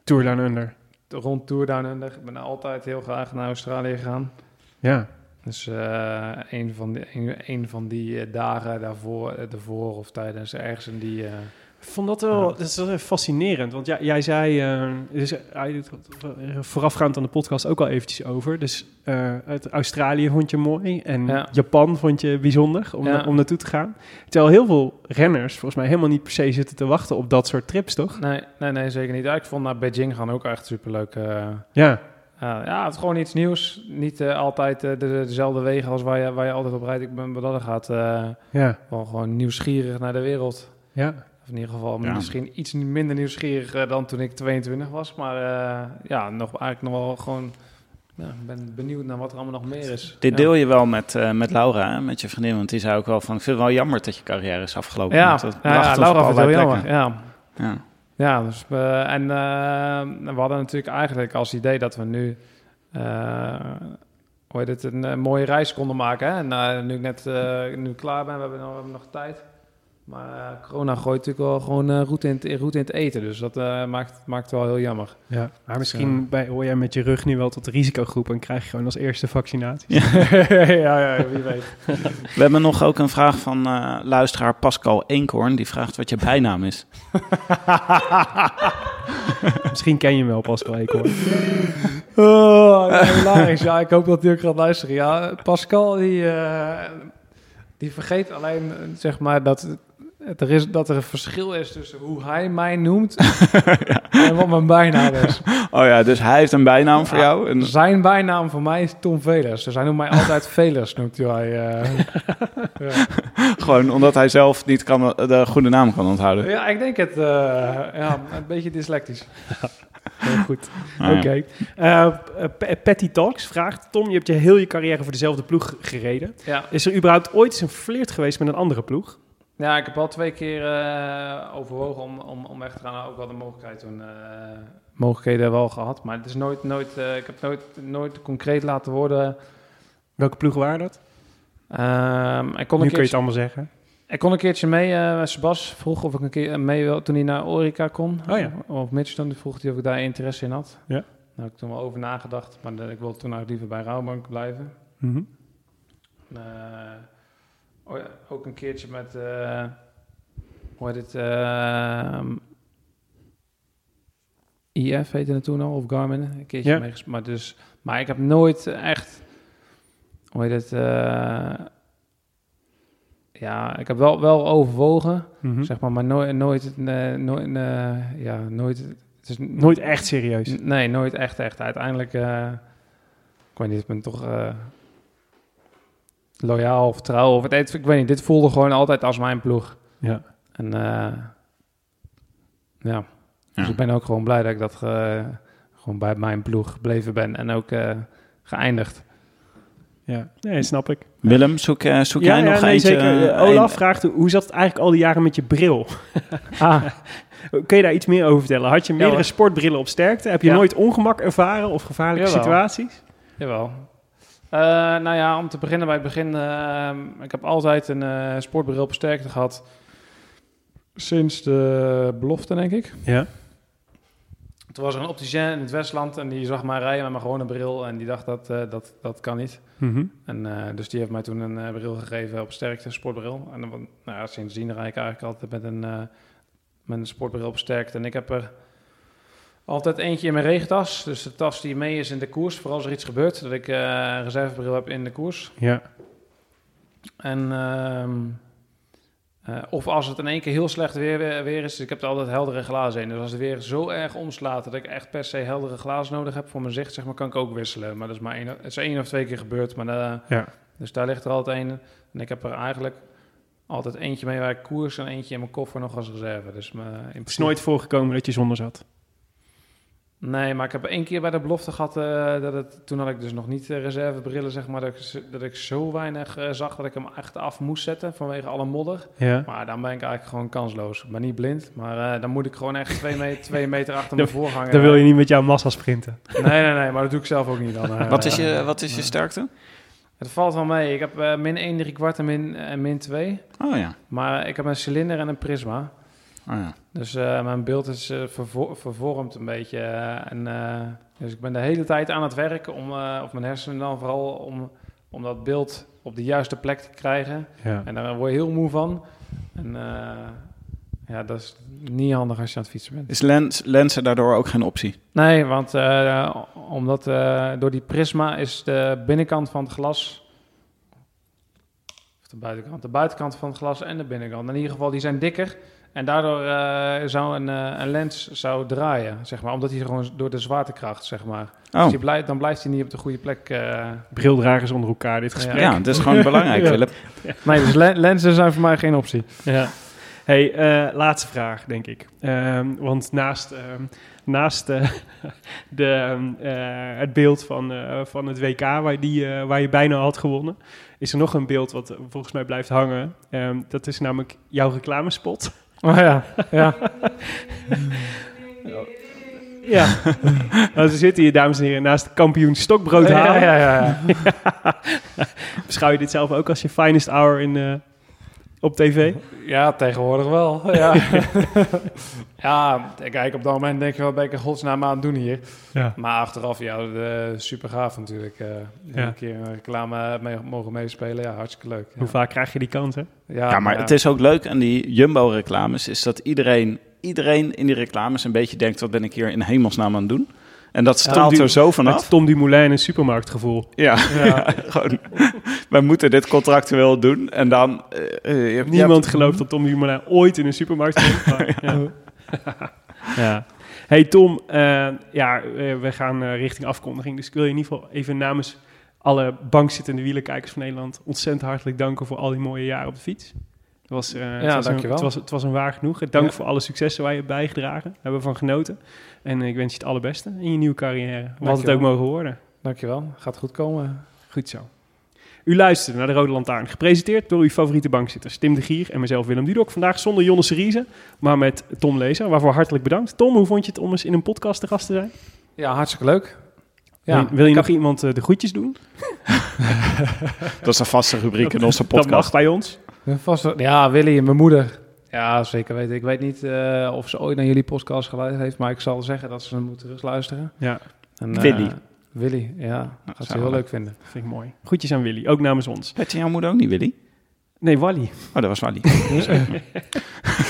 Tour Down Under. rond Tour Down Under. Ik ben altijd heel graag naar Australië gegaan. Ja. Dus eh, een, van die, een, een van die eh, dagen daarvoor, eh, daarvoor of tijdens ergens in die... eh, vond dat wel, dat is wel fascinerend. Want ja, jij zei, eh, dus, uh, voorafgaand aan de podcast ook al eventjes over. Dus eh, uit Australië vond je mooi en Ja. Japan vond je bijzonder om, Ja. om naartoe te gaan. Terwijl heel veel renners volgens mij helemaal niet per se zitten te wachten op dat soort trips, toch? nee, nee, nee, zeker niet. Ja, ik vond naar Beijing gaan ook echt superleuk. eh Ja, Uh, ja, het is gewoon iets nieuws. Niet eh, altijd eh, de, dezelfde wegen als waar je, waar je altijd op rijdt. Ik ben wat dat gaat eh, ja, wel gewoon nieuwsgierig naar de wereld. ja. Of in ieder geval Ja. misschien iets minder nieuwsgierig eh, dan toen ik 22 was. Maar eh, ja, nog, eigenlijk nog wel gewoon... Ja, ik ben benieuwd naar wat er allemaal nog meer is. Dit deel je wel met, eh, met Laura, hè, met je vriendin. Want die zei ook wel van, ik vind het wel jammer dat je carrière is afgelopen. Ja, ja, Laura vindt het jammer. Ja. Ja. Ja, dus, en we hadden natuurlijk eigenlijk als idee dat we nu, hoe heet het, een, mooie reis konden maken. Hè? En nu ik net nu klaar ben, we hebben nog, we hebben nog tijd. Maar eh, corona gooit natuurlijk wel gewoon eh, route, in het, route in het eten. Dus dat eh, maakt, maakt het wel heel jammer. ja. Maar misschien bij, hoor jij met je rug nu wel tot de risicogroep en krijg je gewoon als eerste vaccinatie. ja, ja, wie weet. We hebben nog ook een vraag van eh, luisteraar Pascal Eenkorn. Die vraagt wat je bijnaam is. misschien ken je hem wel, Pascal Eekhoorn. Oh, ja, hilarisch. Ja, ik hoop dat hij ook gaat luisteren. Ja, Pascal, die, eh, die vergeet alleen, zeg maar, dat, er is, dat er een verschil is tussen hoe hij mij noemt en wat mijn bijnaam is. Oh ja, dus hij heeft een bijnaam voor jou. En, Zijn bijnaam voor mij is Tom Velers. Dus hij noemt mij altijd Velers, noemt hij. eh. ja. gewoon omdat hij zelf niet kan, de goede naam kan onthouden. ja, ik denk het. eh, ja, een beetje dyslectisch. Heel goed. Ah. Oké. Eh, Patty Talks vraagt... Tom, je hebt je heel je carrière voor dezelfde ploeg gereden. Ja. Is er überhaupt ooit eens een flirt geweest met een andere ploeg? Ja, ik heb al twee keer eh, overwogen om, om, om weg te gaan. Ook wel de mogelijkheid toen. eh, mogelijkheden wel gehad. Maar het is nooit, nooit, eh, ik heb nooit, nooit concreet laten worden. Welke ploegen waren dat? Ehm, ik, kon nu kun je het allemaal zeggen. ik kon een keertje mee. Sebas vroeg of ik een keer mee wil toen hij naar Orica kon. Oh ja. Of Midstone vroeg hij of ik daar interesse in had. Ja. Daar heb ik toen wel over nagedacht. Maar ik wilde toen eigenlijk liever bij Rouwbank blijven. Eh, oh ja, ook een keertje met, eh hoe heet het, ehm, IF heette het toen al, of Garmin, een keertje Ja. meegespeeld. Maar, dus, maar ik heb nooit echt, hoe heet het, eh, ja, ik heb wel, wel overwogen, Mhm. zeg maar, maar nooit, nooit, eh, nooit, ja, nooit, het is n- Nooit echt serieus. Nee, nooit echt, echt. Uiteindelijk, ik weet niet, ik ben toch loyaal of trouw. Of het, ik weet niet, dit voelde gewoon altijd als mijn ploeg. Ja. En eh, ja, dus Ja. ik ben ook gewoon blij dat ik dat gewoon bij mijn ploeg gebleven ben. En ook eh, geëindigd. Ja, nee, snap ik. Willem, zoek, eh, zoek ja, jij ja, nog nee, eentje? zeker. Olaf een- vraagt, hoe zat het eigenlijk al die jaren met je bril? Ah, Kun je daar iets meer over vertellen? Had je meerdere sportbrillen op sterkte? Heb je Ja. nooit ongemak ervaren of gevaarlijke Jawel. situaties? jawel. Eh, nou ja, om te beginnen bij het begin. eh, ik heb altijd een eh, sportbril op sterkte gehad. Sinds de belofte, denk ik. Ja. Toen was er een opticien in het Westland en die zag mij rijden met mijn gewone bril en die dacht dat eh, dat, dat kan niet. Mhm. En dus die heeft mij toen een bril gegeven op sterkte, een sportbril. En dan, nou ja, sindsdien rijd ik eigenlijk altijd met een, met een sportbril op sterkte. En ik heb er altijd eentje in mijn regentas, dus de tas die mee is in de koers, voor als er iets gebeurt, dat ik eh, een reservebril heb in de koers. Ja. En, ehm, eh, of als het in één keer heel slecht weer, weer, weer is. Dus ik heb er altijd heldere glazen in. Dus als het weer zo erg omslaat dat ik echt per se heldere glazen nodig heb voor mijn zicht, zeg maar, kan ik ook wisselen. Maar dat is maar één, het is één of twee keer gebeurd. Maar eh, Ja. Dus daar ligt er altijd één. En ik heb er eigenlijk altijd eentje mee waar ik koers en eentje in mijn koffer nog als reserve. Dus in Het is nooit voorgekomen dat je zonder zat. Nee, maar ik heb één keer bij de belofte gehad eh, dat het... Toen had ik dus nog niet eh, reservebrillen, zeg maar. Dat ik, dat ik zo weinig eh, zag dat ik hem echt af moest zetten vanwege alle modder. Ja. Maar dan ben ik eigenlijk gewoon kansloos. Ik ben niet blind, maar eh, dan moet ik gewoon echt twee, me twee meter achter mijn voorganger. Dan wil je niet met jouw massa sprinten. Nee, nee, nee, maar dat doe ik zelf ook niet dan. Wat is je, wat is je sterkte? Het valt wel mee. Ik heb eh, min 1, 3 kwart en min, en min 2. Oh ja. Maar ik heb een cilinder en een prisma. Oh, ja. Dus eh, mijn beeld is eh, vervo- vervormd een beetje. eh, en, dus ik ben de hele tijd aan het werken om, of mijn hersenen dan vooral, om, om dat beeld op de juiste plek te krijgen. Ja. En daar word je heel moe van. En ja, dat is niet handig als je aan het fietsen bent. Is lens, lenzen daardoor ook geen optie? Nee, want omdat door die prisma is de binnenkant van het glas... Of de buitenkant. De buitenkant van het glas en de binnenkant. In ieder geval, die zijn dikker. En daardoor eh, zou een, eh, een lens zou draaien, zeg maar. Omdat hij gewoon door de zwaartekracht, zeg maar. Dus Oh, die blijft, dan blijft hij niet op de goede plek. eh. Brildragers onder elkaar, dit gesprek. ja, dat is gewoon belangrijk, Ja. Philip. Nee, dus le- lenzen zijn voor mij geen optie. Ja. Hey, eh, laatste vraag, denk ik. Ehm, want naast, ehm, naast de, ehm, eh, het beeld van, eh, van het WK, waar, die, waar je bijna had gewonnen, is er nog een beeld wat volgens mij blijft hangen. Ehm, dat is namelijk jouw reclamespot. Oh ja, ja. Ja. nou, ze zitten hier, dames en heren, naast kampioen stokbrood ja, halen. ja, ja, ja. Beschouw je dit zelf ook als je finest hour in, eh, op tv? Ja, tegenwoordig wel. Ja, ja kijk, op dat moment denk je wel, ben ik in godsnaam aan het doen hier. Ja. Maar achteraf, ja, de, super gaaf natuurlijk. eh Ja. Een keer een reclame mee, mogen meespelen, ja, hartstikke leuk. Ja, Hoe vaak krijg je die kans, hè? Ja, maar het is ook leuk aan die Jumbo-reclames... is dat iedereen, iedereen in die reclames een beetje denkt... wat ben ik hier in hemelsnaam aan het doen? En dat straalt er zo vanaf. Tom Dumoulin een supermarktgevoel. Ja, Ja. gewoon... wij moeten dit contractueel doen. En dan... eh, eh, je hebt- je Niemand hebt- gelooft dat Tom Dumoulin ooit in een supermarkt komt. ja. ja. Hey Tom, eh, ja, we gaan richting afkondiging. Dus ik wil je in ieder geval even namens alle bankzittende wielerkijkers van Nederland ontzettend hartelijk danken voor al die mooie jaren op de fiets. Het was, eh, het was een, dankjewel. het, was, het was een waar genoeg. Dank Ja. voor alle successen waar je hebt bijgedragen. Daar hebben we van genoten. En eh, ik wens je het allerbeste in je nieuwe carrière. Wat het ook mogen worden. Dankjewel, gaat goed komen. Goed zo. U luisterde naar de Rode Lantaarn, gepresenteerd door uw favoriete bankzitters Tim de Gier en mezelf Willem Dudok. Vandaag zonder Jonne Seriese, maar met Tom Lezer, waarvoor hartelijk bedankt. Tom, hoe vond je het om eens in een podcast te gast te zijn? Ja, hartstikke leuk. Ja, wil, wil je nog heb- iemand eh, de groetjes doen? Dat is een vaste rubriek in onze Dat mag podcast. bij ons. Vast, wel- ja, Willy en mijn moeder. Ja, zeker weten. Ik weet niet eh, of ze ooit naar jullie podcast geluisterd heeft, maar ik zal zeggen dat ze hem moeten terugluisteren. Ja, En, eh, Willy. Willy, ja. Gaat ze zou heel wel. leuk vinden. vind ik mooi. Groetjes aan Willy, ook namens ons. Weet je jouw moeder ook niet, Willy? Nee, Wally. Oh, dat was Wally.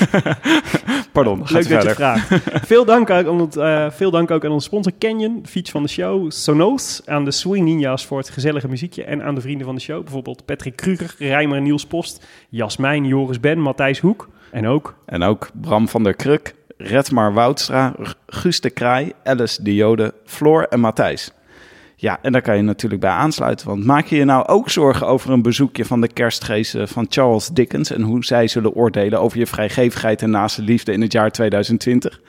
Pardon, gaat Leuk u dat je verder. het vraagt. veel, dank ook aan het, eh, veel dank ook aan onze sponsor Canyon, fiets van de show, Sonos, aan de Swing Ninja's voor het gezellige muziekje en aan de vrienden van de show, bijvoorbeeld Patrick Kruger, Rijmer en Niels Post, Jasmijn, Joris Ben, Matthijs Hoek en ook En ook Bram van der Kruk, Redmar Woudstra, Guus de Kraai, Alice de Jode, Floor en Matthijs. Ja, en daar kan je natuurlijk bij aansluiten. Want maak je je nou ook zorgen over een bezoekje van de kerstgeesten van Charles Dickens... en hoe zij zullen oordelen over je vrijgevigheid en naaste liefde in het jaar 2020?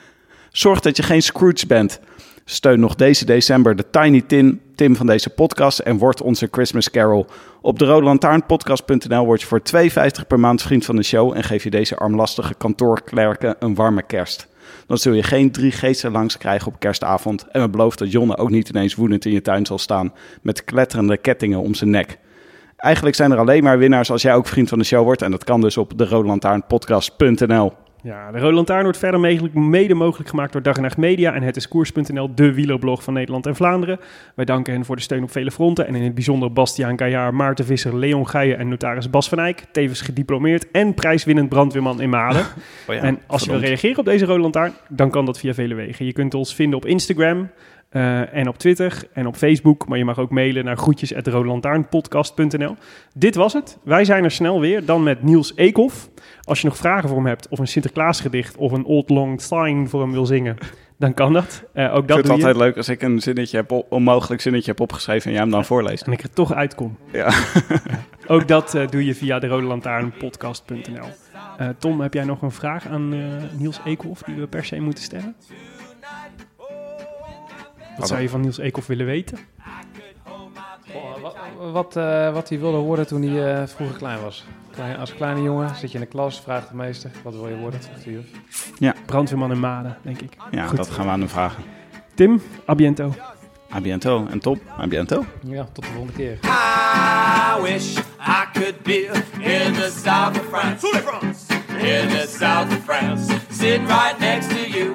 Zorg dat je geen Scrooge bent. Steun nog deze december de Tiny Tim, Tim van deze podcast en word onze Christmas Carol. Op de Rodelantaarnpodcast.nl word je voor 2,50 per maand vriend van de show en geef je deze armlastige kantoorklerken een warme kerst. Dan zul je geen drie geesten langs krijgen op kerstavond en we beloven dat Jonne ook niet ineens woedend in je tuin zal staan met kletterende kettingen om zijn nek. Eigenlijk zijn er alleen maar winnaars als jij ook vriend van de show wordt en dat kan dus op de. Ja, de Rode Lantaarn wordt verder mogelijk, mede mogelijk gemaakt door Dag en Nacht Media en het is Koers.nl, de wielerblog van Nederland en Vlaanderen. Wij danken hen voor de steun op vele fronten en in het bijzonder Bastiaan Kajaar, Maarten Visser, Leon Geijen en notaris Bas van Eyck, tevens gediplomeerd en prijswinnend brandweerman in Malen. Oh ja, en als je wil reageren op deze Rode Lantaarn, dan kan dat via vele wegen. Je kunt ons vinden op Instagram eh, en op Twitter en op Facebook, maar je mag ook mailen naar groetjes@rodelantaarnpodcast.nl. Dit was het. Wij zijn er snel weer, dan met Niels Eekhoff. Als je nog vragen voor hem hebt, of een Sinterklaasgedicht of een Old Long Syne voor hem wil zingen, dan kan dat. Eh, ook Ik dat vind doe het je. altijd leuk als ik een zinnetje heb, op- onmogelijk zinnetje heb opgeschreven en jij hem dan voorleest. En ik er toch uitkom. Ja. Ook dat eh, doe je via de Rode Lantaarnpodcast.nl. Tom, heb jij nog een vraag aan Niels Eekhoff die we per se moeten stellen? Wat zou je van Niels Eekhoff willen weten? Wat, wat, eh, wat hij wilde worden toen hij eh, vroeger klein was. Klein, als kleine jongen zit je in de klas, vraagt de meester, wat wil je worden? De juf. Brandweerman in Maden, denk ik. Ja, Goed. dat gaan we aan hem vragen. Tim, abiento. A biento. En Tom, a biento. Ja, tot de volgende keer. I wish I could be in the south of France. In the south of France. Sitting right next to you.